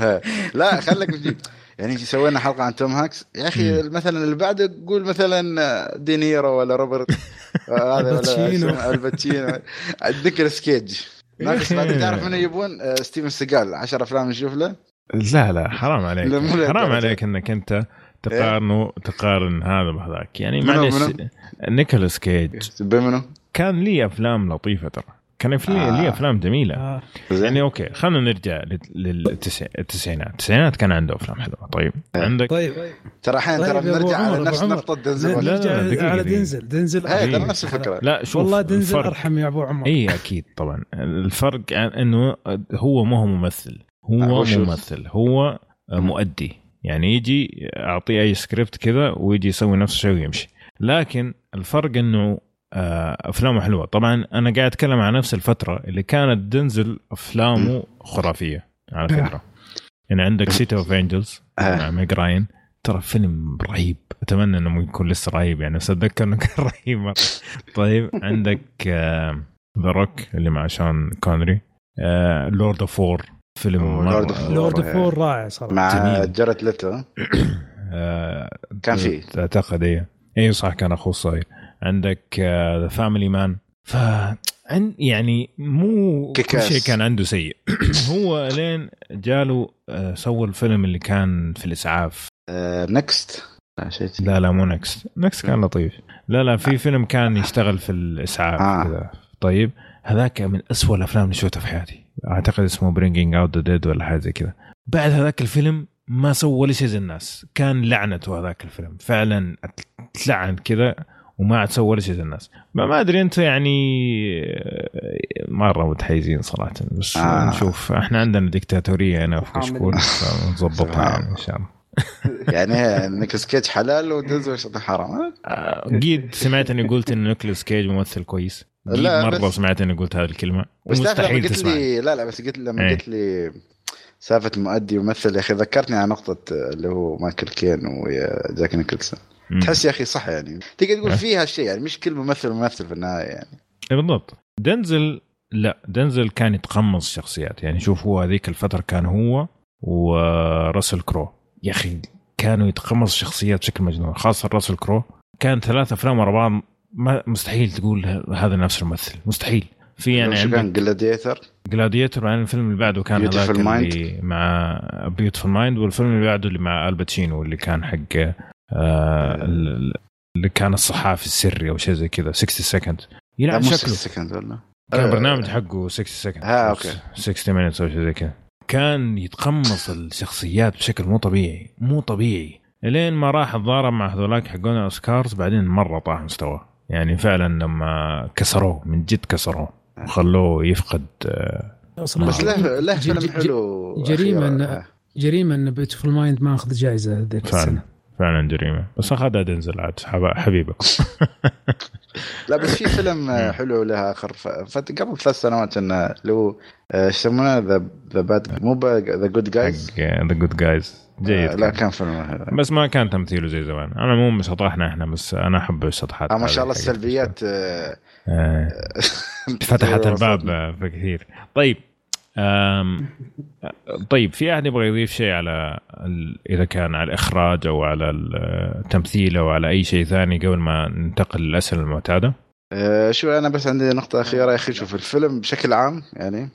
[SPEAKER 1] إيه.
[SPEAKER 2] لا خليك بجيب. يعني سوينا حلقة عن توم هانكس؟ يا أخي مثلا اللي بعده قول مثلا دينيرو ولا روبرت آه، هذا
[SPEAKER 4] الباتشينو.
[SPEAKER 2] ولا الباتشينو. نيكولاس كيج ناقص بعدين تعرف من يبون آه، ستيفن سيجال 10 أفلام نشوف له
[SPEAKER 1] لا لا حرام عليك. حرام عليك إنك أنت تقارنه تقارن هذا بهذاك يعني معلش؟ نيكولاس كيج؟ كان لي أفلام لطيفة ترى كان في
[SPEAKER 2] آه.
[SPEAKER 1] لي أفلام جميلة
[SPEAKER 4] آه.
[SPEAKER 1] يعني okay خلينا نرجع للتسعينات التسعينات كان عنده أفلام حلوة طيب
[SPEAKER 2] إيه.
[SPEAKER 1] عندك
[SPEAKER 4] طيب
[SPEAKER 2] ترى الحين ترى
[SPEAKER 4] طيب
[SPEAKER 2] بنرجع على نفس. نقطة دنزل
[SPEAKER 1] لا،.
[SPEAKER 4] نرجع
[SPEAKER 1] دقيقة
[SPEAKER 4] على. دنزل دنزل
[SPEAKER 2] هي ترى. نفس الفكرة
[SPEAKER 1] لا شوف
[SPEAKER 4] والله دنزل
[SPEAKER 1] الفرق-
[SPEAKER 4] أرحم يا أبو عمر
[SPEAKER 1] اي أكيد طبعا الفرق عن إنه هو ما هو ممثل هو؟ ممثل هو مؤدي يعني يجي اعطيه أي سكريبت كذا ويجي يسوي نفس الشيء ويمشي لكن الفرق إنه أفلامه حلوة. طبعا أنا قاعد أتكلم عن نفس الفترة اللي كانت دنزل أفلامه خرافية على فكرة. يعني عندك City of Angels
[SPEAKER 2] آه.
[SPEAKER 1] مع ميج راين ترى فيلم رهيب. أتمنى إنه يكون لسه رهيب يعني بس أتذكر إنه كان رهيب. طيب عندك The Rock اللي مع شون كونري
[SPEAKER 2] Lord of War فيلم.
[SPEAKER 4] لورد
[SPEAKER 2] والله.
[SPEAKER 4] War رائع صراحة.
[SPEAKER 2] مع. جارت ليتو
[SPEAKER 1] آه،
[SPEAKER 2] كان في
[SPEAKER 1] أعتقد إيه. أيوه صح كان أخوه الصغير. عندك The Family Man ف عن- يعني مو كل. شيء كان عنده سيء. هو لين جاله آه، سوى الفيلم اللي كان في الإسعاف.
[SPEAKER 2] Next لا شيء
[SPEAKER 1] لا لا مو Next Next كان لطيف. لا لا في فيلم كان يشتغل في الإسعاف
[SPEAKER 2] آه.
[SPEAKER 1] طيب هذاك من أسوأ الأفلام اللي شفتها في حياتي. أعتقد اسمه Bringing Out the Dead ولا حاجة زي كذا. بعد هذاك الفيلم ما سوى ولا شيء زي الناس. كان لعنته هذاك الفيلم. فعلا تلعن كذا. وما عاد سوى ولا شيء زي الناس ما, ما أدري أنت يعني آه، مرة متحيزين صراحة بس آه.
[SPEAKER 2] آه.
[SPEAKER 1] نشوف إحنا عندنا ديكتاتورية هنا في
[SPEAKER 3] حامل.
[SPEAKER 1] كشكول فنظبطها يعني إن شاء الله
[SPEAKER 2] يعني نيكولاس كيج حلال ودنزل واشنطن حرام
[SPEAKER 1] آه، قيد سمعت إني قلت إن نيكولاس كيج ممثل كويس
[SPEAKER 2] لا، مرة
[SPEAKER 1] سمعت إني قلت هذه الكلمة
[SPEAKER 2] بس
[SPEAKER 1] ومستحيل
[SPEAKER 2] قلت
[SPEAKER 1] تسمع
[SPEAKER 2] لي لا لا بس قلت لما
[SPEAKER 1] إيه.
[SPEAKER 2] قلت لي سالفة المؤدي وممثل يا أخي ذكرتني على نقطة اللي هو مايكل كين ويا جاك نيكلسون. تحس يا أخي صح يعني. تقدر تقول
[SPEAKER 1] إيه.
[SPEAKER 2] فيها شيء يعني مش كل ممثل ممثل في النهاية يعني.
[SPEAKER 1] إيه بالضبط. دنزل لا دنزل كان يتقمص شخصيات يعني شوف هو هذيك الفترة كان هو وراسل كرو. يا أخي كانوا يتقمص شخصيات بشكل مجنون. خاصة راسل كرو. كان ثلاث أفلام ورا بعض مستحيل تقول هذا نفس الممثل. مستحيل. في يعني
[SPEAKER 2] شو كان؟ Gladiator
[SPEAKER 1] Gladiator بعدين الفيلم اللي بعده كان هذاك. اللي مع Beautiful Mind والفيلم اللي بعده اللي مع الباتشينو اللي كان حق اللي كان الصحافي السري أو شيء زي كذا. 60
[SPEAKER 2] second
[SPEAKER 1] يلعب
[SPEAKER 2] مو 6
[SPEAKER 1] شكله
[SPEAKER 2] second ولا؟
[SPEAKER 1] كان
[SPEAKER 2] آه.
[SPEAKER 1] البرنامج حقه 60 second
[SPEAKER 2] ها، okay.
[SPEAKER 1] 60 Minutes أو شيء زي كذا. كان يتقمص الشخصيات بشكل مو طبيعي. مو طبيعي. لين ما راح تضارب مع هذولاك حقون الأوسكارز بعدين مرة طاح مستواه. يعني فعلا لما كسروه من جد كسروه. وخلوه يفقد آه،
[SPEAKER 4] أصلا
[SPEAKER 2] بس له له فيلم حلو
[SPEAKER 4] جريمة
[SPEAKER 2] أخيراً.
[SPEAKER 4] إن- جريمه ان Beautiful Mind ما أخذ جائزه ذيك
[SPEAKER 1] فعلا.
[SPEAKER 4] السنة.
[SPEAKER 1] فعلا جريمة. بس اخذها دنزل عاد. حبيبك.
[SPEAKER 2] لا بس في فيلم آه، حلو له آخر فت- قبل ثلاث سنوات إنه اللي هو آه، إيش يسمونه؟ the the bad مو The Good Guys
[SPEAKER 1] The Good Guys جيد
[SPEAKER 2] لا
[SPEAKER 1] كان.
[SPEAKER 2] فيلم حلو.
[SPEAKER 1] بس ما كان تمثيله زي زمان. أنا مو مش شطحنا إحنا بس أنا أحب الشطحات
[SPEAKER 2] آه ما شاء الله السلبيات آه،
[SPEAKER 1] آه. فتحت الباب في كثير. طيب طيب في أحد يبغى يضيف شيء على ال- إذا كان على الإخراج أو على التمثيل أو على أي شيء ثاني قبل ما ننتقل للأسئلة المعتادة؟
[SPEAKER 2] آه، شو أنا بس عندي نقطة أخيرة يا أخي. شوف الفيلم بشكل عام يعني.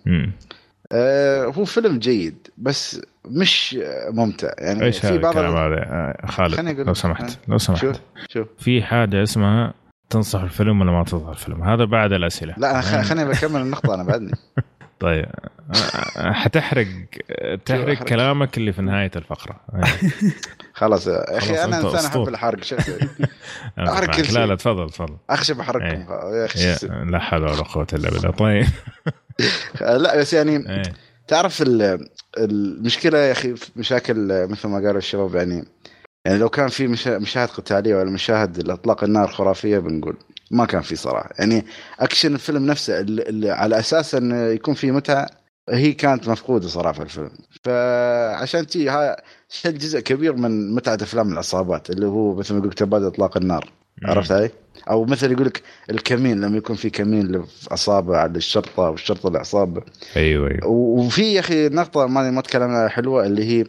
[SPEAKER 2] آه، هو فيلم جيد بس مش ممتع يعني.
[SPEAKER 1] إيش هذا
[SPEAKER 2] في بعض
[SPEAKER 1] الكلام
[SPEAKER 2] ال-
[SPEAKER 1] هذا؟ آه، خالد لو. سمحت لو سمحت.
[SPEAKER 2] شو
[SPEAKER 1] في حاجة اسمها تنصح الفيلم ولا ما تنصح الفيلم؟ هذا بعد الأسئلة.
[SPEAKER 2] لا أنا خ- خليني بكمل النقطة أنا بعدني.
[SPEAKER 1] طيب آه، حتحرق تحرق؟ كلامك اللي في نهاية الفقرة
[SPEAKER 2] خلاص يا
[SPEAKER 1] خلاص،
[SPEAKER 2] أنا
[SPEAKER 1] أنت
[SPEAKER 2] إنسان
[SPEAKER 1] أسطورة.
[SPEAKER 2] أحب الحرق
[SPEAKER 1] معك.
[SPEAKER 2] كل شيء.
[SPEAKER 1] لا لا تفضل تفضل
[SPEAKER 2] أخشى بحرقكم
[SPEAKER 1] إيه.
[SPEAKER 2] يا
[SPEAKER 1] يا-
[SPEAKER 2] أسوي؟
[SPEAKER 1] لا حول ولا قوة إلا بالله طيب
[SPEAKER 2] لا بس يعني
[SPEAKER 1] إيه.
[SPEAKER 2] تعرف ال- المشكلة يا أخي مشاكل مثل ما قالوا الشباب يعني يعني لو كان في مشا- مشاهد قتالية ولا مشاهد الاطلاق النار خرافية بنقول ما كان في صراحة. يعني أكشن الفيلم نفسه اللي اللي على أساس انه يكون في متعة هي كانت مفقودة صراحة في الفيلم. فعشان تي ها شل جزء كبير من متعة أفلام العصابات اللي هو مثل ما يقول تبادل إطلاق النار. عرفت علي؟ أو مثل يقول لك الكمين لما يكون في كمين عصابه على الشرطة والشرطة العصابة.
[SPEAKER 1] أيوه أيوه.
[SPEAKER 2] وفي يا أخي نقطة ما ما تكلمنا عنها حلوة اللي هي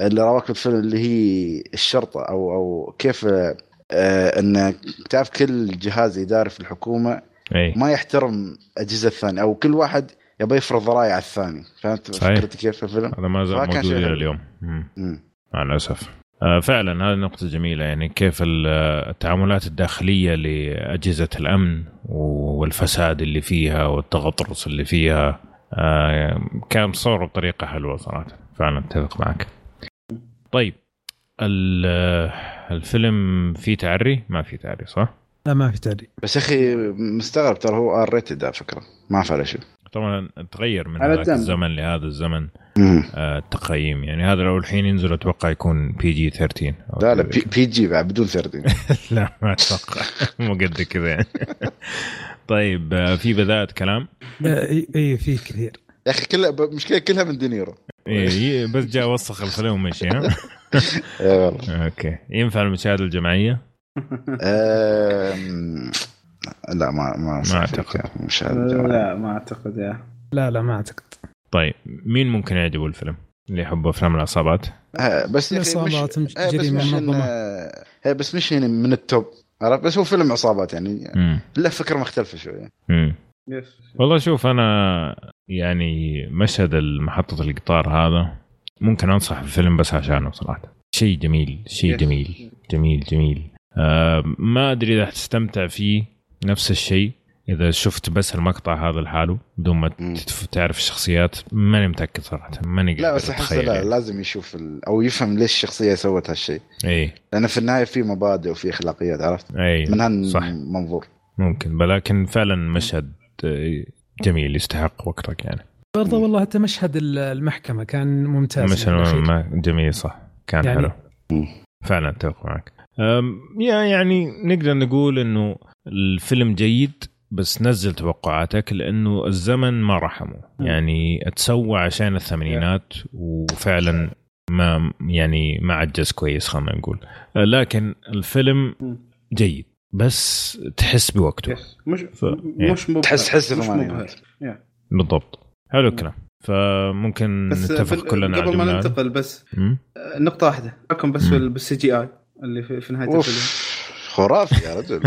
[SPEAKER 2] اللي راوك بالفيلم اللي هي الشرطة أو أو كيف إن تعرف كل جهاز إداري في الحكومة
[SPEAKER 1] إي
[SPEAKER 2] ما يحترم الاجهزة الثانية أو كل واحد يبغى يفرض رايه على الثاني فهمت. فكرتي كيف في الفيلم؟
[SPEAKER 1] هذا ما زال موجود
[SPEAKER 2] إلى.
[SPEAKER 1] اليوم. مع الأسف آه، فعلا هذه نقطة جميلة يعني كيف ال- التعاملات الداخلية لأجهزة الأمن والفساد اللي فيها والتغطرس اللي فيها آه، كان مصور بطريقة حلوة صراحة فعلا أتفق معك طيب الفيلم فيه تعري؟ ما فيه تعري صح؟
[SPEAKER 4] لا ما في تعليق
[SPEAKER 2] بس يا أخي مستغرب ترى هو R rated على فكرة. ما على شو
[SPEAKER 1] طبعا تغير من هذاك
[SPEAKER 3] الدم.
[SPEAKER 1] الزمن لهذا الزمن. آه، التقييم. يعني هذا لو الحين ينزل أتوقع يكون PG 13 أو
[SPEAKER 2] لا لا. P, PG بعد بدون 13
[SPEAKER 1] لا ما أتوقع. مو قد كذا يعني. طيب آه، في بدايه كلام؟
[SPEAKER 4] إي في كثير.
[SPEAKER 2] يا أخي كلها مشكلة كلها من دينيرو.
[SPEAKER 1] إيه، ي- بس جاء وسخ الفيلم ومشي ها؟
[SPEAKER 2] اي
[SPEAKER 1] Okay. ينفع المشاهده
[SPEAKER 2] الجماعية؟ لا ما ما
[SPEAKER 1] ما أعتقد.
[SPEAKER 2] مش هذا
[SPEAKER 3] لا ما أعتقد يا.
[SPEAKER 4] لا لا ما أعتقد.
[SPEAKER 1] طيب مين ممكن يعجبه الفيلم؟ اللي يحب أفلام العصابات؟
[SPEAKER 2] آه، بس يا أخي
[SPEAKER 4] عصابات،
[SPEAKER 2] مش
[SPEAKER 4] مش
[SPEAKER 2] آه، بس
[SPEAKER 4] جريمة
[SPEAKER 2] مش إن-
[SPEAKER 4] منظمة.
[SPEAKER 2] آه، بس مش يعني من ال top عرفت؟ بس هو فيلم عصابات يعني.
[SPEAKER 1] مم.
[SPEAKER 2] له فكرة
[SPEAKER 1] مختلفة
[SPEAKER 3] شوية.
[SPEAKER 1] والله شوف أنا يعني مشهد محطه القطار هذا ممكن أنصح بالفيلم بس عشانه صراحة. شيء جميل شيء. جميل جميل جميل. آه ما أدري إذا حتستمتع فيه نفس الشيء إذا شفت بس المقطع هذا لحاله بدون ما تعرف الشخصيات ماني متأكد صراحة ماني
[SPEAKER 2] لا بس احس لا
[SPEAKER 1] يعني.
[SPEAKER 2] لازم يشوف ال... أو يفهم ليش الشخصية سوت هالشيء.
[SPEAKER 1] اي
[SPEAKER 2] لأن في النهاية في مبادئ وفي أخلاقيات عرفت؟
[SPEAKER 1] اي
[SPEAKER 2] من هالمنظور
[SPEAKER 1] ممكن ولكن فعلا مشهد آه، جميل يستحق وقتك يعني.
[SPEAKER 4] برضه والله حتى مشهد ال- المحكمة كان ممتاز
[SPEAKER 1] مشهد
[SPEAKER 4] يعني.
[SPEAKER 1] ما- جميل صح. كان
[SPEAKER 4] يعني-
[SPEAKER 1] حلو. فعلا أتفق معك. يعني نقدر نقول إنه الفيلم جيد بس نزل توقعاتك لأنه الزمن ما رحمه. يعني أتسوى عشان الثمانينات وفعلا ما يعني ما عجز كويس خلينا نقول. لكن الفيلم جيد بس تحس بوقته.
[SPEAKER 3] مش
[SPEAKER 1] ف- يعني
[SPEAKER 3] مش مبهر.
[SPEAKER 2] تحس- تحس
[SPEAKER 3] مش
[SPEAKER 2] ثمانينات.
[SPEAKER 3] مبهر. Yeah.
[SPEAKER 1] بالضبط. حلو الكلام. فممكن
[SPEAKER 3] بس
[SPEAKER 1] نتفق كلنا على
[SPEAKER 3] قبل ما. ننتقل بس نقطة واحدة. معكم بس. بال CGI اللي في, في نهاية
[SPEAKER 2] of. خرافي يا رجل.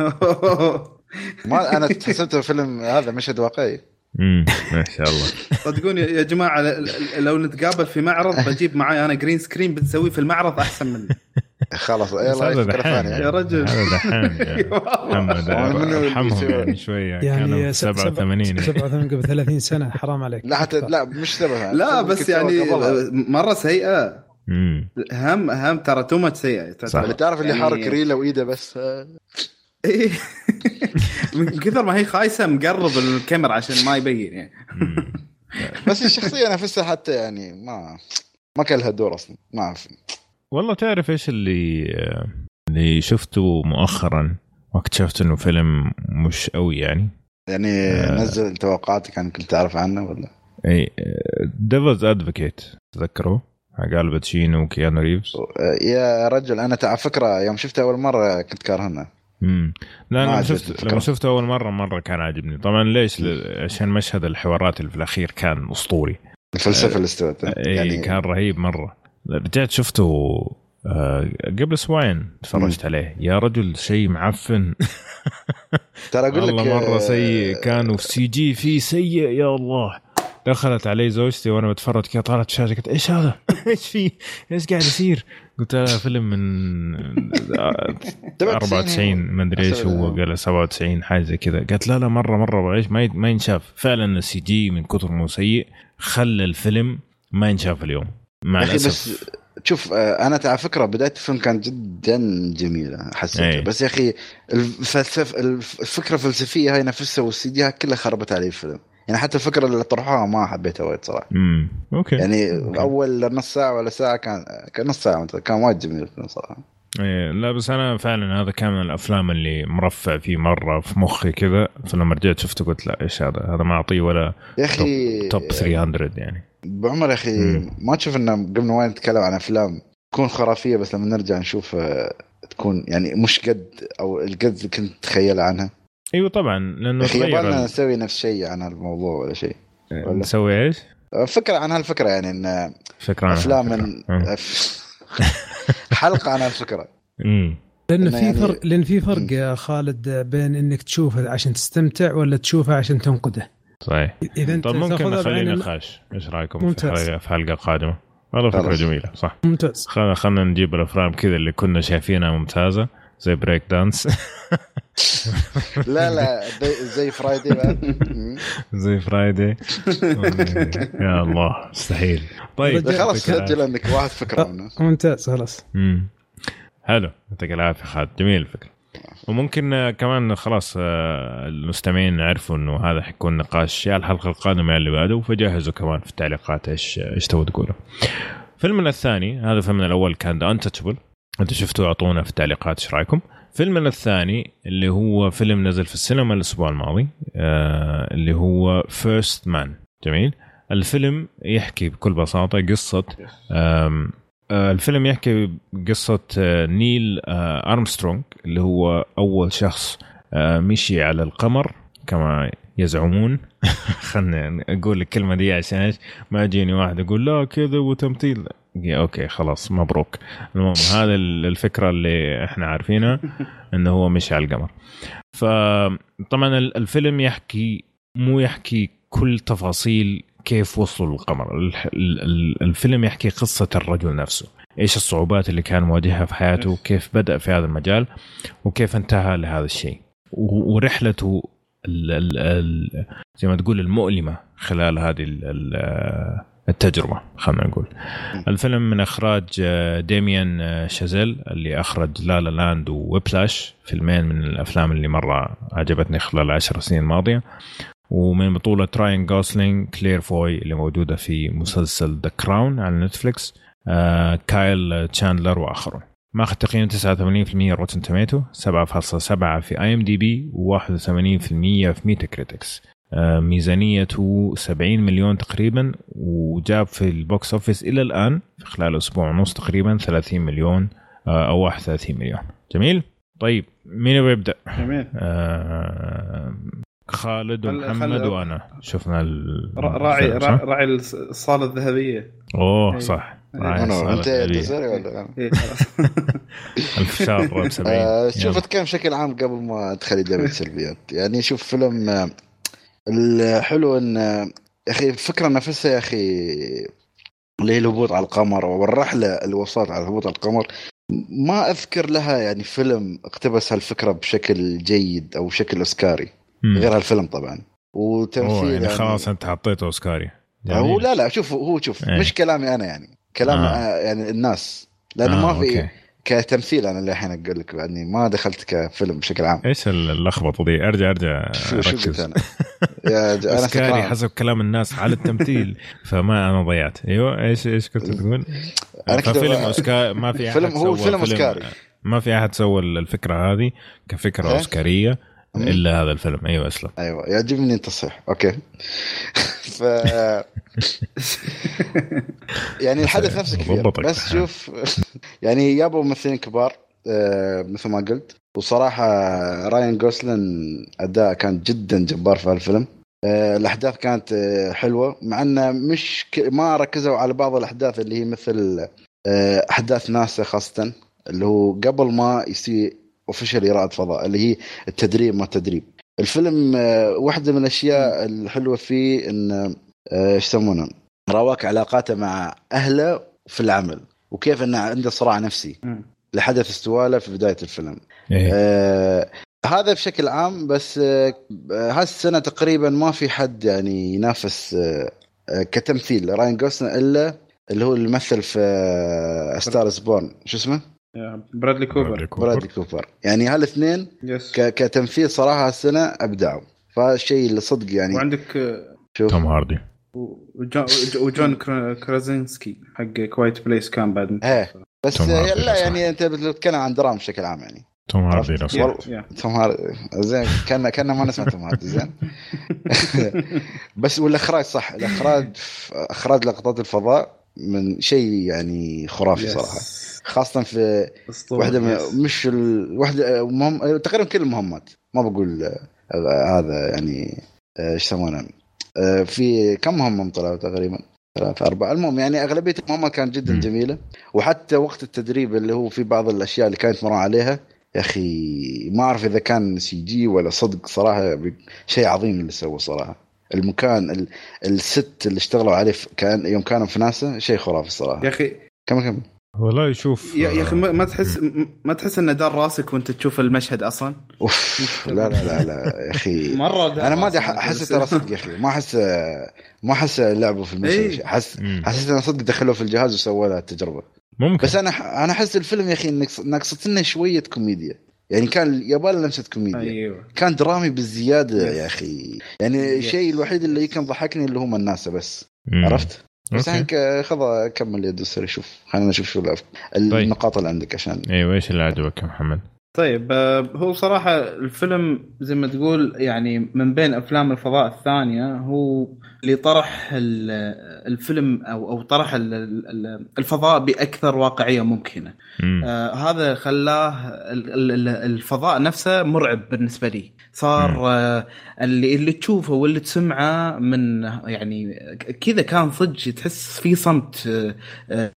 [SPEAKER 3] الفيلم
[SPEAKER 2] ما أنا حسبته فيلم هذا مشهد واقعي.
[SPEAKER 1] مم. ما شاء الله.
[SPEAKER 3] صدقوني يا ل- لو نتقابل في معرض بجيب معاي أنا green screen بنسويه في المعرض أحسن مني.
[SPEAKER 2] خلاص يلا فكره ثانية.
[SPEAKER 3] يا رجل.
[SPEAKER 1] يعني. محمد ارحمهم؟ يعني شوية.
[SPEAKER 4] يعني
[SPEAKER 1] كانوا
[SPEAKER 4] س- سبعة-
[SPEAKER 1] 87
[SPEAKER 4] 87 قبل 30 سنة حرام عليك.
[SPEAKER 2] لا حتى لا مش سبب
[SPEAKER 3] لا بس يعني مرة سيئة.
[SPEAKER 1] امم
[SPEAKER 3] هم هم ترى تو ماتش سيئة.
[SPEAKER 1] صح.
[SPEAKER 2] اللي تعرف اللي
[SPEAKER 3] يعني-
[SPEAKER 2] حارك ريله وإيده بس؟
[SPEAKER 3] إيه. من كثر ما هي خايسة مقرب الكاميرا عشان ما يبين يعني.
[SPEAKER 2] بس الشخصيه نفسها حتى يعني ما ما كان لها دور أصلا. ما اعرف
[SPEAKER 1] والله تعرف إيش اللي اللي شفته مؤخرا واكتشفت إنه فيلم مش قوي يعني.
[SPEAKER 2] يعني
[SPEAKER 1] آه.
[SPEAKER 2] نزل توقعاتك عن كنت تعرف عنه ولا؟
[SPEAKER 1] إي Devil's Advocate تذكره؟ حق الباتشينو وكيانو ريفز؟
[SPEAKER 2] آه، يا رجل أنا على فكرة يوم شفته أول مرة كنت كارهنه
[SPEAKER 1] امم لا لما
[SPEAKER 2] عجبتني
[SPEAKER 1] شفت. لما شفته أول مرة مرة كان عاجبني. طبعا ليش؟ عشان مشهد الحوارات اللي في الأخير كان أسطوري.
[SPEAKER 2] الفلسفة اللي استوت.
[SPEAKER 1] يعني
[SPEAKER 2] يعني
[SPEAKER 1] كان رهيب مرة. رجعت شفته آه، قبل أسبوعين تفرجت عليه. يا رجل شيء معفن.
[SPEAKER 2] ترى أقول لك
[SPEAKER 1] والله مرة
[SPEAKER 2] آه،
[SPEAKER 1] سيء كانوا في CG فيه سيء يا الله. دخلت علي زوجتي وأنا بتفرج كذا طالعت الشاشة قلت إيش هذا؟ إيش فيه؟ إيش قاعد يصير؟ قلت لها فيلم من 94 ما أدري إيش هو قال 97 حاجة زي كذا. قالت لا لا مرة مرة إيش ما ما ينشاف. فعلا ال CG من كثر ما سيء خلى الفيلم ما ينشاف اليوم. مع الاسف
[SPEAKER 2] بس شوف آه، أنا على فكرة بداية الفيلم كانت جدا جميلة حسيت
[SPEAKER 1] أي.
[SPEAKER 2] بس يا أخي الفلسف الفكرة الفلسفية هاي نفسها وال CG كلها خربت علي الفيلم. يعني حتى الفكرة اللي طرحوها ما حبيتها وايد صراحة.
[SPEAKER 1] امم okay.
[SPEAKER 2] يعني
[SPEAKER 1] okay.
[SPEAKER 2] أول نص ساعة ولا ساعة كان كان نص ساعة كان وايد جميل الفيلم صراحة.
[SPEAKER 1] إيه لا بس أنا فعلا هذا كان من الأفلام اللي مرفع فيه مرة في مخي كذا فلما رجعت شفته قلت لا إيش هذا هذا ما أعطيه ولا
[SPEAKER 2] يا أخي
[SPEAKER 1] توب 300 يعني
[SPEAKER 2] بعمر يا أخي
[SPEAKER 1] مم.
[SPEAKER 2] ما تشوف إنه قبل وايد نتكلم عن أفلام تكون خرافية بس لما نرجع نشوف آه، تكون يعني مش قد أو القد اللي كنت تتخيل عنها
[SPEAKER 1] أيوه طبعا
[SPEAKER 2] لأنه
[SPEAKER 1] أخي
[SPEAKER 2] يبغالنا
[SPEAKER 1] ال-
[SPEAKER 2] نسوي نفس الشيء عن الموضوع ولا شيء ولا؟
[SPEAKER 1] نسوي إيش؟
[SPEAKER 2] فكرة عن هالفكرة يعني إن
[SPEAKER 1] فكرة عن أفلام.
[SPEAKER 2] من. حلقه عن هالفكره
[SPEAKER 1] امم
[SPEAKER 4] لأن
[SPEAKER 2] إنه
[SPEAKER 4] في
[SPEAKER 2] يعني-
[SPEAKER 4] فرق لأن في فرق يا خالد بين إنك تشوفه عشان تستمتع ولا تشوفه عشان تنقده.
[SPEAKER 1] صحيح.
[SPEAKER 4] إذا أنت
[SPEAKER 1] طب ممكن
[SPEAKER 4] تاخذها
[SPEAKER 1] نخلي
[SPEAKER 4] بعين الم-
[SPEAKER 1] نقاش إيش رأيكم في
[SPEAKER 4] ممتاز.
[SPEAKER 1] حلقه في حلقه قادمه والله
[SPEAKER 2] فكرة.
[SPEAKER 1] جميلة صح.
[SPEAKER 4] ممتاز.
[SPEAKER 1] خلينا خلينا نجيب الأفلام كذا اللي كنا شايفينها ممتازة. زي بريك دانس
[SPEAKER 2] لا لا زي- فرايدي.
[SPEAKER 1] زي فرايدي يا الله مستحيل. طيب
[SPEAKER 2] خلاص. سجل عندك واحد فكرة منه.
[SPEAKER 4] ممتاز خلاص.
[SPEAKER 1] حلو. يعطيك العافية خالد. جميل الفكرة. وممكن آه، كمان خلاص آه، المستمعين عرفوا إنه هذا حيكون نقاش يا الحلقة القادمة يا اللي بعده فجهزوا كمان في التعليقات إيش إيش تبغوا تقولوا. فيلمنا الثاني هذا فيلمنا الأول كان The Untouchables أنتم شفتوه أعطونا في التعليقات إيش رأيكم؟ فيلمنا الثاني اللي هو فيلم نزل في السينما الأسبوع الماضي آه اللي هو First Man جميل؟ الفيلم يحكي بكل بساطة قصة آه، الفيلم يحكي قصة آه، نيل أرمسترونغ اللي هو أول شخص مشي على القمر كما يزعمون خلنا أقول الكلمة دي عشان ما يجيني واحد يقول لا كذا وتمثيل يا okay خلاص مبروك. المهم هذا ال- الفكرة اللي إحنا عارفينها إنه هو مشي على القمر. فطبعا ال- الفيلم يحكي مو يحكي كل تفاصيل كيف وصلوا للقمر. الفيلم يحكي قصة الرجل نفسه. إيش الصعوبات اللي كان مواجهها في حياته كيف بدأ في هذا المجال وكيف انتهى لهذا الشيء. ورحلته ال ال ال زي ما تقول المؤلمة خلال هذه ال- ال- التجربة خلينا نقول. الفيلم من إخراج آه، داميان آه، شازيل اللي أخرج La La Land و Whiplash فيلمين من الأفلام اللي مرة عجبتني خلال العشر سنين الماضيه ومن بطولة راين جوسلينج كلير فوي اللي موجودة في مسلسل The Crown على نتفليكس آه كايل تشاندلر وآخرون. ماخذ تقييم 89% Rotten Tomato 7.7 في IMDb و81% في Metacritics ميزانيته 70 مليون تقريبا وجاب في ال box office إلى الآن في خلال أسبوع ونص تقريبا 30 مليون آه أو 31 مليون جميل طيب مين يبغى يبدأ؟
[SPEAKER 3] جميل
[SPEAKER 1] آه خالد ومحمد
[SPEAKER 3] خل-
[SPEAKER 1] وأنا شفنا ال...
[SPEAKER 3] را- راعي؟ راعي الصالة الذهبية
[SPEAKER 1] أوه
[SPEAKER 3] إيه.
[SPEAKER 1] صح
[SPEAKER 3] إيه.
[SPEAKER 2] أنت
[SPEAKER 1] الذهبية.
[SPEAKER 2] الجزائري ولا؟
[SPEAKER 3] إيه،
[SPEAKER 1] 70
[SPEAKER 2] آه،. شوف أتكلم بشكل عام قبل ما أدخل اجابه سلبيات يعني شوف فيلم آه، الحلو إن يا أخي الفكرة نفسها يا أخي اللي هي الهبوط على القمر والرحلة اللي وصلت على الهبوط على القمر ما أذكر لها يعني فيلم اقتبس هالفكرة بشكل جيد أو بشكل أوسكاري
[SPEAKER 1] مم.
[SPEAKER 2] غير هالفيلم طبعا وتمثيل
[SPEAKER 1] يعني
[SPEAKER 2] يعني
[SPEAKER 1] خلاص أنت حطيته أوسكاري
[SPEAKER 2] هو
[SPEAKER 1] جميل.
[SPEAKER 2] لا لا شوف هو شوف
[SPEAKER 1] إيه.
[SPEAKER 2] مش كلامي أنا يعني كلام
[SPEAKER 1] آه.
[SPEAKER 2] آه. يعني الناس لأنه
[SPEAKER 1] آه،
[SPEAKER 2] ما في
[SPEAKER 1] okay.
[SPEAKER 2] كتمثيل أنا اللي الحين أقول لك يعني ما دخلت كفيلم بشكل عام
[SPEAKER 1] إيش اللخبطة دي ارجع أرجع
[SPEAKER 2] شو شو قلت أنا؟ يا ج- أنا
[SPEAKER 1] اوسكاري
[SPEAKER 2] سكران
[SPEAKER 1] حسب كلام الناس على التمثيل فما أنا ضيعت أيوه إيش إيش كنت تقول؟
[SPEAKER 2] أنا كده
[SPEAKER 1] فيلم
[SPEAKER 2] بقى-
[SPEAKER 1] اوسكار ما في أحد
[SPEAKER 2] فيلم- هو فيلم أوسكاري.
[SPEAKER 1] ما في أحد سوى الفكرة هذه كفكرة
[SPEAKER 2] إيه؟ أوسكارية.
[SPEAKER 1] إلا هذا الفيلم. أيوه أسلم.
[SPEAKER 2] أيوه يعجبني أنت تصحيح okay. ف يعني الحدث نفسه كبير. بس شوف يعني جابوا ممثلين كبار آه، مثل ما قلت. وصراحة راين جوسلينج أداء كان جدا جبار في هالفيلم. آه، الأحداث كانت آه، حلوة. مع انه مش ك... ما ركزوا على بعض الأحداث اللي هي مثل أحداث ناسا خاصة اللي هو قبل ما يصير اوفيشال رائد فضاء اللي هي التدريب ما التدريب الفيلم آه، واحدة من الأشياء الحلوة فيه إن آه، إيش يسمونه راواك علاقاته مع أهله في العمل وكيف إنه عنده صراع نفسي. لحدث استوالة في بداية الفيلم
[SPEAKER 1] إيه.
[SPEAKER 2] آه هذا بشكل عام بس آه هالسنه تقريبا ما في حد يعني ينافس آه آه كتمثيل راين جوسلينج إلا اللي هو اللي مثل في آه Star Is Born شو اسمه؟
[SPEAKER 3] برادلي كوبر.
[SPEAKER 2] برادلي كوبر. يعني هالاثنين
[SPEAKER 3] yes
[SPEAKER 2] ك- كتمثيل صراحة هالسنة أبدعوا. فالشيء اللي صدق يعني.
[SPEAKER 3] وعندك آه،
[SPEAKER 2] شوف.
[SPEAKER 1] توم هاردي.
[SPEAKER 3] وجون, وجون كرا- كرازينسكي حق Quiet Place كان بعد.
[SPEAKER 2] إيه. بس لا. يعني أنت بتتكلم عن دراما بشكل عام يعني.
[SPEAKER 1] توم هاردي لو؟ سمحت.
[SPEAKER 2] توم هاردي زين كان كان ما نسمع توم هاردي زين. بس والإخراج صح. الإخراج إخراج لقطات الفضاء من شيء يعني خرافي. صراحة. خاصة في. واحدة من. مش ال... واحدة مهم... تقريبا كل المهمات. ما بقول آه، هذا يعني آه، إيش يسمونه؟ آه، في كم مهمة طلعوا تقريبا؟ ثلاثة أربعة. المهم يعني أغلبية المهمات كانت جدا
[SPEAKER 1] مم.
[SPEAKER 2] جميلة. وحتى وقت التدريب اللي هو في بعض الأشياء اللي كانت مرة عليها يا أخي ما أعرف إذا كان سي جي ولا صدق صراحة شيء عظيم اللي سووه صراحة. المكان ال... الست اللي اشتغلوا عليه كان يوم كانوا في ناسا شيء خرافي صراحة.
[SPEAKER 3] يا أخي
[SPEAKER 2] كم كم
[SPEAKER 1] والله يشوف
[SPEAKER 3] يا يا أخي ما ما تحس ما تحس انه دار راسك وأنت تشوف المشهد أصلا؟
[SPEAKER 2] أوف لا لا لا لا يا
[SPEAKER 3] أخي. مرة
[SPEAKER 2] أنا ما
[SPEAKER 3] أدري.
[SPEAKER 2] أحس ترى صدق يا أخي. ما أحس ما أحس لعبوا في المشهد.
[SPEAKER 3] إيه.
[SPEAKER 2] احس. حسيت إنه صدق دخلوه في الجهاز وسووا له التجربة.
[SPEAKER 1] ممكن.
[SPEAKER 2] بس أنا أنا أحس الفيلم يا أخي ناقصت لنا شوية كوميديا. يعني كان يبغى له لمسه كوميديا
[SPEAKER 3] أيوه.
[SPEAKER 2] كان درامي بالزياده
[SPEAKER 3] yes.
[SPEAKER 2] يا أخي. يعني. الشيء الوحيد اللي كان ضحكني اللي هم الناس بس.
[SPEAKER 1] مم.
[SPEAKER 2] عرفت؟ بس. الحين خذ كمل يا دوسري شوف خلينا نشوف شو الأف- النقاط اللي عندك عشان
[SPEAKER 1] أيوه إيش اللي عجبك يا محمد؟
[SPEAKER 3] طيب آه، هو صراحة الفيلم زي ما تقول يعني من بين أفلام الفضاء الثانية هو اللي طرح ال- الفيلم أو أو طرح ال- ال- الفضاء بأكثر واقعية ممكنة.
[SPEAKER 1] مم.
[SPEAKER 3] آه هذا خلاه ال- ال- ال- الفضاء نفسه مرعب بالنسبة لي. صار آه اللي اللي تشوفه واللي تسمعه من يعني كذا كان صدق تحس في صمت آه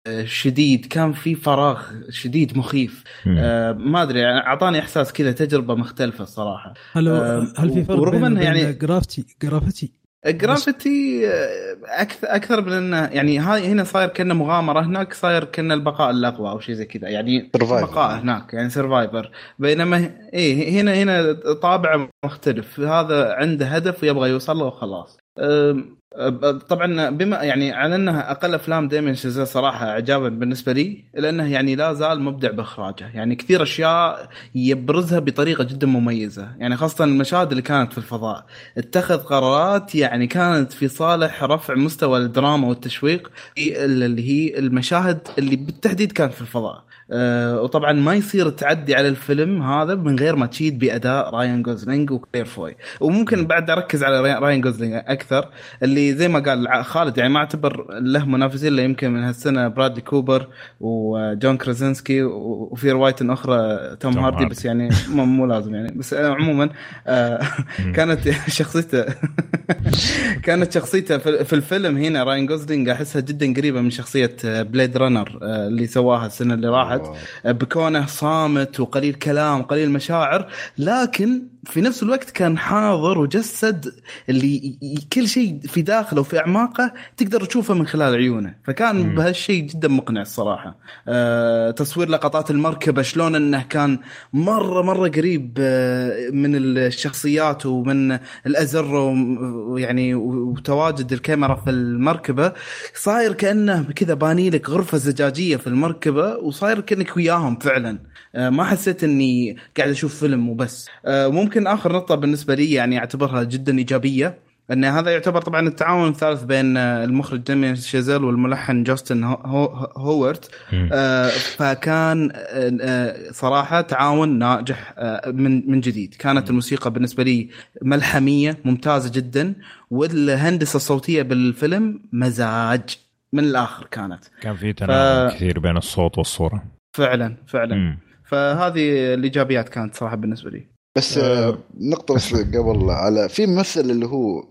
[SPEAKER 3] آه شديد. كان في فراغ شديد مخيف. آه ما أدري أعطاني إحساس كذا تجربة مختلفة الصراحه
[SPEAKER 4] هل
[SPEAKER 3] آه،
[SPEAKER 4] هل في فرق
[SPEAKER 3] ورغم
[SPEAKER 4] بين يعني
[SPEAKER 3] يعني-
[SPEAKER 4] Gravity Gravity
[SPEAKER 3] Gravity أكثر أكثر من إنه يعني هاي هنا صاير كأنه مغامرة هناك صاير كانه البقاء الأقوى أو شيء زي كذا يعني
[SPEAKER 2] Survivor.
[SPEAKER 3] بقاء هناك يعني survivor بينما إيه هنا هنا طابع مختلف هذا عنده هدف ويبغى يوصل له وخلاص طبعا بما يعني على إنها أقل أفلام دايمن شازيل صراحة اعجابا بالنسبة لي لأنه يعني لا زال مبدع بإخراجه. يعني كثير أشياء يبرزها بطريقة جدا مميزة. يعني خاصة المشاهد اللي كانت في الفضاء. اتخذ قرارات يعني كانت في صالح رفع مستوى الدراما والتشويق اللي هي المشاهد اللي بالتحديد كانت في الفضاء. أه وطبعا ما يصير تعدي على الفيلم هذا من غير ما تشيد بأداء راين جوزلينج وكلير فوي وممكن بعد أركز على راين- جوزلينج أكثر اللي زي ما قال خالد يعني ما أعتبر له منافسين إلا يمكن من هالسنة برادلي كوبر وجون كرازنسكي و- وفي روايه أخرى توم, هاردي. بس يعني مو, لازم يعني. بس آه، عموما آه كانت شخصيته كانت شخصيته في في الفيلم هنا راين جوزلينج أحسها جدا قريبة من شخصية Blade Runner اللي سواها السنة اللي راحت. بكونة صامت وقليل كلام وقليل مشاعر لكن في نفس الوقت كان حاضر وجسد اللي كل شيء في داخله وفي أعماقه تقدر تشوفه من خلال عيونه. فكان. بهالشيء جدا مقنع الصراحة. أه تصوير لقطات المركبة شلون إنه كان مرة مرة قريب آه، من الشخصيات ومن الأزر ويعني وتواجد الكاميرا في المركبة. صاير كأنه كذا باني لك غرفة زجاجية في المركبة وصاير كأنك وياهم فعلا. آه، ما حسيت إني قاعد أشوف فيلم وبس. آه، ممكن آخر نقطة بالنسبة لي يعني أعتبرها جدا إيجابية إن هذا يعتبر طبعا التعاون الثالث بين آه، المخرج ديمين شيزل والملحن جاستن هو- هو- هوورت. آه، فكان آه، آه، صراحة تعاون ناجح آه، من من جديد. كانت الموسيقى بالنسبة لي ملحمية ممتازة جدا والهندسة الصوتية بالفيلم مزاج. من الآخر كانت.
[SPEAKER 1] كان في تناغم
[SPEAKER 3] ف-
[SPEAKER 1] كثير بين الصوت والصورة.
[SPEAKER 3] فعلا فعلا.
[SPEAKER 1] مم.
[SPEAKER 3] فهذه الإيجابيات كانت صراحة بالنسبة لي.
[SPEAKER 2] بس آه، نقطة بس قبل على في ممثل اللي هو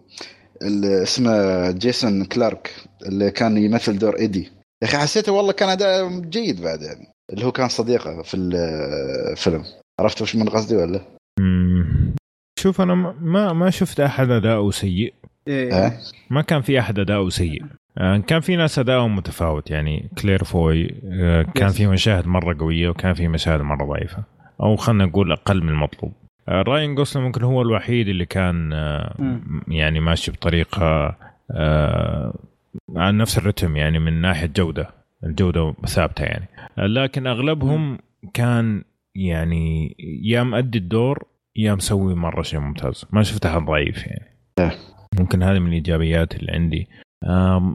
[SPEAKER 2] اللي اسمه جيسون كلارك اللي كان يمثل دور إيدي. يا أخي حسيته والله كان أداء جيد بعد يعني. اللي هو كان صديقه في الفيلم عرفت وش من قصدي ولا؟
[SPEAKER 1] مم. شوف أنا ما- ما شفت أحد أداؤه سيء.
[SPEAKER 3] إيه.
[SPEAKER 1] ما كان في أحد أداؤه سيء. آه، كان في ناس ادائهم متفاوت يعني. كلير فوي آه، كان. في مشاهد مرة قوية وكان في مشاهد مرة ضعيفة. أو خلينا نقول أقل من المطلوب. راين جوسلين ممكن هو الوحيد اللي كان آه،. يعني ماشي بطريقة آه، على نفس الرتم يعني من ناحية جودة الجودة ثابتة يعني. آه، لكن أغلبهم كان يعني يا مؤدي الدور يا مسوي مرة شيء ممتاز. ما شفت احد ضعيف يعني. ممكن هذه من الإيجابيات اللي عندي.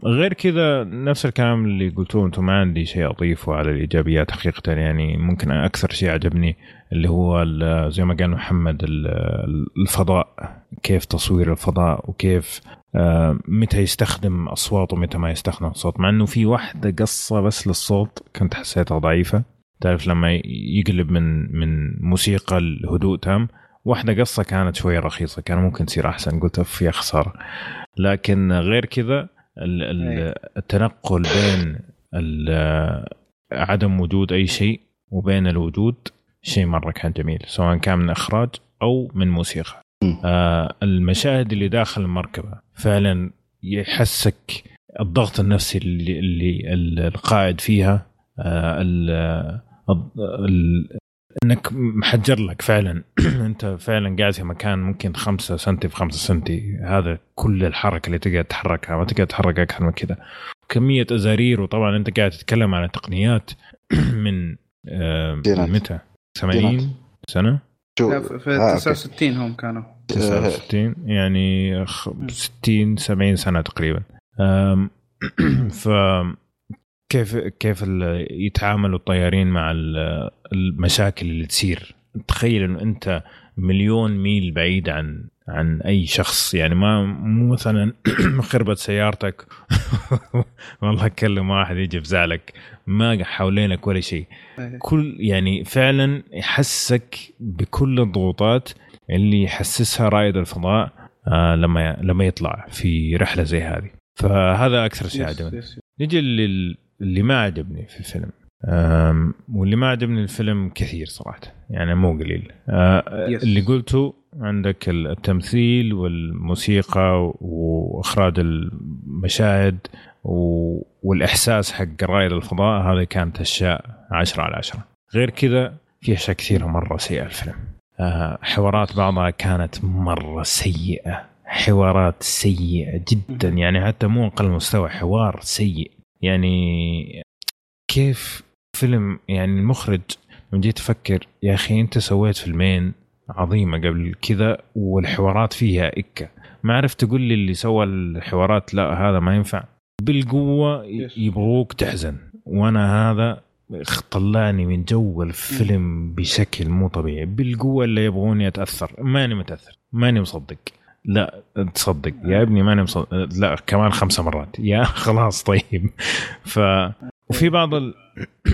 [SPEAKER 1] غير كذا نفس الكلام اللي قلتوه أنتم ما عندي شيء أضيفه على الإيجابيات حقيقة يعني ممكن أكثر شيء عجبني اللي هو زي ما قال محمد ال- الفضاء كيف تصوير الفضاء وكيف آه، متى يستخدم أصوات ومتى ما يستخدم أصوات مع إنه في واحدة قصة بس للصوت كنت حسيتها ضعيفة. تعرف لما يقلب من من موسيقى الهدوء تام واحدة قصة كانت شوية رخيصة كان ممكن تصير أحسن قلت اف يا خسارة. لكن غير كذا التنقل بين ال- عدم وجود أي شيء وبين الوجود شيء مرة كان جميل سواء كان من إخراج أو من موسيقى. آه المشاهد اللي داخل المركبة فعلا يحسك الضغط النفسي اللي, اللي القائد فيها آه ال ال انك محجر لك فعلا. انت فعلا قاعد في مكان ممكن خمسة سنتي في خمسة سنتي. هذا كل الحركة اللي تقدر تحركها ما تقدر تحرك أكثر من كذا. كمية أزارير وطبعا أنت قاعد تتكلم عن تقنيات. من آه من. متى؟ 80 سنة؟
[SPEAKER 2] شو؟
[SPEAKER 3] في في
[SPEAKER 2] آه، أوكي.
[SPEAKER 3] 69 هم كانوا.
[SPEAKER 1] 69 يعني خ- 60 70 سنة تقريبا. ف كيف كيف يتعاملوا الطيارين مع ال- المشاكل اللي تصير؟ تخيل إنه أنت مليون ميل بعيد عن عن أي شخص. يعني ما مو مثلا خربت سيارتك. والله كلم واحد يجي يفزعلك ما حوالينك ولا شيء.
[SPEAKER 3] إيه.
[SPEAKER 1] كل يعني فعلا يحسك بكل الضغوطات اللي يحسسها رائد الفضاء آه لما لما يطلع في رحلة زي هذه. فهذا أكثر شيء عجبني. نجي لل- اللي ما عجبني في الفيلم. واللي ما عجبني الفيلم كثير صراحة يعني مو قليل.
[SPEAKER 3] يس.
[SPEAKER 1] اللي قلته عندك التمثيل والموسيقى وإخراج المشاهد والإحساس حق رائد الفضاء هذا كانت أشياء عشرة على عشرة. غير كذا في أشياء كثيرة مرة سيئة الفيلم. آه، حوارات بعضها كانت مرة سيئة حوارات سيئة جدا. يعني حتى مو أقل مستوى حوار سيء. يعني كيف فيلم يعني المخرج لما جيت أفكر يا أخي أنت سويت فيلمين عظيمة قبل كذا والحوارات فيها إكة. ما عرفت تقول لي اللي سوى الحوارات لا هذا ما ينفع. بالقوة يبغوك تحزن وأنا هذا طلعني من جو الفيلم بشكل مو طبيعي. بالقوة اللي يبغوني أتأثر ماني متأثر ماني مصدق. لا تصدق يا ابني ماني مصدق لا كمان خمسة مرات. يا خلاص طيب. ف وفي بعض ال...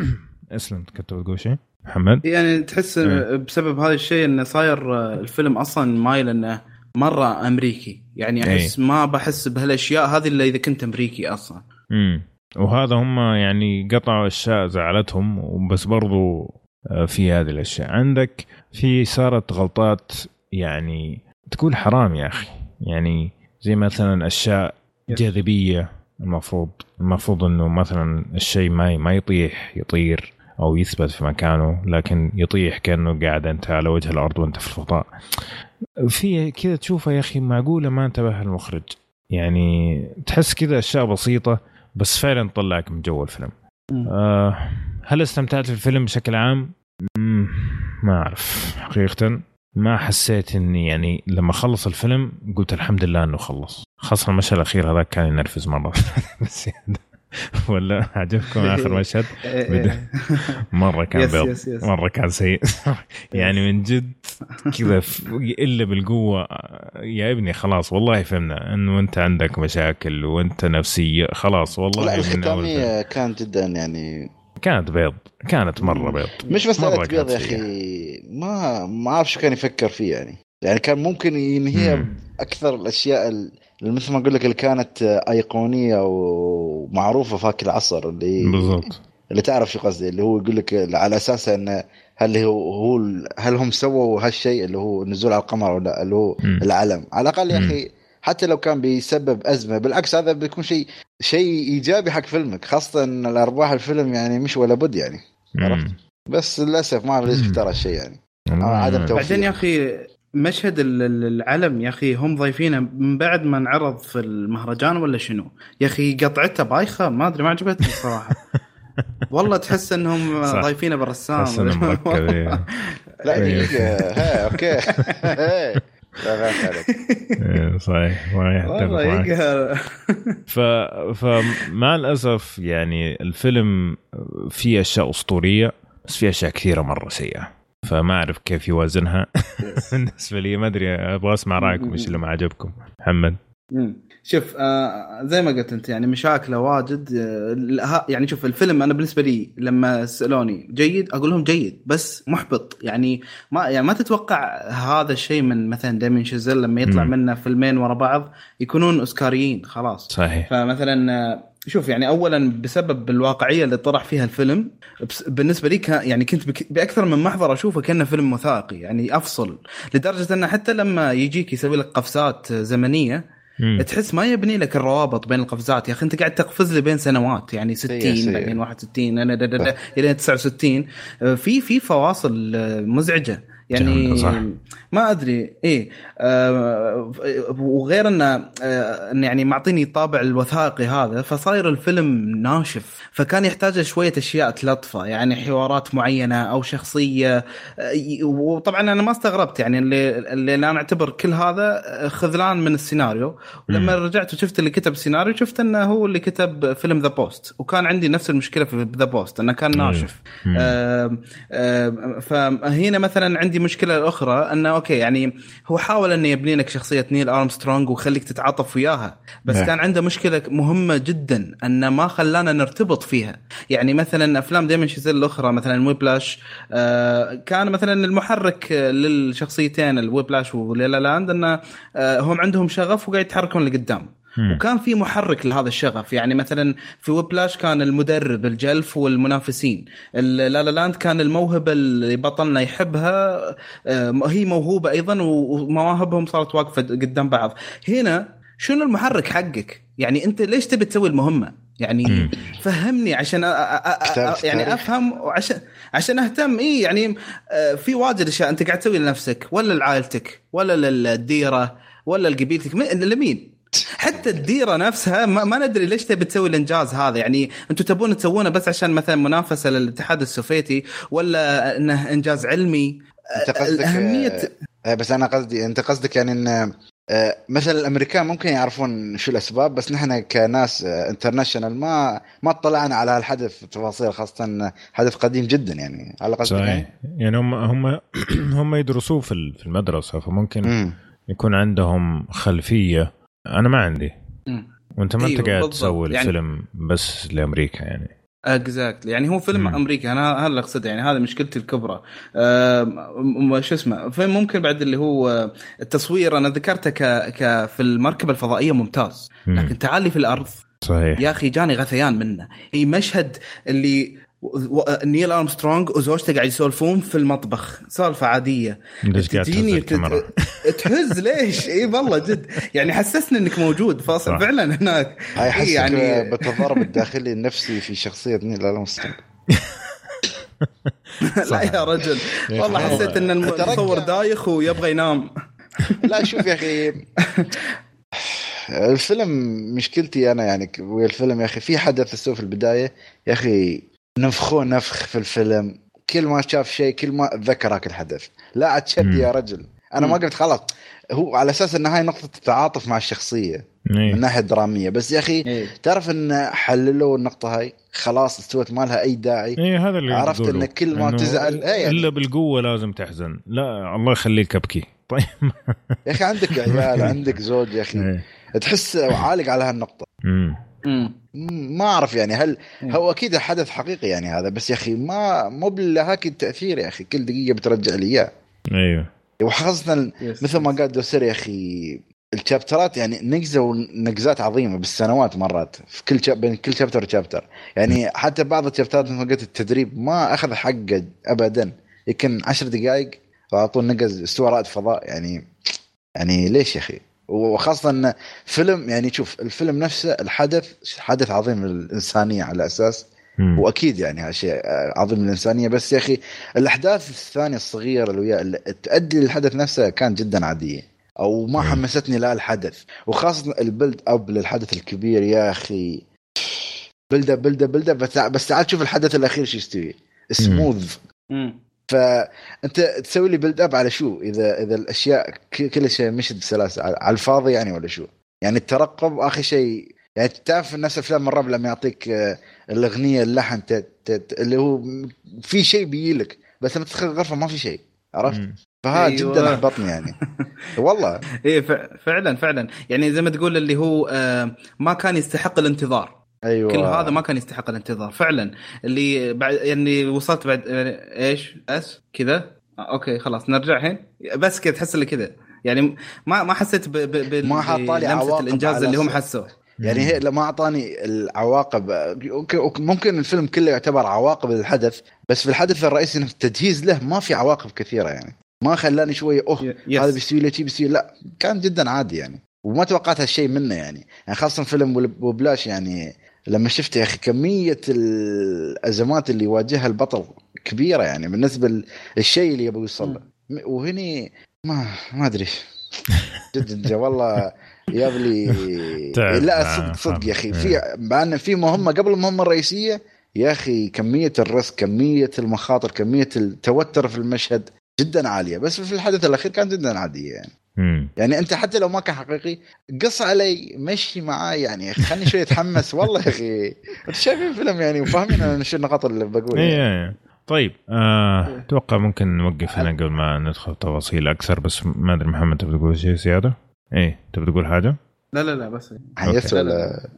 [SPEAKER 1] إسلم كنت بتقول شيء؟ محمد؟
[SPEAKER 3] يعني تحس
[SPEAKER 1] إيه.
[SPEAKER 3] بسبب هذا الشيء انه صاير الفيلم أصلا مايل إنه مرة أمريكي. يعني أحس ما بحس بهالأشياء هذه إلا إذا كنت أمريكي أصلا.
[SPEAKER 1] امم وهذا هم يعني قطعوا أشياء زعلتهم بس برضو آه، في هذه الأشياء. عندك في صارت غلطات يعني تقول حرام يا أخي. يعني زي مثلا أشياء جاذبية المفروض المفروض إنه مثلا الشيء ما ما يطيح يطير أو يثبت في مكانه لكن يطيح كأنه قاعد أنت على وجه الأرض وأنت في الفضاء. في كذا تشوفها يا أخي معقولة ما انتبه المخرج. يعني تحس كذا أشياء بسيطة بس فعلا تطلعك من جو الفيلم. آه هل استمتعت في الفيلم بشكل عام؟ ما أعرف حقيقه. ما حسيت إني يعني لما خلص الفيلم قلت الحمد لله إنه خلص. خاصة المشهد الأخير هذاك كان ينرفز مرة. بس يعني ولا عجبكم آخر مشهد؟
[SPEAKER 3] إيه.
[SPEAKER 1] مرة كان بيض. مرة كان سيء. يعني من جد كذا إلا بالقوة يا ابني خلاص والله فهمنا. انه انت عندك مشاكل وأنت نفسية خلاص والله
[SPEAKER 2] لا. الختامية كانت جدا يعني
[SPEAKER 1] كانت بيض كانت مرة بيض
[SPEAKER 2] مش بس
[SPEAKER 1] مرة
[SPEAKER 2] مرة بيض يا
[SPEAKER 1] كانت أخي.
[SPEAKER 2] ما ما أعرف شو كان يفكر فيه يعني يعني كان ممكن ينهيها. أكثر الأشياء ال- اللي مثل ما أقول لك اللي كانت أيقونية ومعروفة في هاك العصر اللي
[SPEAKER 1] بالضبط
[SPEAKER 2] اللي تعرف شو قصدي اللي هو يقول لك على أساس انه هل هو هو هل هم سووا هالشيء اللي هو النزول على القمر ولا لا اللي هو. العلم على الأقل يا. أخي حتى لو كان بيسبب أزمة بالعكس هذا بيكون شيء شيء إيجابي حق فيلمك خاصة إن الأرباح الفيلم يعني مش ولا بد يعني عرفت؟ بس للأسف ما اعرف ليش
[SPEAKER 1] مم.
[SPEAKER 2] اختار هالشيء يعني آه، عدم توفيق.
[SPEAKER 3] بعدين يا أخي مشهد ال- ال- العلم يا أخي هم ضايفينه من بعد ما انعرض في المهرجان ولا شنو؟ يا أخي قطعته بايخة ما أدري ما عجبتني الصراحه والله تحس
[SPEAKER 1] إنهم.
[SPEAKER 3] ضايفينه بالرسام.
[SPEAKER 2] لا
[SPEAKER 1] إيه.
[SPEAKER 2] دقيقة ها أوكي. لا غير عليك.
[SPEAKER 1] إيه، صحيح.
[SPEAKER 3] والله. يقهر
[SPEAKER 1] ف... فمع الأسف يعني الفيلم فيه أشياء أسطورية بس فيه أشياء كثيرة مرة سيئة. فما أعرف كيف يوازنها. بالنسبة لي ما أدري أبغى أسمع رأيكم إيش اللي ما عجبكم. محمد.
[SPEAKER 3] شوف آه زي ما قلت أنت يعني مشاكله واجد آه يعني شوف الفيلم أنا بالنسبة لي لما سألوني جيد أقول لهم جيد بس محبط. يعني ما يعني ما تتوقع هذا الشيء من مثلا دايمن شيزل لما يطلع. منه فيلمين ورا بعض يكونون أوسكاريين خلاص.
[SPEAKER 1] صحيح.
[SPEAKER 3] فمثلا آه، شوف يعني اولا بسبب الواقعية اللي طرح فيها الفيلم بالنسبة لي كان يعني كنت بأكثر من محضر أشوفه كأنه فيلم وثائقي يعني أفصل. لدرجة أنه حتى لما يجيك يسوي لك قفزات زمنية
[SPEAKER 1] مم.
[SPEAKER 3] تحس ما يبني لك الروابط بين القفزات يا أخي أنت قاعد تقفز لي بين سنوات يعني 60
[SPEAKER 2] سيء.
[SPEAKER 3] بعدين 61 أنا دا- دا- دا- إلى 69 آه، في في فواصل آه، مزعجة يعني
[SPEAKER 1] صح.
[SPEAKER 3] ما أدري إيه آه وغير انه آه يعني معطيني طابع الوثائقي هذا فصاير الفيلم ناشف فكان يحتاج شوية أشياء تلطفة يعني حوارات معينة أو شخصية آه وطبعا أنا ما استغربت يعني اللي, اللي أنا أعتبر كل هذا آه، خذلان من السيناريو ولما رجعت وشفت اللي كتب السيناريو شفت إنه هو اللي كتب فيلم The Post وكان عندي نفس المشكلة في The Post إنه كان ناشف. آه، آه، فهنا مثلا عندي مشكلة أخرى أنه okay يعني هو حاول أنه يبني لك شخصية نيل ارمسترونج ويخليك تتعاطف وياها بس
[SPEAKER 1] نعم.
[SPEAKER 3] كان عنده مشكلة مهمة جدا أنه ما خلانا نرتبط فيها يعني مثلا أفلام دايما شازيل الأخرى مثلا Whiplash آه، كان مثلا المحرك للشخصيتين ال Whiplash و La La Land أنه آه، هم عندهم شغف وقاعد يتحركون لقدام
[SPEAKER 1] مم.
[SPEAKER 3] وكان في محرك لهذا الشغف يعني مثلا في Whiplash كان المدرب الجلف والمنافسين La La Land كان الموهبة اللي بطلنا يحبها آه، هي موهوبة أيضا ومواهبهم صارت واقفة قدام بعض هنا شنو المحرك حقك يعني أنت ليش تبي تسوي المهمة يعني
[SPEAKER 1] مم.
[SPEAKER 3] فهمني عشان أ- أ- أ-
[SPEAKER 2] كتابة
[SPEAKER 3] أ- يعني. أفهم وعشان عشان أهتم اي يعني آه، في واجد أشياء أنت قاعد تسوي لنفسك ولا لعائلتك ولا للديرة ولا لقبيلتك لمين؟ حتى الديرة نفسها ما, ما ندري ليش تبي تسوي الإنجاز هذا يعني أنتم تبون تسوونه بس عشان مثلا منافسة للاتحاد السوفيتي ولا إنه إنجاز علمي
[SPEAKER 2] أنت قصدك
[SPEAKER 3] اهميه
[SPEAKER 2] آه، بس أنا قصدي أنت قصدك يعني إن آه، مثلا الأمريكان ممكن يعرفون شو الأسباب بس نحن كناس international ما ما اطلعنا على هالحدث تفاصيل خاصة حدث قديم جدا يعني على قصدك
[SPEAKER 1] صحيح
[SPEAKER 2] يعني؟
[SPEAKER 1] يعني هم هم هم يدرسوه في ال- في المدرسة فممكن
[SPEAKER 2] مم.
[SPEAKER 1] يكون عندهم خلفية أنا ما عندي. وأنت ما أنت
[SPEAKER 3] أيوة،
[SPEAKER 1] قاعد
[SPEAKER 3] بالضبط.
[SPEAKER 1] تسوي
[SPEAKER 3] يعني-
[SPEAKER 1] الفيلم بس لأمريكا يعني.
[SPEAKER 3] exactly يعني هو فيلم
[SPEAKER 1] مم.
[SPEAKER 3] امريكي أنا هذا اللي أقصده. يعني هذا مشكلتي الكبرى. آم، شو اسمه فيلم ممكن بعد اللي هو التصوير أنا ذكرته ك... ك في المركبة الفضائية ممتاز.
[SPEAKER 1] مم.
[SPEAKER 3] لكن تعالي في الأرض.
[SPEAKER 1] صحيح.
[SPEAKER 3] يا أخي جاني غثيان منه. هي مشهد اللي نيل ارمسترونج وزوجته قاعد يسولفون في المطبخ. سالفه عادية.
[SPEAKER 1] ليش قاعد تهز
[SPEAKER 3] تجيني
[SPEAKER 1] الكاميرا؟
[SPEAKER 3] تت- تهز ليش؟ إي والله جد. يعني حسسني إنك موجود فاصل. فعلا هناك.
[SPEAKER 2] هاي
[SPEAKER 3] إيه
[SPEAKER 2] حسك
[SPEAKER 3] يعني
[SPEAKER 2] بالتضارب الداخلي النفسي في شخصية نيل ارمسترونج
[SPEAKER 3] لا يا رجل. والله حسيت إن المصور. دايخ ويبغى ينام.
[SPEAKER 2] لا شوف يا أخي الفيلم مشكلتي أنا يعني ويا الفيلم يا أخي في حدث سوى في البداية يا أخي نفخوه نفخ في الفيلم. كل ما شاف شيء كل ما ذكر هاك الحدث. لا عاد شد. يا رجل. أنا ما. قلت خلاص. هو على أساس إن هاي نقطة التعاطف مع الشخصية. من. ناحيه درامية. بس يا أخي
[SPEAKER 3] إيه.
[SPEAKER 2] تعرف إن حللوا النقطة هاي؟ خلاص استوت ما لها أي داعي.
[SPEAKER 1] إيه هذا اللي
[SPEAKER 2] عرفت. إن كل ما تزعل- يعني.
[SPEAKER 1] إلا بالقوة لازم تحزن. لا الله يخليك ابكي طيب.
[SPEAKER 2] يا أخي عندك عيال عندك زوج يا أخي.
[SPEAKER 1] إيه.
[SPEAKER 2] تحس عالق على هالنقطة. ما أعرف يعني هل. هو أكيد حدث حقيقي يعني هذا بس يا أخي ما مو بهاك التأثير يا أخي كل دقيقة بترجع لي
[SPEAKER 1] إياه.
[SPEAKER 2] أيوه.
[SPEAKER 3] وخاصة.
[SPEAKER 2] مثل ما قال دوسر يا أخي الشابترات يعني نقزوا نقزات عظيمة بالسنوات مرات في كل شاب بين كل شابتر وشابتر. يعني حتى بعض الشابترات مثل ما قلت التدريب ما أخذ حقه ابدا. يمكن عشر دقائق واعطوه نقز استوى رائد فضاء. يعني يعني ليش يا أخي؟ وخاصة إن فيلم يعني شوف الفيلم نفسه الحدث حدث عظيم للإنسانية على أساس
[SPEAKER 1] مم.
[SPEAKER 2] وأكيد يعني هذا شيء عظيم للإنسانية. بس يا أخي الأحداث الثانية الصغيرة اللي وياه اللي تؤدي للحدث نفسه كان جدا عادية أو ما
[SPEAKER 1] مم.
[SPEAKER 2] حمستني لا الحدث. وخاصة البلد أب للحدث الكبير يا أخي. build up build up build up بس بس تعال شوف الحدث الأخير شو يستوي. سموث. فأنت تسوي لي build up على شو؟ إذا إذا الأشياء كل شيء مشت بسلاسة. على على الفاضي يعني ولا شو؟ يعني الترقب آخر شيء يعني تعرف الناس افلام الرعب لما يعطيك آه، الأغنية اللحن ت- ت- اللي هو في شيء بيجيلك بس لما تدخل الغرفة ما في شيء. عرفت. فها
[SPEAKER 3] أيوة.
[SPEAKER 2] جدا أحبطني يعني. والله.
[SPEAKER 3] إيه ف- فعلا فعلا. يعني زي ما تقول اللي هو آه، ما كان يستحق الانتظار.
[SPEAKER 2] أيوه.
[SPEAKER 3] كل هذا ما كان يستحق الانتظار. فعلا. اللي بعد يعني وصلت بعد آه، إيش؟ إس؟ كذا؟ آه، okay خلاص. نرجع الحين؟ بس كذا تحس اللي كذا. يعني ما ما حسيت ب ب بال-
[SPEAKER 2] ما حط لي
[SPEAKER 3] بلمسة
[SPEAKER 2] عواقب الإنجاز
[SPEAKER 3] اللي هم. حسوه.
[SPEAKER 2] يعني هي لما أعطاني العواقب. okay okay ممكن الفيلم كله يعتبر عواقب للحدث بس في الحدث الرئيسي التجهيز له ما في عواقب كثيرة يعني. ما خلاني شوية oh
[SPEAKER 3] yes.
[SPEAKER 2] هذا بيسوي لي شيء بيسوي لا كان جدا عادي يعني. وما توقعت هالشيء منه يعني. يعني خاصة فيلم Whip- Whiplash يعني لما شفت يا أخي كمية الأزمات اللي يواجهها البطل كبيرة يعني بالنسبة للشيء اللي يبغى يوصل له. وهني ما ما أدري. جد جد والله جاب لي لا
[SPEAKER 1] مع
[SPEAKER 2] صدق صدق يا
[SPEAKER 1] أخي.
[SPEAKER 2] في مع إن في مهمة قبل المهمة الرئيسية يا أخي كمية الريسك كمية المخاطر كمية التوتر في المشهد جدا عالية. بس في الحدث الأخير كان جدا عادية يعني.
[SPEAKER 1] مم.
[SPEAKER 2] يعني أنت حتى لو ما كان حقيقي قص علي مشي معاي يعني خلني شوي أتحمس والله يا أخي أنت شايفين فيلم يعني وفاهمين أنا شو النقاط اللي بقول
[SPEAKER 1] إيه
[SPEAKER 2] يعني.
[SPEAKER 1] إيه. طيب آه، أتوقع ممكن نوقف هنا قبل ما ندخل تفاصيل أكثر بس ما أدري محمد تبي تقول شيء زيادة؟ إيه تبي تقول حاجة؟
[SPEAKER 3] لا لا لا بس
[SPEAKER 2] حيس
[SPEAKER 3] لا،
[SPEAKER 2] ولا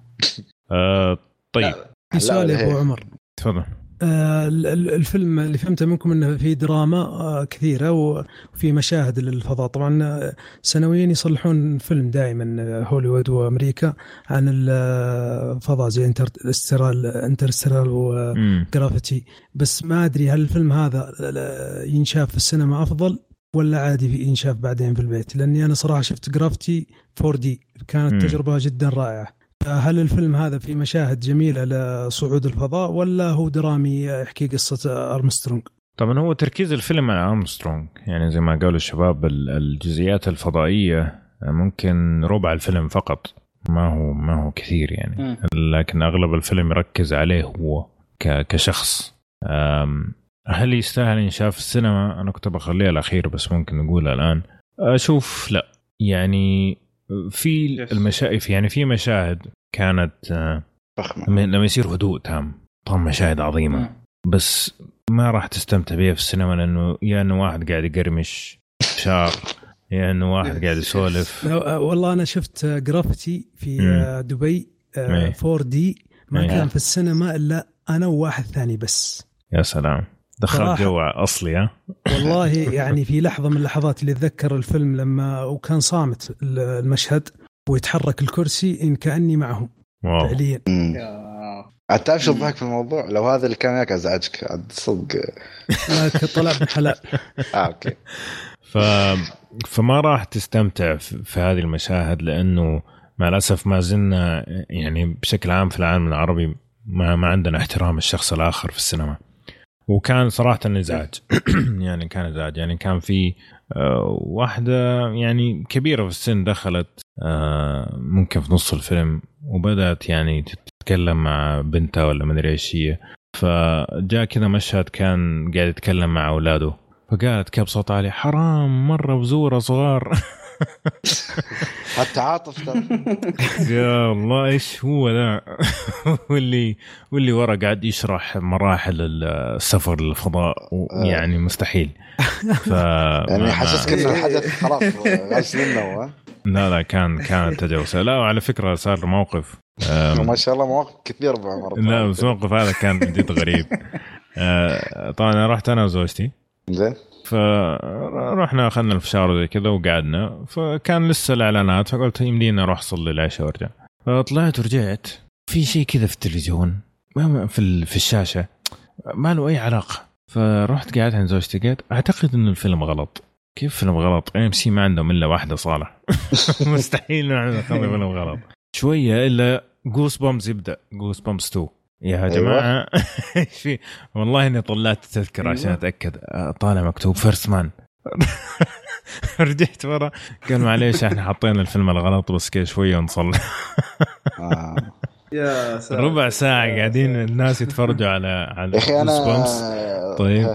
[SPEAKER 1] آه طيب
[SPEAKER 4] في سؤال يا
[SPEAKER 2] أبو.
[SPEAKER 4] عمر
[SPEAKER 1] تفضل
[SPEAKER 4] آه، الفيلم اللي فهمته منكم إنه في دراما آه، كثيرة وفي مشاهد للفضاء. طبعا آه، سنويا يصلحون فيلم دائما آه، هوليوود وأمريكا عن الفضاء زي Interstellar Interstellar.
[SPEAKER 1] و
[SPEAKER 4] Gravity بس ما أدري هل الفيلم هذا آه، ينشاف في السينما أفضل ولا عادي في ينشاف بعدين في البيت؟ لأني أنا صراحة شفت Gravity 4D كانت
[SPEAKER 1] مم.
[SPEAKER 4] تجربة جدا رائعة. فهل الفيلم هذا في مشاهد جميلة لصعود الفضاء ولا هو درامي يحكي قصة أرمسترونج؟
[SPEAKER 1] طبعا هو تركيز الفيلم على أرمسترونج يعني زي ما قالوا الشباب ال- الجزئيات الفضائية ممكن ربع الفيلم فقط ما هو ما هو كثير يعني. لكن أغلب الفيلم يركز عليه هو ك- كشخص أم، هل يستاهل ينشاف في السينما؟ أنا كنت بخليها الأخير بس ممكن نقولها الآن أشوف لا يعني في
[SPEAKER 3] Yes.
[SPEAKER 1] المشاهد يعني في مشاهد كانت آه،
[SPEAKER 2] فخمة
[SPEAKER 1] لما يصير هدوء تام طبعا مشاهد
[SPEAKER 3] عظيمة.
[SPEAKER 1] بس ما راح تستمتع بيها في السينما لأنه يا إنه واحد قاعد يقرمش شعر يا إنه واحد قاعد يسولف
[SPEAKER 4] لا، والله أنا شفت جرافتي في
[SPEAKER 1] مم.
[SPEAKER 4] آه، دبي
[SPEAKER 1] إيه.
[SPEAKER 4] 4 دي ما. كان في السينما إلا أنا وواحد ثاني بس
[SPEAKER 1] يا سلام دخلت. جو أصلي ها؟
[SPEAKER 4] والله يعني في لحظة من اللحظات اللي أتذكر الفيلم لما وكان صامت المشهد ويتحرك الكرسي إن كأني معهم
[SPEAKER 1] wow.
[SPEAKER 4] فعليا.
[SPEAKER 2] عاد تعرف شو الضحك في الموضوع؟ لو هذا اللي كان وياك أزعجك عاد صدق.
[SPEAKER 4] لكن طلع من حلال
[SPEAKER 2] آه okay.
[SPEAKER 1] ف... فما راح تستمتع في, في هذه المشاهد لأنه مع الأسف ما زلنا يعني بشكل عام في العالم العربي ما ما عندنا احترام الشخص الآخر في السينما. وكان صراحة ازعاج يعني كان ازعاج يعني كان في آه، واحدة يعني كبيرة في السن دخلت آه، ممكن في نص الفيلم وبدأت يعني تتكلم مع بنتها ولا مدري إيش هي. فجاء كذا مشهد كان قاعد يتكلم مع أولاده. فقالت كيف بصوت عالي حرام مرة بزورة صغار.
[SPEAKER 2] حتى عاطف ترى.
[SPEAKER 1] يا الله إيش هو ذا؟ واللي واللي ورا قاعد يشرح مراحل السفر للفضاء يعني مستحيل. ف
[SPEAKER 2] يعني حسسك ان الحدث خلاص منه هو
[SPEAKER 1] لا لا كان كانت تجاوز. لا وعلى فكرة صار موقف.
[SPEAKER 2] ما شاء الله مواقف كثير ابو عمر
[SPEAKER 1] لا بس الموقف هذا كان جد غريب. أه، طبعا رحت أنا وزوجتي.
[SPEAKER 2] زين.
[SPEAKER 1] فرحنا أخذنا الفشار وزي كذا وقعدنا. فكان لسه الإعلانات فقلت يمدينا أروح أصلي العشاء وأرجع. فطلعت ورجعت. في شيء كذا في التلفزيون في في الشاشة ما له أي علاقة. فرحت قعدت عند زوجتي قالت أعتقد انه الفيلم غلط. كيف فيلم غلط؟ AMC ما عندهم إلا واحدة صالة. مستحيل نحن نخلي فيلم غلط. شوية إلا Goosebumps يبدأ. Goosebumps 2 يا
[SPEAKER 2] أيوة.
[SPEAKER 1] جماعة إيش في والله إني طلعت التذكره عشان
[SPEAKER 3] أيوة.
[SPEAKER 1] أتأكد آه، طالع مكتوب First Man رجعت ورا قال معليش إحنا حاطين الفيلم الغلط بس كذا شوية ونصلح.
[SPEAKER 3] يا ساتر.
[SPEAKER 1] ربع ساعة قاعدين الناس يتفرجوا على على Goosebumps. طيب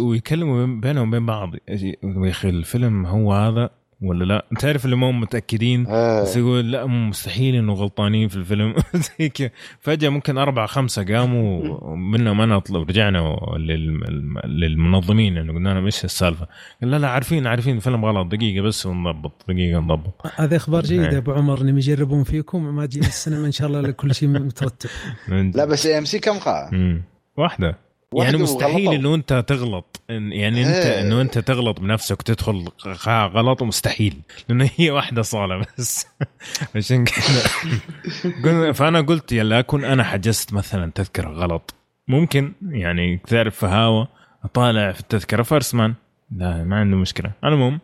[SPEAKER 1] ويكلموا بينهم وبين بعض يا أخي الفيلم هو هذا ولا لا؟ تعرف اللي مو متأكدين
[SPEAKER 2] آه.
[SPEAKER 1] بس يقول لا مستحيل انه غلطانين في الفيلم زي كذا فجأة ممكن أربعة خمسة قاموا منهم أنا طلب رجعنا لل- للمنظمين انه قلنا لهم إيش السالفة؟ قال لا لا عارفين عارفين الفيلم غلط دقيقة بس ونضبط دقيقة نضبط
[SPEAKER 4] هذه أخبار جيدة
[SPEAKER 1] إيه.
[SPEAKER 4] أبو عمر انهم يجربون فيكم ما تجينا السينما إن شاء الله كل شيء مترتب
[SPEAKER 2] لا بس اي ام سي كم قاعه؟
[SPEAKER 1] واحدة
[SPEAKER 2] واحدة
[SPEAKER 1] يعني مستحيل. إنه أنت تغلط. إن- يعني أنت
[SPEAKER 2] إيه.
[SPEAKER 1] إنه أنت تغلط بنفسك وتدخل غلط مستحيل. لأنه هي واحدة صالة بس. عشان كذا فأنا قلت يلا أكون أنا حجزت مثلا تذكرة غلط. ممكن يعني تعرف فهاوه أطالع في التذكرة. فارسمان لا ما عنده مشكلة. المهم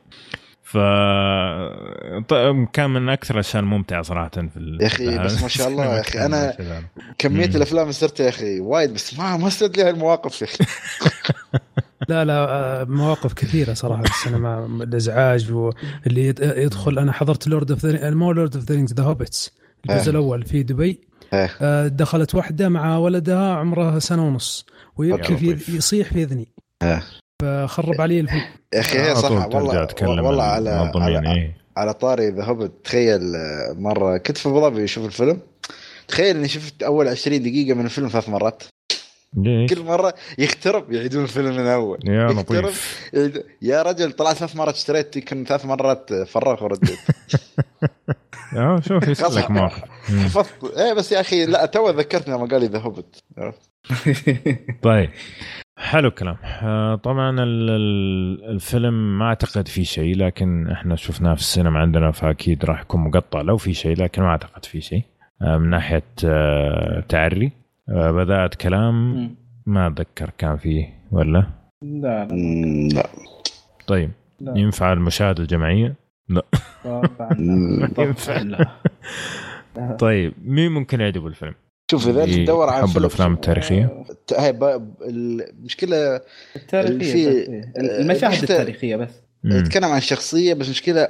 [SPEAKER 1] ف كان من أكثر الأشياء الممتعة صراحة في ال-
[SPEAKER 2] يا أخي، بس ما شاء الله يا أخي، أنا-
[SPEAKER 1] كمية.
[SPEAKER 2] الأفلام اللي صرت يا أخي وايد بس ما ما صرت لي هالمواقف يا أخي
[SPEAKER 4] لا لا آه، مواقف كثيرة صراحة في السينما الإزعاج واللي يد- يدخل أنا حضرت Lord of مو Lord of the Rings the Hobbits الجزء
[SPEAKER 2] إيه.
[SPEAKER 4] الأول في دبي. آه، دخلت واحدة مع ولدها عمرها سنة ونص ويبكي في. يصيح في
[SPEAKER 2] إذني.
[SPEAKER 4] فخرب علي الفيلم.
[SPEAKER 2] يا أخي هي صح. والله
[SPEAKER 1] تكلم
[SPEAKER 2] والله على على,
[SPEAKER 1] إيه.
[SPEAKER 2] على طاري ذا هوبت تخيل آه، مرة كنت في أبو ظبي أشوف الفيلم. تخيل إني شفت أول 20 دقيقة من الفيلم ثلاث مرات.
[SPEAKER 1] ليش؟
[SPEAKER 2] كل مرة يخترب يعيدون الفيلم من أول.
[SPEAKER 1] يا
[SPEAKER 2] يخترب
[SPEAKER 1] لطيف.
[SPEAKER 2] يعيد- يا رجل طلعت ثلاث مرات اشتريت يمكن ثلاث مرات فرغ ورديت.
[SPEAKER 1] آه شوف يسألك لك مواقف مم.
[SPEAKER 2] حفظت إيه بس يا أخي لا تو ذكرتني لما قال لي ذا هوبت
[SPEAKER 1] طيب. حلو الكلام. آه، طبعا ال- ال- الفيلم ما أعتقد فيه شيء لكن إحنا شفناه في السينما عندنا فأكيد راح يكون مقطع لو في شيء لكن ما أعتقد فيه شيء. آه، من ناحية آه، تعري. بدات كلام. ما أتذكر كان فيه ولا؟
[SPEAKER 3] لا لا.
[SPEAKER 2] لا.
[SPEAKER 1] طيب.
[SPEAKER 3] لا.
[SPEAKER 1] ينفع المشاهدة الجماعية؟
[SPEAKER 3] طبعا
[SPEAKER 1] ما
[SPEAKER 3] لا.
[SPEAKER 1] ينفع.
[SPEAKER 3] لا.
[SPEAKER 1] طيب مين ممكن يعجبه الفيلم؟
[SPEAKER 2] شوف إذا
[SPEAKER 1] أنت
[SPEAKER 2] تدور على فيلم-
[SPEAKER 1] الأفلام
[SPEAKER 2] التاريخية هاي ب- المشكلة
[SPEAKER 3] التاريخية
[SPEAKER 2] في-
[SPEAKER 3] إيه. المشاهد
[SPEAKER 2] حتى-
[SPEAKER 3] التاريخية بس.
[SPEAKER 2] يتكلم عن شخصية بس مشكلة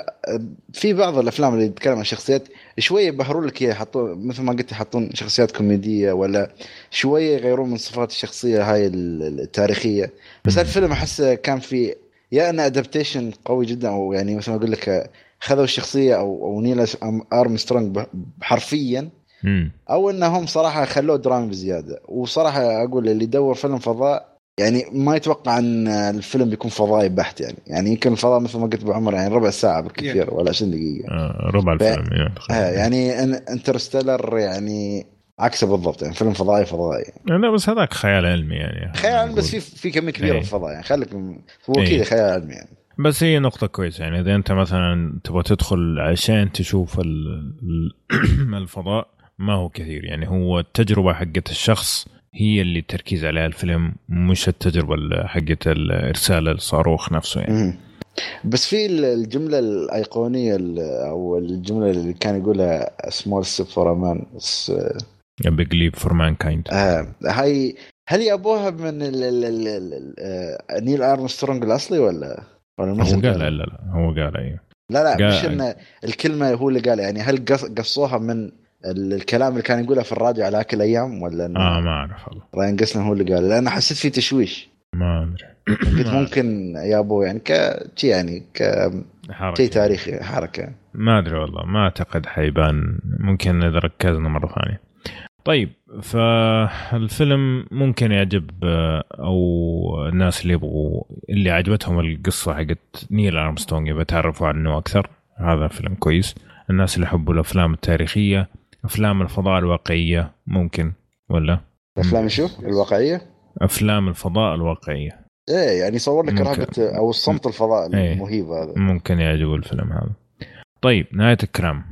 [SPEAKER 2] في بعض الأفلام اللي يتكلم عن شخصيات شوية يبهروا لك إياها يحطون مثل ما قلت يحطون شخصيات كوميدية ولا شوية يغيرون من صفات الشخصية هاي ال- التاريخية بس. الفيلم احسه كان في يا انه adaptation قوي جدا أو يعني مثل ما أقول لك خذوا الشخصية أو أو نيل أرمسترونج ب- حرفيا
[SPEAKER 1] مم.
[SPEAKER 2] أو إنهم صراحة خلوه درامي بزيادة. وصراحة أقول اللي يدور فيلم فضاء يعني ما يتوقع إن الفيلم بيكون فضائي بحت يعني. يعني يمكن الفضاء مثل ما قلت أبو عمر يعني ربع ساعة بالكثير ولا 20 دقيقة.
[SPEAKER 1] آه، ربع الفيلم يعني
[SPEAKER 2] آه يعني إن Interstellar يعني عكسه بالضبط يعني فيلم فضائي فضائي.
[SPEAKER 1] لا بس هذاك خيال علمي يعني.
[SPEAKER 2] خيال علمي بس في في كمية كبيرة
[SPEAKER 1] إيه.
[SPEAKER 2] من الفضاء يعني. خليك هو
[SPEAKER 1] إيه.
[SPEAKER 2] كذا خيال علمي يعني.
[SPEAKER 1] بس هي نقطة كويسة يعني. إذا أنت مثلا تبغى تدخل عشان تشوف ال- ال- الفضاء ما هو كثير يعني هو التجربة حقت الشخص هي اللي التركيز عليها الفيلم مش التجربة ال- حقت الإرسال الصاروخ نفسه يعني.
[SPEAKER 2] بس في ال- الجملة الأيقونية ال- أو الجملة اللي كان يقولها small step
[SPEAKER 1] for man big leap for
[SPEAKER 2] mankind هاي هل يابوها من ال ال ال ال آه نيل أرمسترونج الأصلي ولا ولا
[SPEAKER 1] هو قال؟ لا لا هو قال أيوه
[SPEAKER 2] لا لا مش ان الكلمة هو اللي قال يعني هل قص- قصوها من الكلام اللي كان يقوله في الراديو على ذيك الأيام ولا
[SPEAKER 1] آه ما أعرف والله.
[SPEAKER 2] راين جوسلينج هو اللي قال لأن حسيت في تشويش.
[SPEAKER 1] ما أدري.
[SPEAKER 2] قلت ممكن يابو يعني ك يعني كشيء
[SPEAKER 1] حركة.
[SPEAKER 2] تاريخي حركة
[SPEAKER 1] ما أدري والله. ما أعتقد حيبان. ممكن إذا ركزنا مرة ثانية. طيب فالفيلم ممكن يعجب آه، أو الناس اللي يبغوا اللي عجبتهم القصة حقت نيل ارمستونج يبغى يتعرفوا عنه أكثر. هذا فيلم كويس. الناس اللي يحبوا الأفلام التاريخية أفلام الفضاء الواقعية ممكن ولا؟
[SPEAKER 2] أفلام شو؟ الواقعية؟
[SPEAKER 1] أفلام الفضاء الواقعية.
[SPEAKER 2] إيه يعني يصور لك. رهبه أو الصمت الفضاء
[SPEAKER 1] إيه.
[SPEAKER 2] المهيب هذا.
[SPEAKER 1] ممكن يعجبه الفيلم هذا. طيب نهاية الكلام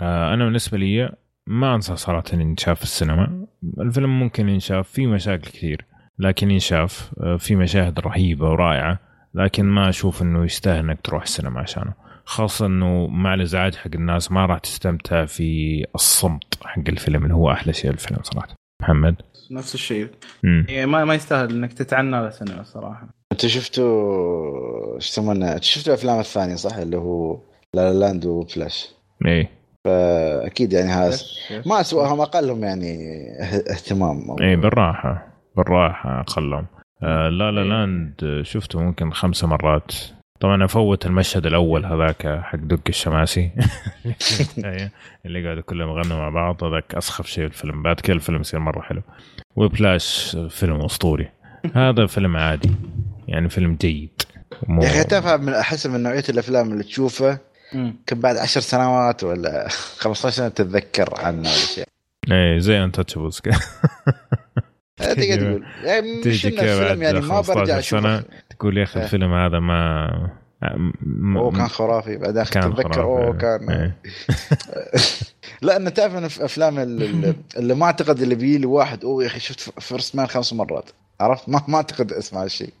[SPEAKER 1] آه أنا بالنسبة لي ما أنصح صراحة إن ينشاف في السينما. الفيلم ممكن ينشاف فيه مشاكل كثير لكن ينشاف آه في مشاهد رهيبة ورائعة لكن ما أشوف إنه يستاهل إنك تروح السينما عشانه. خاصة إنه مع الإزعاج حق الناس ما راح تستمتع في الصمت حق الفيلم اللي هو أحلى شيء الفيلم صراحة. محمد؟
[SPEAKER 3] نفس الشيء. يعني ما ما يستاهل إنك تتعنى على سينما الصراحه
[SPEAKER 2] أنت شفتوا إيش يسمونه؟ شفتوا الافلام الثانية صح؟ اللي هو La La Land Whiplash
[SPEAKER 1] إيه.
[SPEAKER 2] فأكيد يعني هذا. ما اسوأهم أقلهم يعني اه- اهتمام.
[SPEAKER 1] إيه بالراحة بالراحة اقلهم آه La La Land شفته ممكن خمسة مرات. طبعا افوت المشهد الأول هذاك حق دق الشماسي. اللي قاعدوا كلهم يغنوا مع بعض هذاك أسخف شيء في الفيلم. بعد كذا الفيلم يصير مرة حلو. وبلاش فيلم أسطوري. هذا فيلم عادي. يعني فيلم جيد. مو
[SPEAKER 2] يا أخي تفهم من أحس من نوعية الأفلام اللي تشوفه
[SPEAKER 3] مم.
[SPEAKER 2] كم بعد عشر سنوات ولا 15 سنة تتذكر عنه الاشياء
[SPEAKER 1] إيه زي انتشبلز كذا
[SPEAKER 2] تقدر
[SPEAKER 1] تيجي-
[SPEAKER 2] تقول. يعني مش الفيلم يعني ما
[SPEAKER 1] 15
[SPEAKER 2] برجع أشوفه.
[SPEAKER 1] تقول يا أخي
[SPEAKER 2] إيه.
[SPEAKER 1] الفيلم هذا ما م-
[SPEAKER 2] اوه كان خرافي بعدين
[SPEAKER 1] كان
[SPEAKER 2] تتذكر؟
[SPEAKER 1] خرافي.
[SPEAKER 2] أوه كان
[SPEAKER 1] إيه.
[SPEAKER 2] لا أنا تعرف في أفلام ال- ال- اللي ما أعتقد اللي بيجي لي واحد أوه يا أخي شفت First Man خمس مرات. عرفت؟ ما ما أعتقد اسمع هالشيء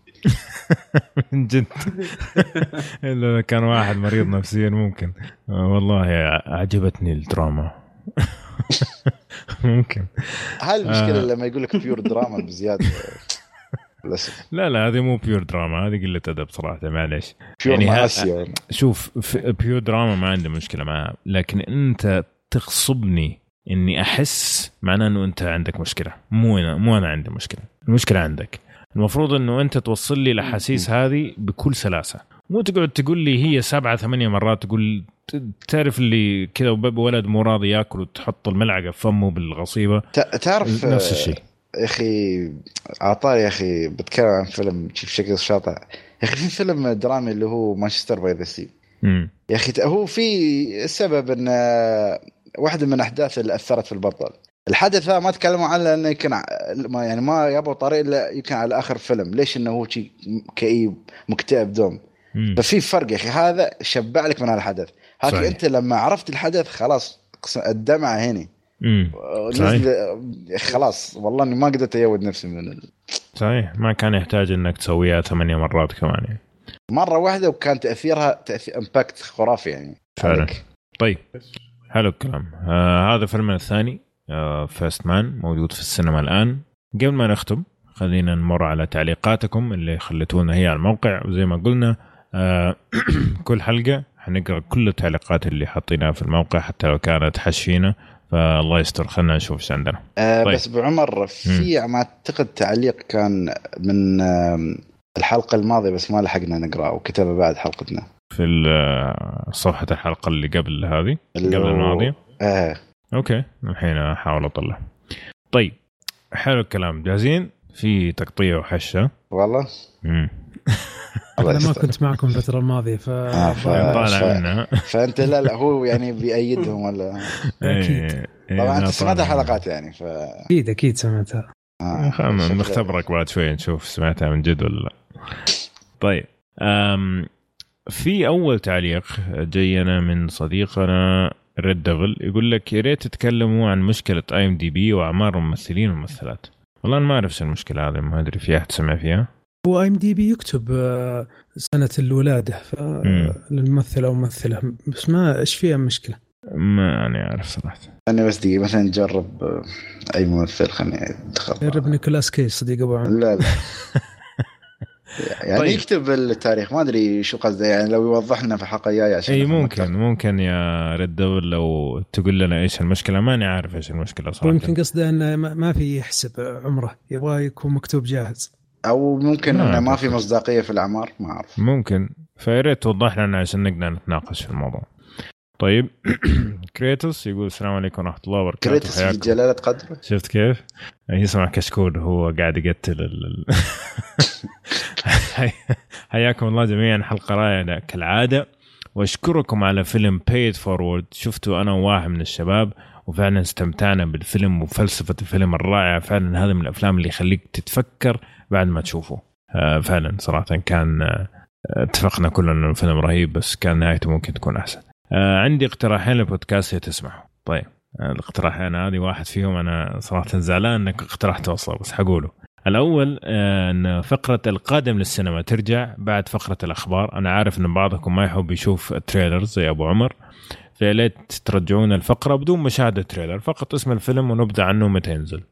[SPEAKER 1] من جد. إلا كان واحد مريض نفسيا ممكن. آه، والله عجبتني الدراما. ممكن.
[SPEAKER 2] هاي المشكلة
[SPEAKER 1] آه.
[SPEAKER 2] لما يقول لك pure drama بزيادة. للأسف.
[SPEAKER 1] لا لا هذه مو pure drama هذه قلة أدب صراحة معلش
[SPEAKER 2] بيور
[SPEAKER 1] يعني ها-
[SPEAKER 2] ماسيا
[SPEAKER 1] شوف بيور دراما ما عندي مشكلة معها لكن أنت تغصبني إني أحس معناه إنه أنت عندك مشكلة. مو أنا مو أنا عندي مشكلة. المشكلة عندك. المفروض إنه أنت توصل لي الأحاسيس هذه بكل سلاسة. مو تقعد تقول لي هي سبعة ثمانية مرات تقول تعرف اللي كذا ولد مو راضي ياكل وتحط الملعقة في فمه بالغصيبه
[SPEAKER 2] تعرف
[SPEAKER 1] نفس الشيء.
[SPEAKER 2] يا أخي على طاري يا أخي بتكلم عن فيلم بشكل شاطئ يا أخي في فيلم درامي اللي هو Manchester by the
[SPEAKER 1] Sea.
[SPEAKER 2] يا أخي هو في سبب إن آه، واحدة من الاحداث اللي أثرت في البطل. الحدث هذا ما تكلموا عنه لأنه يمكن ما يعني ما يبغوا طريق إلا يمكن على آخر فيلم. ليش إنه هو شيء كئيب مكتئب دوم. ففي فرق يا أخي هذا شبع لك من هالحدث.
[SPEAKER 1] صحيح.
[SPEAKER 2] أنت لما عرفت الحدث خلاص الدمعة هنا
[SPEAKER 1] امم
[SPEAKER 2] خلاص والله إني ما قدرت أيود نفسي من ال...
[SPEAKER 1] صحيح. ما كان يحتاج إنك تسويها ثمانية مرات كمان يعني.
[SPEAKER 2] مرة واحدة وكان تاثيرها تأثير impact خرافي يعني.
[SPEAKER 1] فعلا.
[SPEAKER 2] عليك.
[SPEAKER 1] طيب. حلو الكلام. آه هذا فيلمنا الثاني آه First Man موجود في السينما الآن. قبل ما نختم خلينا نمر على تعليقاتكم اللي خليتونا هي على الموقع. وزي ما قلنا آه كل حلقة حنقرأ كل التعليقات اللي حاطينها في الموقع حتى لو كانت حشينا. فالله يستر. خلينا نشوف إيش عندنا.
[SPEAKER 2] آه
[SPEAKER 1] طيب.
[SPEAKER 2] بس بعمر في ما أعتقد تعليق كان من آم، الحلقة الماضية بس ما لحقنا نقرأه وكتبه بعد حلقتنا.
[SPEAKER 1] في ال- صفحة الحلقة اللي قبل هذه
[SPEAKER 2] اللي
[SPEAKER 1] قبل الماضية.
[SPEAKER 2] آه.
[SPEAKER 1] أوكي. الحين أحاول أطلع. طيب. حلو الكلام. جاهزين؟ في تقطيع وحشة.
[SPEAKER 2] والله.
[SPEAKER 1] امم
[SPEAKER 4] أنا ما. كنت معكم الفترة الماضية ف
[SPEAKER 2] آه، ف- ف-
[SPEAKER 1] منها.
[SPEAKER 2] فأنت لا لا هو يعني بيأيدهم ولا؟
[SPEAKER 4] أكيد.
[SPEAKER 1] إيه، إيه،
[SPEAKER 2] طبعا
[SPEAKER 1] أنت
[SPEAKER 2] سمعت. الحلقات يعني ف
[SPEAKER 4] أكيد أكيد سمعتها.
[SPEAKER 2] آه،
[SPEAKER 1] نختبرك بعد شوي نشوف سمعتها من جد ولا لا. طيب أم في أول تعليق جينا من صديقنا Red Devil يقول لك يا ريت تتكلموا عن مشكلة IMDb وأعمار الممثلين والممثلات والله أنا ما أعرف شو المشكلة هذه ما أدري في أحد سمع فيها؟
[SPEAKER 4] هو IMDb يكتب آه، سنة الولادة
[SPEAKER 1] مم.
[SPEAKER 4] للممثل أو ممثلة. بس ما إيش فيها مشكلة؟
[SPEAKER 1] ما أنا عارف صراحة.
[SPEAKER 2] أنا بس دقيقة مثلا نجرب آه، أي ممثل خليني ادخل
[SPEAKER 4] جرب نيكولاس كيج صديق أبو عمر.
[SPEAKER 2] لا لا. يعني
[SPEAKER 1] طيب.
[SPEAKER 2] يكتب التاريخ ما أدري شو قصده يعني لو يوضح لنا في الحلقة الجايه عشان إي
[SPEAKER 1] ممكن
[SPEAKER 2] أكثر.
[SPEAKER 1] ممكن يا Red Devil لو تقول لنا إيش المشكلة. ماني عارف إيش المشكلة صراحة.
[SPEAKER 4] ويمكن قصده إنه ما ما في يحسب عمره يبغى يكون مكتوب جاهز.
[SPEAKER 2] أو ممكن إنه ما. في مصداقية في الأعمار ما أعرف.
[SPEAKER 1] ممكن. فيا ريت توضح لنا عشان نقدر نتناقش في الموضوع. طيب. Kratos يقول السلام عليكم ورحمة الله وبركاته.
[SPEAKER 2] Kratos في جلالة قدره
[SPEAKER 1] شفت كيف؟ يسمع كشكول وهو قاعد يقتل ال... ال- حي- حياكم الله جميعا. حلقة رائعة كالعادة. وأشكركم على فيلم Pay It Forward شفته أنا وواحد من الشباب وفعلا استمتعنا بالفيلم وفلسفة الفيلم الرائعة. فعلا هذا من الأفلام اللي يخليك تتفكر بعد ما تشوفه. آه، فعلا صراحة كان آه، اتفقنا كلنا إنه الفيلم رهيب بس كان نهايته ممكن تكون أحسن. آه، عندي اقتراحين للبودكاست يا تسمعوا. طيب الاقتراحين هذه واحد فيهم أنا صراحة زعلان إنك اقترحته أصلا بس حقوله. الأول إن فقرة القادم للسينما ترجع بعد فقرة الأخبار. أنا عارف إن بعضكم ما يحب يشوف التريلرز زي أبو عمر فيا ليت ترجعون الفقرة بدون مشاهدة trailer فقط اسم الفيلم ونبدأ عنه متى ينزل.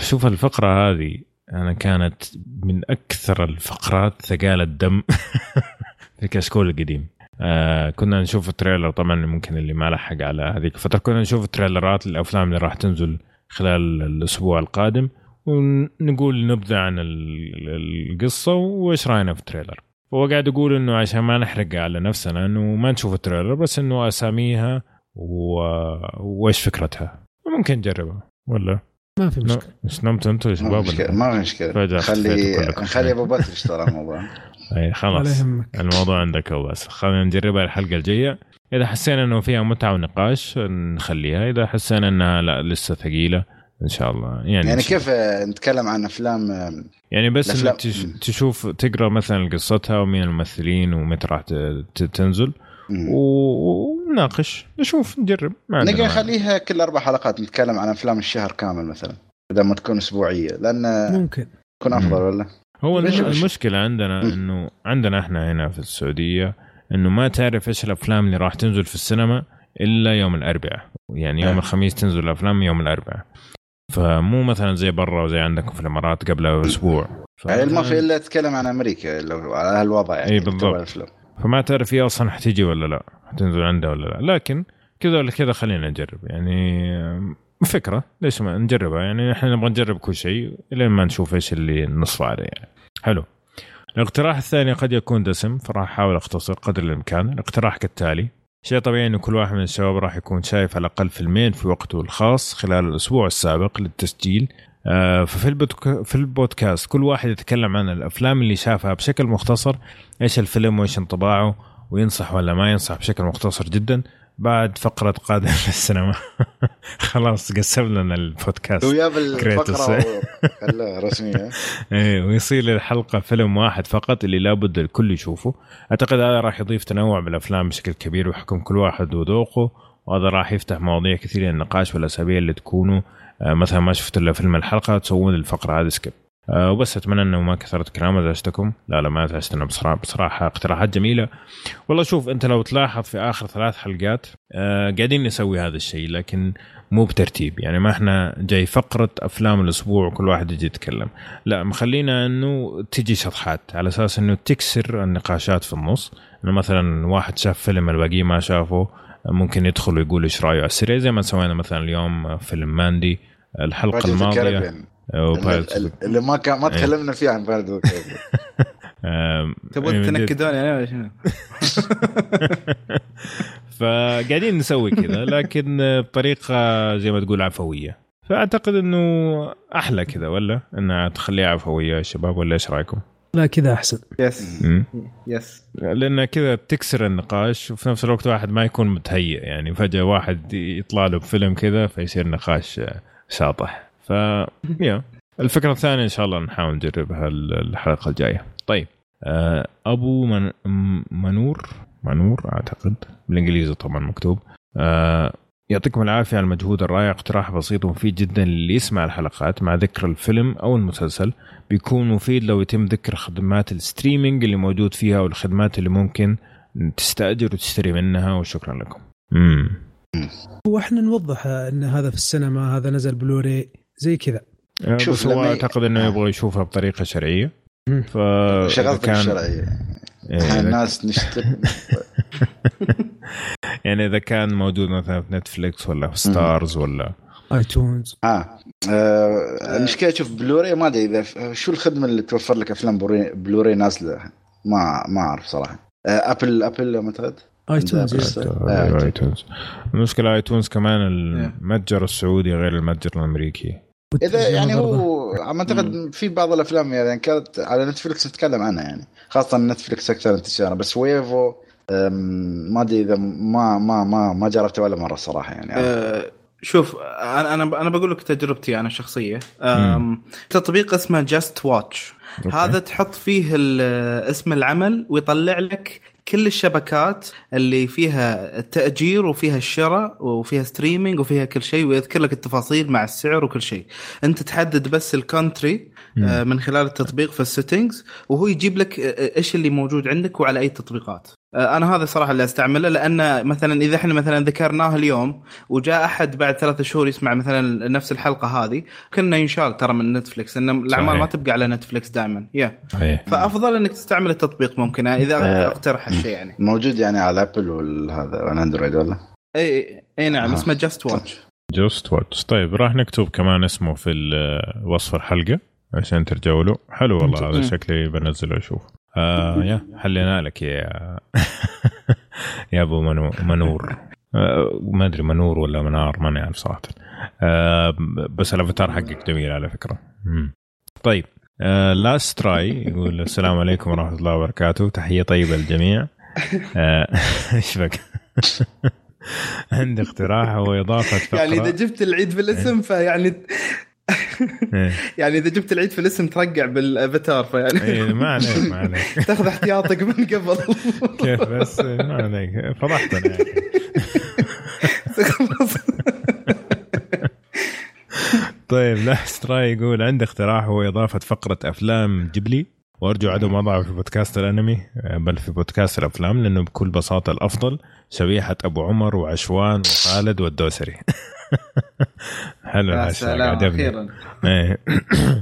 [SPEAKER 1] شوف الفقرة هذه أنا كانت من أكثر الفقرات ثقالة دم في كشكول القديم. آه كنا نشوف ال trailer طبعا ممكن اللي ما لحق على هذيك الفترة كنا نشوف ال trailerات الأفلام اللي راح تنزل خلال الأسبوع القادم ونقول نبذة عن ال- القصة وإيش رأينا في ال trailer. هو قاعد يقول إنه عشان ما نحرق على نفسنا إنه ما نشوف التريلر بس إنه أساميها و... وإيش فكرتها. ممكن نجربها. ولا؟
[SPEAKER 4] ما في مشكلة.
[SPEAKER 1] إيش نمت أنتم يا
[SPEAKER 2] ما
[SPEAKER 1] شباب
[SPEAKER 2] في مشكلة
[SPEAKER 1] ولا؟
[SPEAKER 2] ما في مشكلة.
[SPEAKER 1] فجأة
[SPEAKER 2] خلي. خلي أبو بكر يشتغل على الموضوع.
[SPEAKER 1] اي خلاص. الموضوع عندك هو بس. خلينا نجربها الحلقة الجاية. إذا حسينا إنه فيها متعة ونقاش نخليها. إذا حسينا إنها لا لسه ثقيلة إن شاء الله. يعني
[SPEAKER 2] يعني كيف آه، نتكلم عن أفلام آه،
[SPEAKER 1] يعني بس
[SPEAKER 2] الأفلام.
[SPEAKER 1] انك تش- تشوف تقرأ مثلا قصتها ومين الممثلين ومتى راح تنزل. ونناقش نشوف نجرب. ما عندنا
[SPEAKER 2] نقدر. نخليها كل أربع حلقات نتكلم عن أفلام الشهر كامل مثلا بدل ما تكون أسبوعية لأن
[SPEAKER 4] ممكن.
[SPEAKER 2] تكون أفضل ولا؟
[SPEAKER 1] هو المشكلة عندنا. إنه عندنا إحنا هنا في السعودية إنه ما تعرف إيش الأفلام اللي راح تنزل في السينما إلا يوم الأربعاء. يعني يوم
[SPEAKER 2] آه.
[SPEAKER 1] الخميس تنزل الافلام يوم الأربعاء. فمو مثلا زي برا وزي عندكم في الإمارات قبلها باسبوع ف...
[SPEAKER 2] يعني ما في الا تتكلم عن أمريكا لو على هالوضع يعني
[SPEAKER 1] إي بالضبط. فما تعرف هي أصلا حتيجي ولا لا حتنزل عندها ولا لا. لكن كذا ولا كذا خلينا نجرب. يعني فكرة ليش ما نجربها؟ يعني إحنا نبغى نجرب كل شيء لين ما نشوف إيش اللي نصفى عليه. يعني حلو. الاقتراح الثاني قد يكون دسم فراح أحاول أختصر قدر الإمكان. الاقتراح كالتالي شيء طبيعي انه كل واحد من الشباب راح يكون شايف على الأقل فيلمين في وقته الخاص خلال الأسبوع السابق للتسجيل ففي ال podc... في البودكاست كل واحد يتكلم عن الأفلام اللي شافها بشكل مختصر إيش الفيلم وإيش انطباعه وينصح ولا ما ينصح بشكل مختصر جدا بعد فقرة قادم في السينما خلاص قسم لنا البودكاست.
[SPEAKER 2] ويا خلاها رسمية.
[SPEAKER 1] إيه ويصير الحلقة فيلم واحد فقط اللي لابد الكل يشوفه. أعتقد هذا راح يضيف تنوع بالأفلام بشكل كبير ويحكم كل واحد وذوقه وهذا راح يفتح مواضيع كثيرة للنقاش والأسابيع اللي تكونوا. آه، مثلا ما شفت إلا فيلم الحلقة تسوون الفقرة هذه skip. آه، وبس أتمنى إنه ما كثرت كلام ازعجتكم لا لا ما ازعجتنا بصراحه بصراحة اقتراحات جميلة. والله شوف أنت لو تلاحظ في آخر ثلاث حلقات آه قاعدين نسوي هذا الشيء لكن مو بترتيب. يعني ما إحنا جاي فقرة أفلام الأسبوع وكل واحد يجي يتكلم. لا مخلينا إنه تجي شطحات على أساس إنه تكسر النقاشات في النص. إنه مثلا واحد شاف فيلم الباقي ما شافه ممكن يدخل ويقول إيش رأيه على السريع زي ما سوينا مثلا اليوم فيلم ماندي الحلقة
[SPEAKER 2] الماضية.
[SPEAKER 1] وبايرتس
[SPEAKER 2] اللي- اللي ما كان ما
[SPEAKER 1] إيه.
[SPEAKER 2] تكلمنا فيه عن بارد
[SPEAKER 3] تبغون
[SPEAKER 1] يعني
[SPEAKER 3] تنكدون يعني ولا شنو؟
[SPEAKER 1] فقاعدين نسوي كذا لكن بطريقة زي ما تقول عفوية فأعتقد إنه أحلى كذا ولا إنها تخليها عفوية يا شباب ولا إيش رأيكم؟
[SPEAKER 4] لا كذا
[SPEAKER 3] أحسن.
[SPEAKER 1] Yes.
[SPEAKER 3] Yes
[SPEAKER 1] لأن كذا تكسر النقاش وفي نفس الوقت واحد ما يكون متهيئ. يعني فجأة واحد يطلع له بفيلم كذا فيصير نقاش شاطح ف يا الفكرة الثانية إن شاء الله نحاول نجربها الحلقة الجاية. طيب آه، أبو من منور؟ منور أعتقد. بالإنجليزي طبعا مكتوب. آه، يعطيكم العافية على المجهود الرائع اقتراح بسيط ومفيد جدا للي يسمع الحلقات مع ذكر الفيلم أو المسلسل بيكون مفيد لو يتم ذكر خدمات الستريمينج اللي موجود فيها والخدمات اللي ممكن تستأجر وتشتري منها وشكرا لكم. امم
[SPEAKER 4] وإحنا نوضح إن هذا في السينما هذا نزل بلوري زي كذا
[SPEAKER 2] شوف
[SPEAKER 1] بس هو أعتقد إنه
[SPEAKER 2] آه.
[SPEAKER 1] يبغى يشوفها بطريقة
[SPEAKER 4] شرعية.
[SPEAKER 1] ف كان
[SPEAKER 2] الشرعية
[SPEAKER 1] إيه،
[SPEAKER 2] الناس نشتري
[SPEAKER 1] يعني إذا كان موجود مثلا في Netflix ولا في Starz ولا
[SPEAKER 4] iTunes.
[SPEAKER 2] ها آه المشكلة شوف بلوري ما أدري إذا شو الخدمة اللي توفر لك أفلام Blu-ray, Blu-ray نازله ما ما أعرف صراحة. آه Apple Apple اعتقد
[SPEAKER 4] iTunes.
[SPEAKER 2] آه،
[SPEAKER 1] iTunes. المشكلة iTunes كمان المتجر السعودي غير المتجر الأمريكي.
[SPEAKER 2] إذا يعني. هو ما اعتقد في بعض الأفلام يعني كانت على Netflix نتكلم عنها يعني. خاصة Netflix أكثر انتشارا. بس Wavo أم، ما أدري إذا ما ما ما ما جربته ولا مرة صراحة يعني.
[SPEAKER 3] آه، شوف أنا أنا أنا بقول لك تجربتي أنا الشخصيه تطبيق اسمه
[SPEAKER 1] JustWatch.
[SPEAKER 3] هذا تحط فيه اسم العمل ويطلع لك كل الشبكات اللي فيها التأجير وفيها الشراء وفيها streaming وفيها كل شيء ويذكر لك التفاصيل مع السعر وكل شيء. أنت تحدد بس ال country آه، من خلال التطبيق في ال settings وهو يجيب لك آه، إيش اللي موجود عندك وعلى أي تطبيقات. آه، أنا هذا صراحة اللي أستعمله لأن مثلا إذا إحنا مثلا ذكرناه اليوم وجاء أحد بعد ثلاثة شهور يسمع مثلا نفس الحلقة هذه كنا ينشال ترى من Netflix إن
[SPEAKER 1] الأعمال.
[SPEAKER 3] ما تبقى على Netflix دائما يا
[SPEAKER 1] صحيح
[SPEAKER 3] فأفضل إنك تستعمل التطبيق ممكن إذا
[SPEAKER 2] آه.
[SPEAKER 3] أقترح الشيء يعني
[SPEAKER 2] موجود يعني على Apple والهذا وال Android ولا؟
[SPEAKER 3] إي إي نعم
[SPEAKER 2] آه.
[SPEAKER 3] اسمه
[SPEAKER 1] JustWatch JustWatch طيب راح نكتب كمان اسمه في وصف الحلقة عشان ترجعوا له حلو والله هذا. شكلي بنزله أشوف آه يا حلينا لك يا يا أبو منو منور. آه ما أدري منور ولا منار ماني عارف صراحة. آه بس الأفاتار حقك جميل على فكرة. مم. طيب آه لاست تراي يقول السلام عليكم ورحمة الله وبركاته. تحية طيبة للجميع. آه، إيش بك عندي اقتراح هو اضافه فقره
[SPEAKER 3] يعني إذا جبت العيد في الاسم فيعني. يعني إذا جبت العيد في الاسم ترقع بالأفاتار فيعني
[SPEAKER 1] إيه ما عليك ما عليك.
[SPEAKER 3] تاخذ احتياطك من قبل.
[SPEAKER 1] كيف بس؟ ما عليك. فضحتنا أخي. طيب Last Ray يقول عندي اقتراح هو إضافة فقرة أفلام جبلي وأرجو عدم وضعه في بودكاست الأنمي بل في بودكاست الأفلام لأنه بكل بساطة الأفضل شبيحة أبو عمر وعشوان وخالد والدوسري. حلو الهاشتاج
[SPEAKER 3] سلام
[SPEAKER 1] عجبني
[SPEAKER 3] أخيرا.
[SPEAKER 1] إيه.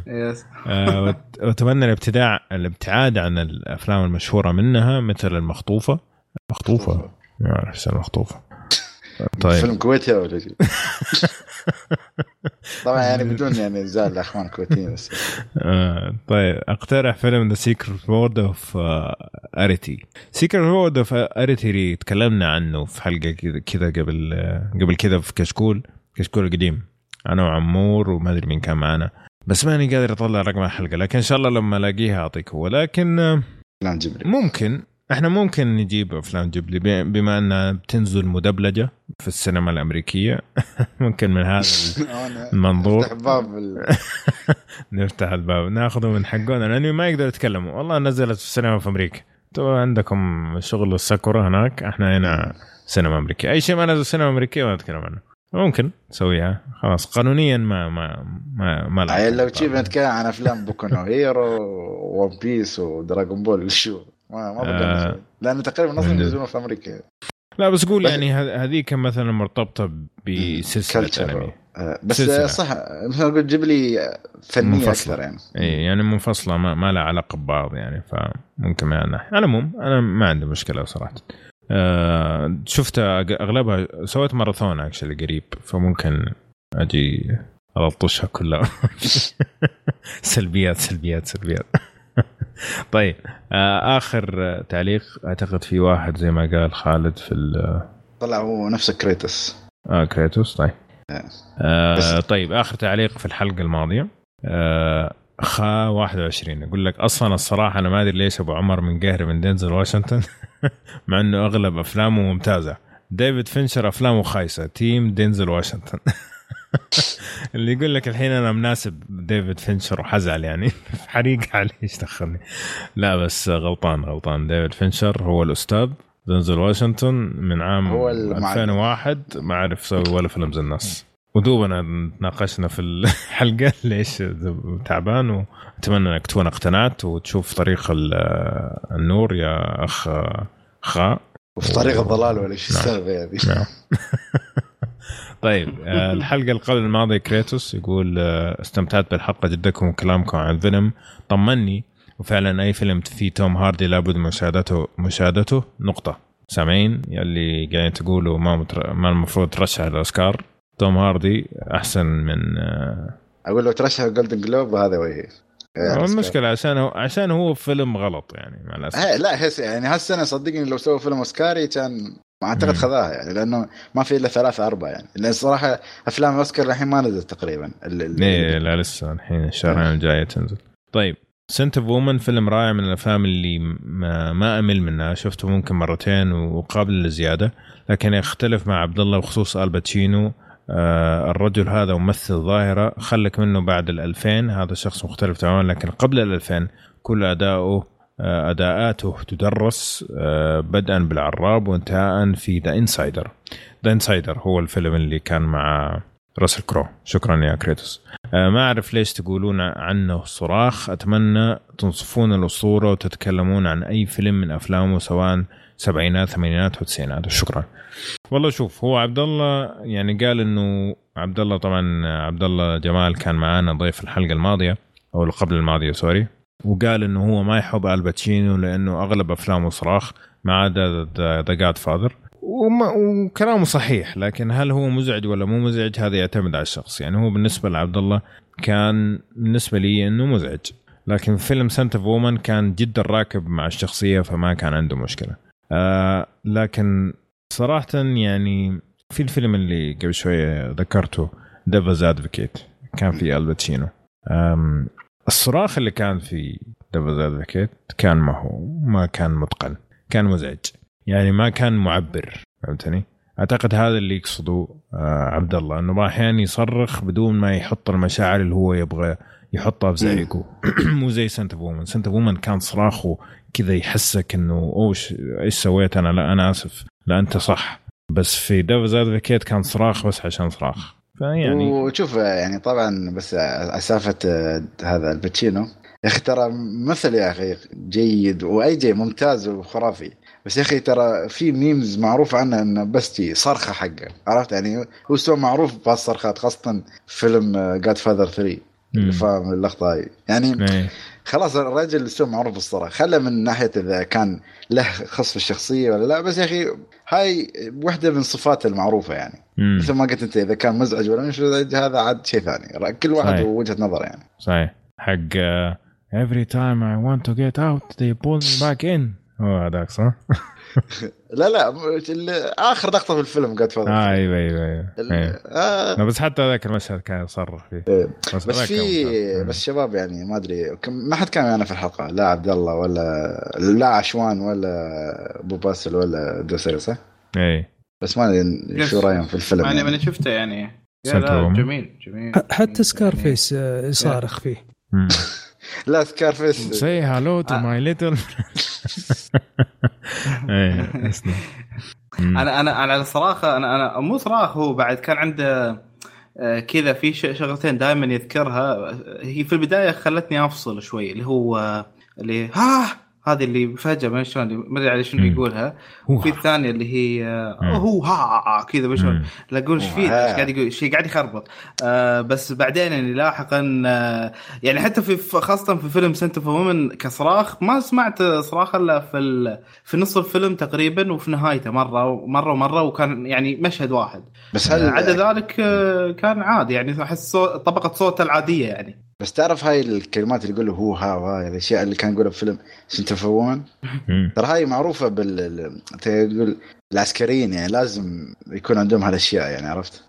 [SPEAKER 1] آه، وأتمنى الابتداع الابتعاد عن الأفلام المشهورة منها مثل المخطوفة. مخطوفة؟ ما أعرف المخطوفة. طيب.
[SPEAKER 2] فيلم كويتي ولا شيء طبعا يعني بدون يعني زعل الأخوان الكويتيين بس.
[SPEAKER 1] آه طيب. أقترح فيلم The Secret World of Arrietty Secret World of Arrietty تكلمنا عنه في حلقة كذا- كذا قبل آه، قبل كذا في كشكول. كشكول القديم. أنا وعمور وما أدري مين كان معنا بس ماني قادر أطلع رقم الحلقة لكن إن شاء الله لما ألاقيها أعطيك هو. لكن آه،
[SPEAKER 2] أفلام جبري
[SPEAKER 1] ممكن. إحنا ممكن نجيب أفلام جبلي بما أنها بتنزل مدبلجة في السينما الأمريكية. ممكن من هذا المنظور.
[SPEAKER 2] افتح باب ال-
[SPEAKER 1] نفتح الباب. ناخذه من حقنا لأنه ما يقدروا يتكلموا والله نزلت في السينما في أمريكا. أنتوا عندكم شغل الساكورا هناك إحنا هنا سينما أمريكية. أي شيء ما نزل سينما أمريكية ما نتكلم عنه. ممكن نسويها خلاص قانونيا ما ما ما ما
[SPEAKER 2] عيل لو. تجيب نتكلم عن أفلام بوكو هيرو وون بيس ودراغون بول شو ما ما
[SPEAKER 1] آه.
[SPEAKER 2] لأنه تقريبا
[SPEAKER 1] أصلا.
[SPEAKER 2] ينزلون في أمريكا
[SPEAKER 1] لا بس قول يعني هذيك مثلا مرتبطة
[SPEAKER 2] بسلسلة.
[SPEAKER 1] أنمي
[SPEAKER 2] آه، بس
[SPEAKER 1] سلسلة.
[SPEAKER 2] صح مثل ما قلت جيب لي فنية
[SPEAKER 1] منفصلة.
[SPEAKER 2] أكثر يعني
[SPEAKER 1] اي يعني منفصلة ما, ما لها علاقة ببعض يعني فممكن الناحيه على العموم أنا ما عندي مشكلة صراحة شفت أغ- أغلبها سويت ماراثون actually قريب فممكن أجي ألطشها كلها. سلبيات سلبيات سلبيات. طيب آه آخر تعليق أعتقد في واحد زي ما قال خالد في ال-
[SPEAKER 2] طلع هو نفسه كريتوس.
[SPEAKER 1] آه كريتوس طيب. آه طيب آخر تعليق في الحلقة الماضية. آه خا 21 يقول لك أصلا الصراحة أنا ما أدري ليش أبو عمر من قهر من دينزل واشنطن. مع إنه أغلب أفلامه ممتازة. ديفيد فينشر أفلامه خايسة. team دينزل واشنطن. اللي يقول لك الحين أنا مناسب ديفيد فينشر وحزعل يعني. حريق عليه إيش دخلني. لا بس غلطان غلطان. ديفيد فينشر هو الأستاذ دنزل واشنطن من عام
[SPEAKER 2] هو المعلم.
[SPEAKER 1] 2001 ما عرف يسوي ولا فيلم زي الناس. ودوبنا تناقشنا في الحلقة ليش تعبان وأتمنى إنك تكون اقتنعت وتشوف طريق ال- النور يا أخ خاء
[SPEAKER 2] وفي طريق الضلال ولا
[SPEAKER 1] نعم.
[SPEAKER 2] السالفه هذه
[SPEAKER 1] نعم. طيب آه، الحلقة اللي قبل الماضية كريتوس يقول آه، استمتعت بالحلقة جدكم وكلامكم عن فيلم طمني وفعلا أي فيلم فيه توم هاردي لابد من مشاهدته مشاهدته نقطة. سامعين؟ يلي قاعدين تقولوا ما متر... ما المفروض ترشح الأوسكار. توم هاردي أحسن من
[SPEAKER 2] أقول لو ترشح Golden Globe هذا وهي آه،
[SPEAKER 1] المشكلة عشان هو عشان هو فيلم غلط يعني مع الأسف.
[SPEAKER 2] آه، لا هس يعني هالسنة صدقني لو سووا فيلم أوسكاري كان ما
[SPEAKER 1] أعتقد.
[SPEAKER 2] خذاها يعني لأنه ما في إلا ثلاثة أربعة يعني. لأن الصراحه أفلام الاوسكار الحين ما نزلت تقريبا.
[SPEAKER 1] إيه لا لسه الحين الشهرين الجاية تنزل. طيب Scent of a Woman فيلم رائع من الأفلام اللي ما, ما أمل منها. شفته ممكن مرتين وقابل للزياده لكن يختلف مع عبد الله بخصوص الباتشينو الرجل هذا ممثل ظاهرة خلك منه بعد ال 2000 هذا شخص مختلف تماما لكن قبل ال 2000 كل أداؤه آه أداءاته تدرس آه بدءا بالعراب وانتهاء في The Insider The Insider هو الفيلم اللي كان مع راسل كرو. شكرا يا كريتوس. آه، ما أعرف ليش تقولون عنه صراخ. أتمنى تنصفون الأسطورة وتتكلمون عن أي فيلم من أفلامه سواء سبعينات ثمانينات وتسعينات شكرا. والله شوف هو عبد الله يعني قال إنه عبد الله طبعا عبد الله جمال كان معانا ضيف الحلقة الماضية أو قبل الماضية sorry. وقال إنه هو ما يحب الباتشينو لأنه أغلب أفلامه صراخ ما عدا The Godfather وكلامه صحيح لكن هل هو مزعج ولا مو مزعج هذا يعتمد على الشخص. يعني هو بالنسبة لعبد الله كان بالنسبة لي إنه مزعج. لكن فيلم Scent of a Woman كان جدا راكب مع الشخصية فما كان عنده مشكلة. آه لكن صراحة يعني في الفيلم اللي قبل شوية ذكرته Devil's Advocate كان في الباتشينو الصراخ اللي كان في Devil's Advocate كان ما هو ما كان متقن كان مزعج. يعني ما كان معبر فهمتني؟ أعتقد هذا اللي يقصده آه عبد الله انه الاحيان يصرخ بدون ما يحط المشاعر اللي هو يبغى يحطها في زعيقه. مو زي Scent of a Woman Scent of a Woman كان صراخه كذا يحسك إنه اوش إيش سويت أنا؟ لا أنا آسف. لا أنت صح. بس في Devil's Advocate كان صراخ بس عشان صراخ. فيعني
[SPEAKER 2] وشوف يعني طبعا بس على سالفة آه، هذا الباتشينو. يا أخي ترى مثل يا أخي جيد وأي جي ممتاز وخرافي. بس يا أخي ترى في memes معروف عنه انه بس تي صرخة حقه. عرفت؟ يعني هو سوى معروف بهالصرخات خاصة فيلم Godfather 3
[SPEAKER 1] مم.
[SPEAKER 2] فاهم اللقطة هاي. يعني
[SPEAKER 1] إيه.
[SPEAKER 2] خلاص الرجل سوى معروف بالصراخ خله من ناحية إذا كان له خص في الشخصية ولا لا بس يا أخي هاي واحدة من صفاته المعروفة يعني
[SPEAKER 1] مم.
[SPEAKER 2] مثل ما قلت أنت إذا كان مزعج ولا مش مزعج هذا عاد شيء ثاني كل واحد
[SPEAKER 1] صحيح.
[SPEAKER 2] ووجهة نظر يعني
[SPEAKER 1] صحيح حق آه، every time I want to get out they pull me back in هو هذاك صح؟
[SPEAKER 2] لا لا آخر لقطة في الفيلم قاعد فاضل
[SPEAKER 1] آه أيوه أيوه
[SPEAKER 2] أيوه,
[SPEAKER 1] أيوه.
[SPEAKER 2] آه
[SPEAKER 1] بس حتى ذاك المشهد كان يصرخ فيه
[SPEAKER 2] إيه.
[SPEAKER 1] بس,
[SPEAKER 2] بس في. بس شباب يعني ما أدري كم- ما حد كان معنا في الحلقة لا عبد الله ولا لا عشوان ولا أبو باسل ولا دوسري صح؟
[SPEAKER 1] إيه
[SPEAKER 2] بس ما أدري شو. رأيهم في الفيلم يعني.
[SPEAKER 3] ماني شفته يعني لا. جميل جميل
[SPEAKER 4] حتى Scarface آه، يصارخ فيه.
[SPEAKER 2] لا
[SPEAKER 3] Scarface
[SPEAKER 1] my little إيه اسمع. مم.
[SPEAKER 3] أنا أنا أنا على الصراخه أنا أنا مو صراخ هو بعد كان عنده آه، كذا في شغلتين دائما يذكرها. هي في البداية خلتني أفصل شوي اللي هو اللي ها! هذه اللي فجأة ما شلون ما أدري على شنو. يقولها وفي الثانية اللي هي آه،. هو ها كذا ما شلون. لا أقول إيش فيه. إيش قاعد يقول شيء قاعد يخربط آه بس بعدين يعني لاحقا آه يعني حتى في خاصة في فيلم سنت اوف وومن كصراخ ما سمعت صراخ إلا في ال- في نص الفيلم تقريبا وفي نهايته مرة ومره ومرة وكان يعني مشهد واحد
[SPEAKER 2] بس هل
[SPEAKER 3] عدا ذلك آه كان عادي يعني أحس طبقة صوته العادية يعني
[SPEAKER 2] بس تعرف هاي الكلمات اللي يقوله هو hoo-ah وهاي الأشياء اللي كان يقولها في فيلم Scent of a Woman
[SPEAKER 1] مم.
[SPEAKER 2] ترى هاي معروفة بال ال- تقول العسكريين يعني لازم يكون عندهم هالأشياء يعني عرفت؟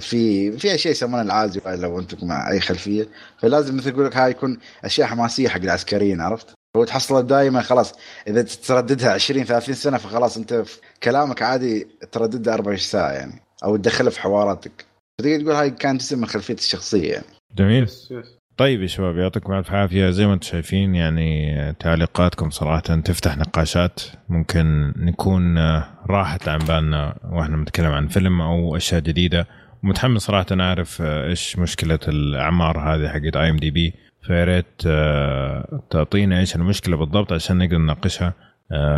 [SPEAKER 2] في في أشياء يسمونها العازي لو أنتم مع أي خلفية فلازم مثل يقول لك هاي يكون أشياء حماسية حق العسكريين عرفت؟ هو تحصل دائما خلاص إذا ترددها 20 30 سنة فخلاص أنت في كلامك عادي ترددها 24 ساعة يعني أو تدخلها في حواراتك فتقدر تقول هاي كان جزء من خلفيتي الشخصية يعني
[SPEAKER 1] جميل.
[SPEAKER 3] yes yes
[SPEAKER 1] طيب يا شباب يعطيكم الف عافية. زي ما أنتم شايفين يعني تعليقاتكم صراحة تفتح نقاشات. ممكن نكون آه، راحت عن بالنا وإحنا بنتكلم عن فيلم أو أشياء جديدة. ومتحمس صراحة أعرف آه، إيش مشكلة الأعمار هذه حقت IMDb فيا ريت آه، تعطينا إيش المشكلة بالضبط عشان نقدر نناقشها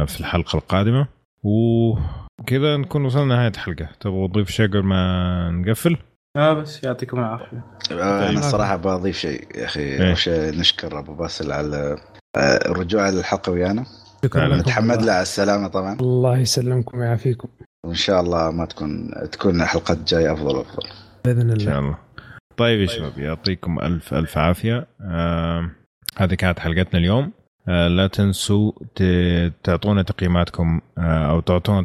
[SPEAKER 1] في الحلقة القادمة. وكذا نكون وصلنا نهايه الحلقة. تبغى تضيف شيء قبل ما نقفل؟
[SPEAKER 3] آه بس يعطيكم العافية.
[SPEAKER 2] آه، أنا الصراحه بضيف شيء يا أخي
[SPEAKER 1] إيه.
[SPEAKER 2] اول شيء نشكر أبو باسل على آه، الرجوع للحلقه ويانا.
[SPEAKER 4] شكرا
[SPEAKER 2] نتحمد. له على السلامة طبعا.
[SPEAKER 4] الله يسلمكم ويعافيكم.
[SPEAKER 2] وإن شاء الله ما تكون تكون الحلقات الجاية أفضل وأفضل.
[SPEAKER 4] بإذن
[SPEAKER 1] إن شاء
[SPEAKER 4] الله.
[SPEAKER 1] الله طيب يا شباب يعطيكم ألف ألف عافية. آه هذه كانت حلقتنا اليوم. آه لا تنسوا تعطونا تقييماتكم آه أو تعطونا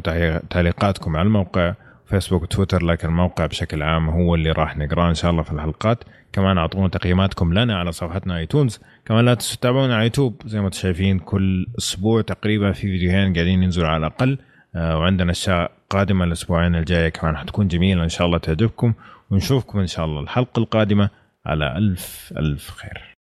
[SPEAKER 1] تعليقاتكم على الموقع. فيسبوك وتويتر لكن الموقع بشكل عام هو اللي راح نقراه إن شاء الله في الحلقات. كمان أعطونا تقييماتكم لنا على صفحتنا آيتونز. كمان لا تنسوا تتابعونا على يوتيوب. زي ما أنتم شايفين كل أسبوع تقريبا في فيديوهين قاعدين ينزلوا على الأقل. آه وعندنا أشياء قادمة الأسبوعين الجاية كمان حتكون جميلة إن شاء الله تعجبكم. ونشوفكم إن شاء الله الحلقة القادمة. على ألف ألف خير.